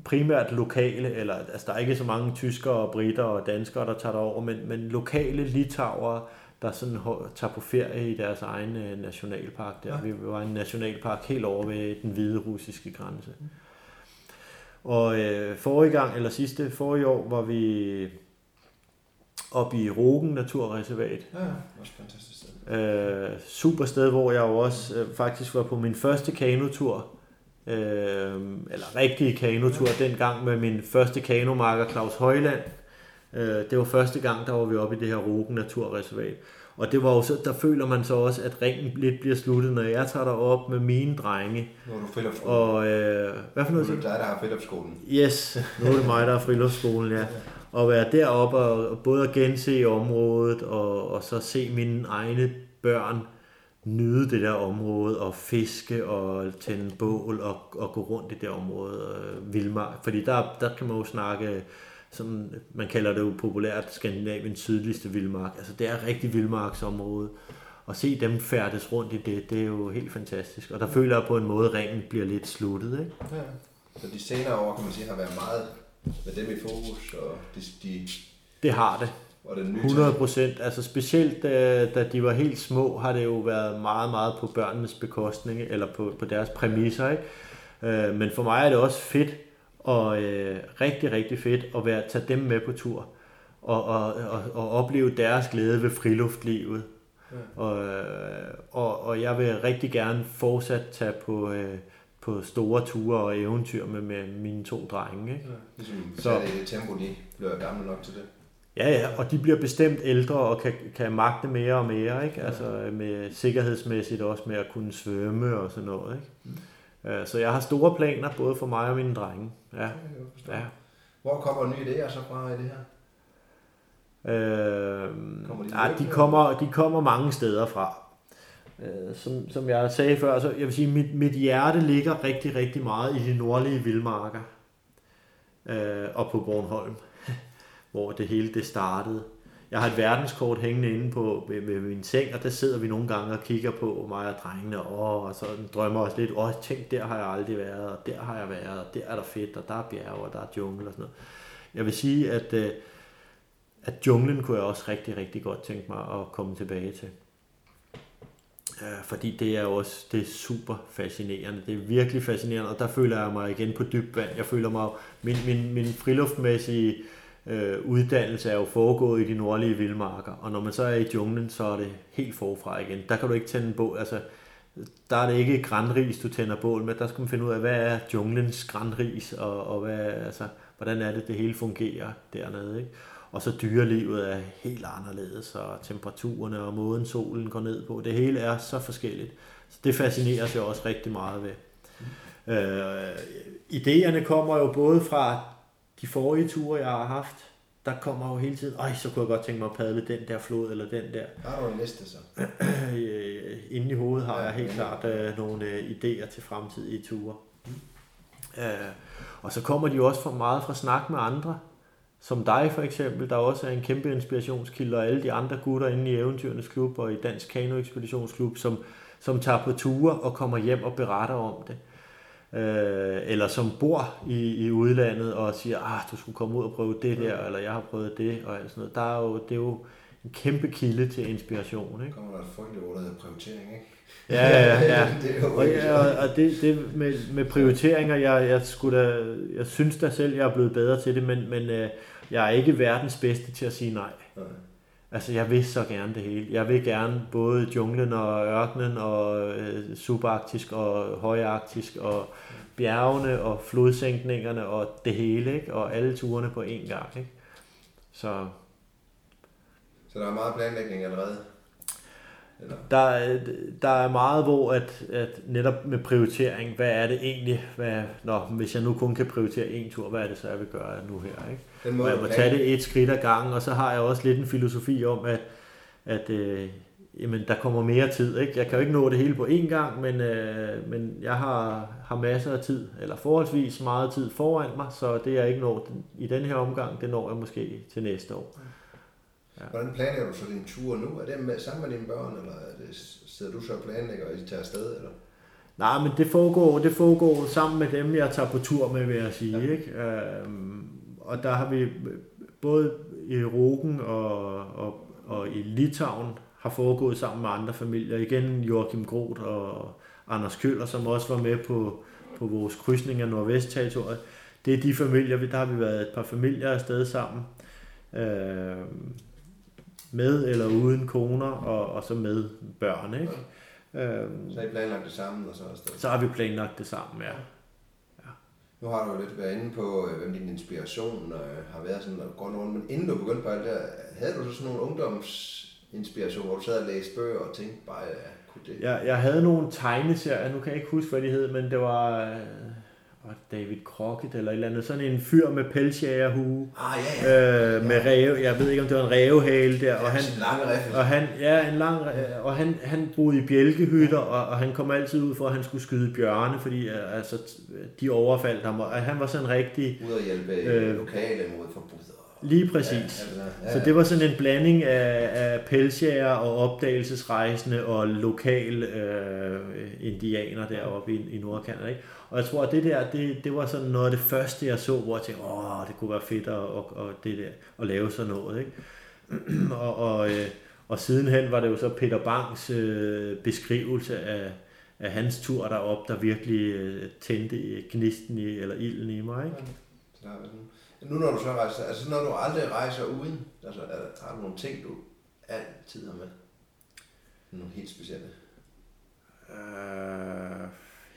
primært lokale, eller altså der er ikke så mange tyskere og britter og danskere, der tager over, men, men lokale litauere, der sådan tager på ferie i deres egen øh, nationalpark. Der. Ja. Vi var en nationalpark helt over ved den hvide russiske grænse. Og øh, forrige gang, eller sidste forrige år, var vi op i Rogen Naturreservat. Ja, også fantastisk sted. Øh, super sted, hvor jeg også øh, faktisk var på min første kanotur. Øh, eller rigtige kanotur, ja. dengang med min første kanomarker Claus Højland. Øh, det var første gang, der var vi oppe i det her Rogen Naturreservat. Og det var jo så, der føler man så også, at ringen lidt bliver sluttet, når jeg tager op med mine drenge. Nu er du friluftsskolen. Og, øh, hvad for noget? Nu er det dig, der har friluftsskolen. Yes, nu er det mig, der har friluftsskolen, ja. Og være deroppe og, både at gense området, og, og så se mine egne børn nyde det der område, og fiske, og tænde bål, og, og gå rundt i det område, øh, vildmark. Fordi der, der kan man jo snakke som man kalder det jo populært, Skandinaviens sydligste vildmark. Altså det er rigtig vildmarksområde. Og se dem færdes rundt i det, det er jo helt fantastisk. Og der føler jeg på en måde, at ringen bliver lidt sluttet. Ikke? Ja. Så de senere år, kan man sige, har været meget med dem i fokus, og de, de det har det. Og den nye 100 procent. Altså specielt da, da de var helt små, har det jo været meget, meget på børnenes bekostning, eller på, på deres præmisser. Ikke? Øh, men for mig er det også fedt, og øh, rigtig, rigtig fedt at være, tage dem med på tur og, og, og, og opleve deres glæde ved friluftlivet. Ja. Og, øh, og, og jeg vil rigtig gerne fortsat tage på, øh, på store ture og eventyr med, med mine to drenge. Ikke? Ja, ligesom så, det tempo, de bliver gamle nok til det. Ja, ja, og de bliver bestemt ældre og kan, kan magte mere og mere, ikke? Ja. Altså med sikkerhedsmæssigt også med at kunne svømme og sådan noget, ikke? Mm. Så jeg har store planer, både for mig og mine drenge. Ja. ja. Hvor kommer nye idéer så fra i det her? Øh, kommer de, ja, de, kommer, de kommer mange steder fra. Øh, som, som jeg sagde før, så jeg vil sige, mit, mit hjerte ligger rigtig, rigtig meget i de nordlige vildmarker. Øh, og på Bornholm, hvor det hele det startede. Jeg har et verdenskort hængende inde på ved, ved min seng, og der sidder vi nogle gange og kigger på mig og drengene, og, og så drømmer også lidt, åh, tænk, der har jeg aldrig været, og der har jeg været, og der er der fedt, og der er bjerge, og der er jungle og sådan noget. Jeg vil sige, at, øh, at junglen kunne jeg også rigtig, rigtig godt tænke mig at komme tilbage til. Øh, fordi det er også det er super fascinerende. Det er virkelig fascinerende, og der føler jeg mig igen på dyb vand. Jeg føler mig, min, min, min friluftmæssige øh, uddannelse er jo foregået i de nordlige vildmarker, og når man så er i junglen, så er det helt forfra igen. Der kan du ikke tænde bål, altså der er det ikke grænris, du tænder bål med, der skal man finde ud af, hvad er junglens grænris, og, og hvad, altså, hvordan er det, det hele fungerer dernede. Ikke? Og så dyrelivet er helt anderledes, og temperaturerne og måden solen går ned på, det hele er så forskelligt. Så det fascinerer sig også rigtig meget ved. Øh, idéerne kommer jo både fra de forrige ture, jeg har haft, der kommer jo hele tiden, ej, så kunne jeg godt tænke mig at padle den der flod, eller den der. Har du en liste så? Inde i hovedet har ja, jeg helt ja, klart uh, nogle uh, idéer til fremtidige ture. Mm. Uh, og så kommer de jo også for meget fra snak med andre, som dig for eksempel, der også er en kæmpe inspirationskilde, og alle de andre gutter inde i Eventyrenes Klub og i Dansk Kano Ekspeditionsklub, som, som tager på ture og kommer hjem og beretter om det øh, eller som bor i, i udlandet og siger, ah, du skulle komme ud og prøve det der, eller jeg har prøvet det, og alt sådan noget. Der er jo, det er jo en kæmpe kilde til inspiration. Ikke? kommer der et frygteligt ord, der hedder prioritering, ikke? Ja, ja, ja. og, ja, og, det, det med, med prioriteringer, jeg, jeg, skulle da, jeg synes da selv, jeg er blevet bedre til det, men, men øh, jeg er ikke verdens bedste til at sige nej. nej. Altså, jeg vil så gerne det hele. Jeg vil gerne både junglen og ørkenen og øh, subarktisk og højarktisk og bjergene og flodsænkningerne og det hele, ikke? Og alle turene på én gang, ikke? Så... Så der er meget planlægning allerede? Eller? Der, der er meget, hvor at, at netop med prioritering, hvad er det egentlig, hvad, nå, hvis jeg nu kun kan prioritere en tur, hvad er det så, jeg vil gøre nu her, ikke? Den Og måde, jeg du må tage det et skridt ad gangen, og så har jeg også lidt en filosofi om, at, at øh, jamen, der kommer mere tid. Ikke? Jeg kan jo ikke nå det hele på én gang, men, øh, men jeg har, har masser af tid, eller forholdsvis meget tid foran mig, så det jeg ikke når i den her omgang, det når jeg måske til næste år. Hvordan planlægger du så din tur nu? Er det med, sammen med dine børn, eller er det, sidder du så og planlægger, og I tager afsted? Eller? Nej, men det foregår, det foregår sammen med dem, jeg tager på tur med, vil jeg sige. Ja. Ikke? Øhm, og der har vi både i Rogen og, og, og i Litauen har foregået sammen med andre familier. Igen Joachim Groth og Anders Køller, som også var med på, på vores krydsning af Nordvest-territoriet. Det er de familier, vi- der har vi været et par familier afsted sammen. Øhm, med eller uden koner, og, og så med børn. Ikke? Øhm, Så har I planlagt det sammen, og så afsted? så har vi planlagt det sammen, ja. Nu har du jo lidt været inde på, øh, hvem din inspiration øh, har været sådan, og går rundt, men inden du begyndte på alt det her, havde du så sådan nogle ungdomsinspiration, hvor du sad og læste bøger og tænkte bare, ja, kunne det? Jeg, jeg havde nogle tegneserier, nu kan jeg ikke huske, hvad de hed, men det var øh, var det David Crockett eller et eller andet. Sådan en fyr med pelsjægerhue, Ah, ja, ja. øh, med ræve, jeg ved ikke, om det var en rævehale der, og han, en og han, ja, en lang, og han, han boede i bjælkehytter, og, og han kom altid ud for, at han skulle skyde bjørne, fordi øh, altså, de overfaldt ham, og han var sådan rigtig, Ude at hjælpe Øh, øh, lokale mod forbrydere. Lige præcis. Ja, ja, ja, Så det var sådan en blanding af, af pelsjæger og opdagelsesrejsende og lokal øh, indianer deroppe i, i Nordkanada. Ikke? Og jeg tror, at det der, det, det var sådan noget af det første, jeg så, hvor jeg tænkte, åh, det kunne være fedt at, og, og det der, at lave sådan noget. Ikke? og, og, øh, og sidenhen var det jo så Peter Bangs øh, beskrivelse af, af hans tur derop, der virkelig øh, tændte gnisten i, eller ilden i mig. Ikke? Så der er sådan, nu når du så rejser, altså når du aldrig rejser uden, altså er der, har du nogle ting, du altid har med? Nogle helt specielle. Uh,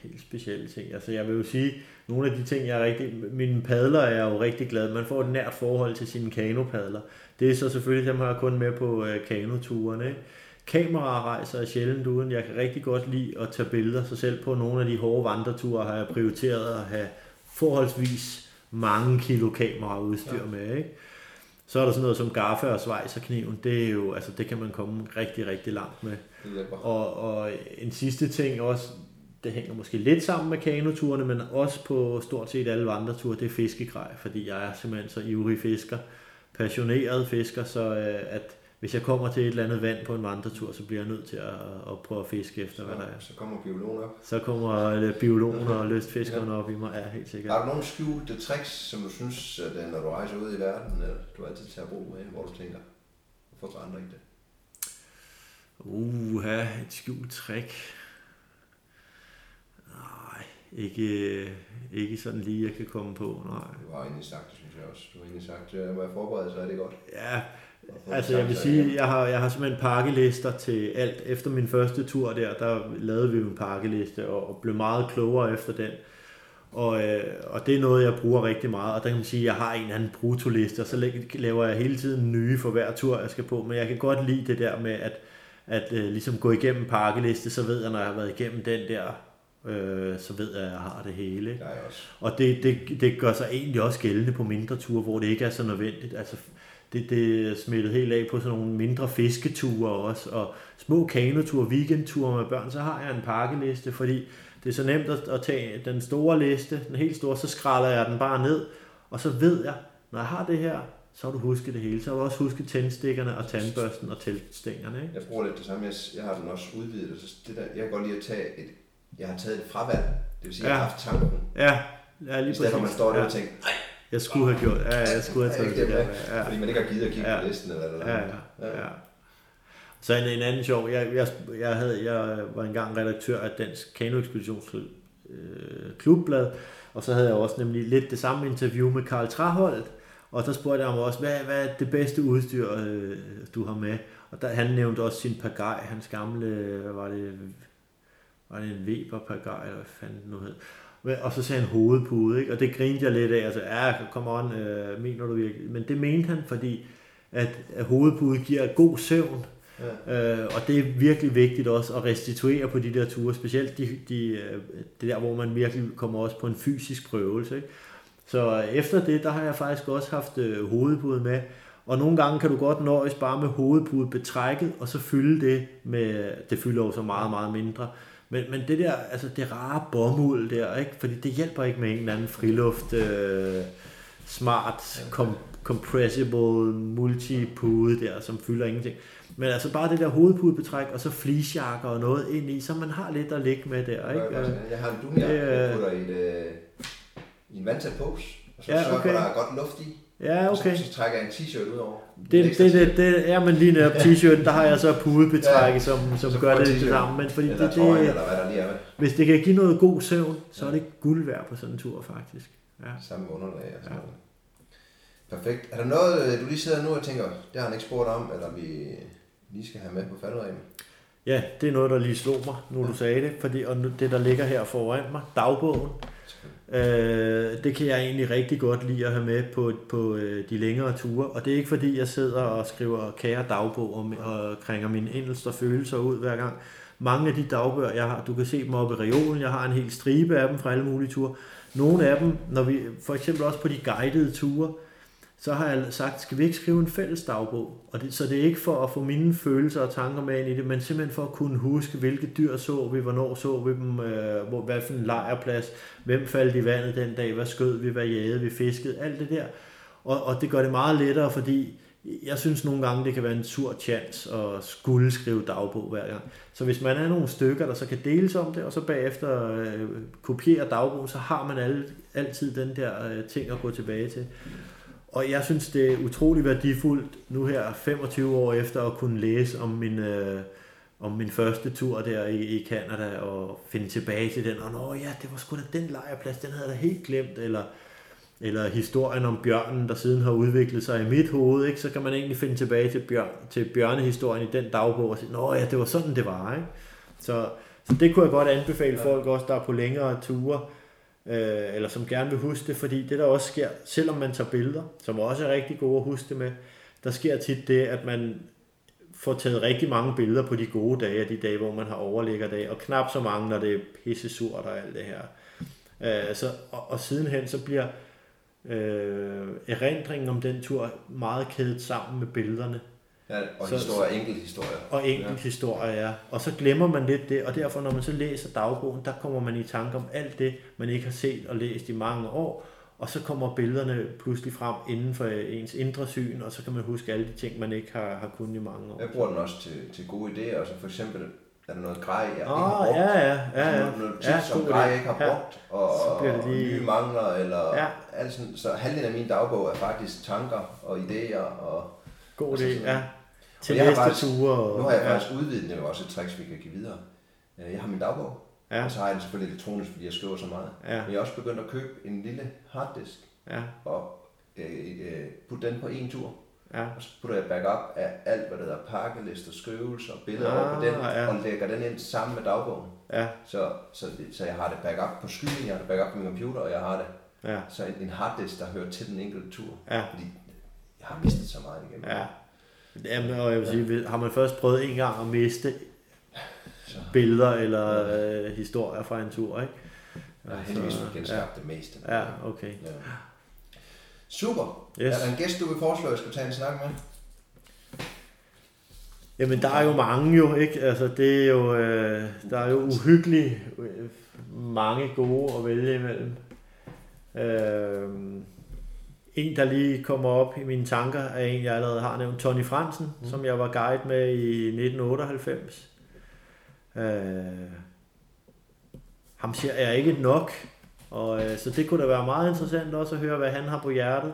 helt specielle ting. Altså jeg vil jo sige, nogle af de ting, jeg er rigtig... Mine padler er jeg jo rigtig glad. Man får et nært forhold til sine kanopadler. Det er så selvfølgelig, dem har jeg kun med på øh, kanoturene. Ikke? Kamerarejser er sjældent uden. Jeg kan rigtig godt lide at tage billeder. Så selv på nogle af de hårde vandreture har jeg prioriteret at have forholdsvis mange kilo kameraudstyr ja. med. Ikke? Så er der sådan noget som gaffe og svejserkniven. Det er jo, altså det kan man komme rigtig, rigtig langt med. Og, og en sidste ting også, det hænger måske lidt sammen med kanoturene, men også på stort set alle vandreture, det er fiskegrej, fordi jeg er simpelthen så ivrig fisker, passioneret fisker, så øh, at hvis jeg kommer til et eller andet vand på en vandretur, så bliver jeg nødt til at, at prøve at fiske efter, hvad der er. Så kommer biologen op. Så kommer øh, biologen og lystfiskerne op i mig, ja, helt sikkert. Har du nogle skjulte tricks, som du synes, at øh, når du rejser ud i verden, du altid tager brug af, hvor du tænker, hvorfor tager andre ikke det? Uha, et skjult trick. Nej, ikke, ikke sådan lige, jeg kan komme på, nej. Du har egentlig sagt det, synes jeg også. Du har egentlig sagt, at må jeg forberede, så er det godt. Ja, altså jeg vil sige, jeg har, jeg har simpelthen pakkelister til alt. Efter min første tur der, der lavede vi en pakkeliste og, og blev meget klogere efter den. Og, øh, og det er noget, jeg bruger rigtig meget. Og der kan man sige, at jeg har en eller anden brutoliste, og så laver jeg hele tiden nye for hver tur, jeg skal på. Men jeg kan godt lide det der med at, at øh, ligesom gå igennem pakkeliste, så ved jeg, når jeg har været igennem den der, øh, så ved jeg, at jeg har det hele. Jeg også. Og det, det, det gør sig egentlig også gældende på mindre ture, hvor det ikke er så nødvendigt. Altså, det, det smittet helt af på sådan nogle mindre fisketure også, og små kanoture, weekendture med børn, så har jeg en pakkeliste, fordi det er så nemt at, at tage den store liste, den helt store, så skræller jeg den bare ned, og så ved jeg, når jeg har det her, så har du husket det hele. Så har du også husket tændstikkerne og tandbørsten og teltstængerne. Ikke? Jeg bruger lidt det samme. Jeg, jeg har den også udvidet. Så det der, jeg kan godt lide at tage et, jeg har taget et fravalg. Det vil sige, at jeg Ja. har haft tanken. Ja, ja lige I stedet for, at man står der ja, og tænker, nej, jeg skulle have gjort, ja, jeg skulle have taget det der. med. Ja. Fordi man ikke har givet at kigge Ja. på listen eller eller Ja, ja, ja. Så en, en anden sjov, jeg, jeg, jeg, havde, jeg var engang redaktør af Dansk Kano Ekspeditionsklub, øh, klubblad, og så havde jeg også nemlig lidt det samme interview med Karl Traholt, og så spurgte jeg ham også, hvad, hvad er det bedste udstyr, øh, du har med? Og der, han nævnte også sin pagaj, hans gamle, hvad var det, var det en Weber pagaj, eller hvad fanden nu hed. Og så sagde han hovedpude, ikke? og det grinte jeg lidt af, altså, ja, come on, øh, mener du virkelig? Men det mente han, fordi at, at hovedpude giver god søvn, Ja. Øh, og det er virkelig vigtigt også at restituere på de der ture, specielt de, de, øh, det der, hvor man virkelig kommer også på en fysisk prøvelse. Ikke? Så efter det, der har jeg faktisk også haft øh, hovedpude med, og nogle gange kan du godt nøjes bare med hovedpude betrækket, og så fylde det med, det fylder jo så meget, meget mindre. Men, men det der, altså det rare bomuld der, ikke? fordi det hjælper ikke med en eller anden friluft, øh, smart, com, compressible multipude der, som fylder ingenting. Men altså bare det der hovedpudebetræk, og så fleecejakker og noget ind i, så man har lidt at ligge med der. Ikke? Jeg har en dunjakke, jeg putter i, et, øh, i en vandtæt pose, og så ja, okay. sørger der er godt luft i. Ja, okay. Så, så trækker jeg en t-shirt ud over. Det, det, det, det, er man lige netop t-shirt, der har jeg så pudebetræk, ja, som, som gør det til sammen. Men fordi eller det, det, eller hvad der lige er med. Hvis det kan give noget god søvn, så er det guld værd på sådan en tur faktisk. Ja. Samme underlag og sådan ja. Perfekt. Er der noget, du lige sidder nu og tænker, det har han ikke spurgt om, eller vi lige skal have med på faldreglen? Ja, det er noget, der lige slog mig, nu ja. du sagde det, fordi, og det, der ligger her foran mig, dagbogen. Øh, det kan jeg egentlig rigtig godt lide at have med på, på øh, de længere ture, og det er ikke fordi, jeg sidder og skriver kære dagbog og, og kringer mine endelste følelser ud hver gang. Mange af de dagbøger, jeg har, du kan se dem oppe i reolen, jeg har en hel stribe af dem fra alle mulige ture. Nogle af dem, når vi, for eksempel også på de guidede ture, så har jeg sagt, skal vi ikke skrive en fælles dagbog? Og det, så det er ikke for at få mine følelser og tanker med ind i det, men simpelthen for at kunne huske, hvilke dyr så vi, hvornår så vi dem, øh, hvor, hvad for en lejrplads, hvem faldt i vandet den dag, hvad skød vi, hvad jagede vi, fiskede, alt det der. Og, og det gør det meget lettere, fordi jeg synes nogle gange, det kan være en sur chance at skulle skrive dagbog hver gang. Så hvis man er nogle stykker, der så kan deles om det, og så bagefter øh, kopiere dagbogen, så har man alle, altid den der øh, ting at gå tilbage til. Og jeg synes, det er utrolig værdifuldt nu her 25 år efter at kunne læse om min, øh, om min første tur der i, i Canada og finde tilbage til den. Og nå ja, det var sgu da den lejrplads, den havde jeg da helt glemt. Eller, eller historien om bjørnen, der siden har udviklet sig i mit hoved. Ikke? Så kan man egentlig finde tilbage til, bjørn, til bjørnehistorien i den dagbog og sige, nå ja, det var sådan, det var. Ikke? Så, så det kunne jeg godt anbefale folk også, der er på længere ture øh, eller som gerne vil huske det, fordi det der også sker, selvom man tager billeder, som også er rigtig gode at huske det med, der sker tit det, at man får taget rigtig mange billeder på de gode dage, de dage, hvor man har overligger dag, og knap så mange, når det er pisse surt og alt det her. Øh, så, og, og sidenhen så bliver øh, erindringen om den tur meget kædet sammen med billederne. Ja, og så, historier, enkelt historier. Og enkelt ja. Og så glemmer man lidt det, og derfor når man så læser dagbogen, der kommer man i tanke om alt det, man ikke har set og læst i mange år, og så kommer billederne pludselig frem inden for ens indre syn, og så kan man huske alle de ting, man ikke har, har kunnet i mange år. Jeg bruger den også til, til gode idéer, altså for eksempel er der noget grej, jeg ikke oh, har brugt. Ja, ja, ja. ja. Noget, noget ja, som grej, jeg ikke har brugt, ja. og, og lige... nye mangler, eller ja. alt sådan. Så halvdelen af min dagbog er faktisk tanker og idéer. Og, God idé, ja til næste faktisk, ture. Og, nu har jeg ja. faktisk udvidet, det er også et trick, vi kan give videre. Øh, jeg har min dagbog, ja. og så har jeg den selvfølgelig elektronisk, fordi jeg skriver så meget. Ja. Men jeg har også begyndt at købe en lille harddisk, ja. og øh, øh, putte den på en tur. Ja. Og så putter jeg backup af alt, hvad der hedder pakkelister, skrivelser, billeder ah, over på den, ja. og lægger den ind sammen med dagbogen. Ja. Så, så, så jeg har det backup på skyen, jeg har det backup på min computer, og jeg har det. Ja. Så en, en harddisk, der hører til den enkelte tur. Ja. Fordi jeg har mistet så meget igennem. Ja. Jamen, og jeg vil sige, har man først prøvet en gang at miste så. billeder eller øh, historier fra en tur, ikke? Jeg har heldigvis fået genskabt ja. det meste. Ja, okay. Ja. Super. Yes. Er der en gæst, du vil foreslå, at jeg skulle tage en snak med? Jamen, der er jo mange jo, ikke? Altså, det er jo, øh, der er jo uhyggeligt øh, mange gode at vælge imellem. Øh, en, der lige kommer op i mine tanker, er en, jeg allerede har nævnt, Tony Fransen, mm. som jeg var guide med i 1998. Øh, ham ser jeg ikke nok, og øh, så det kunne da være meget interessant også at høre, hvad han har på hjertet.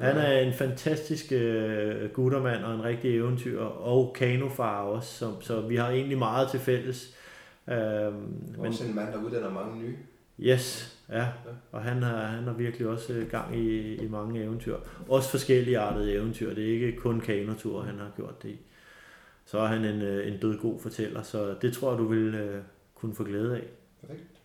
Han er en fantastisk øh, guttermand og en rigtig eventyr, og kanofar også, så, så vi har egentlig meget til fælles. Øh, men, også en mand, der uddanner mange nye. Yes, ja. Og han har, han har virkelig også øh, gang i, i mange eventyr. Også forskellige artede eventyr. Det er ikke kun kanotur, han har gjort det i. Så er han en, øh, en død god fortæller, så det tror jeg, du vil uh, kunne få glæde af. Perfekt.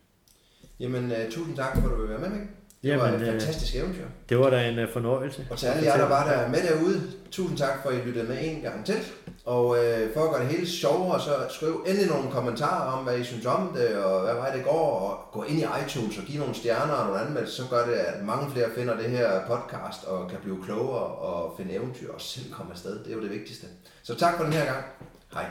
Jamen, uh, tusind tak for, at du vil være med, Mik. Det var Jamen, et øh, fantastisk eventyr. Det var da en øh, fornøjelse. Og til alle jer, der var der med derude, tusind tak for, at I lyttede med en gang til. Og øh, for at gøre det hele sjovere, så skriv endelig nogle kommentarer om, hvad I synes om det, og hvad vej det går, og gå ind i iTunes og give nogle stjerner og nogle anmeldelser, så gør det, at mange flere finder det her podcast og kan blive klogere og finde eventyr og selv komme afsted. Det er jo det vigtigste. Så tak for den her gang. Hej.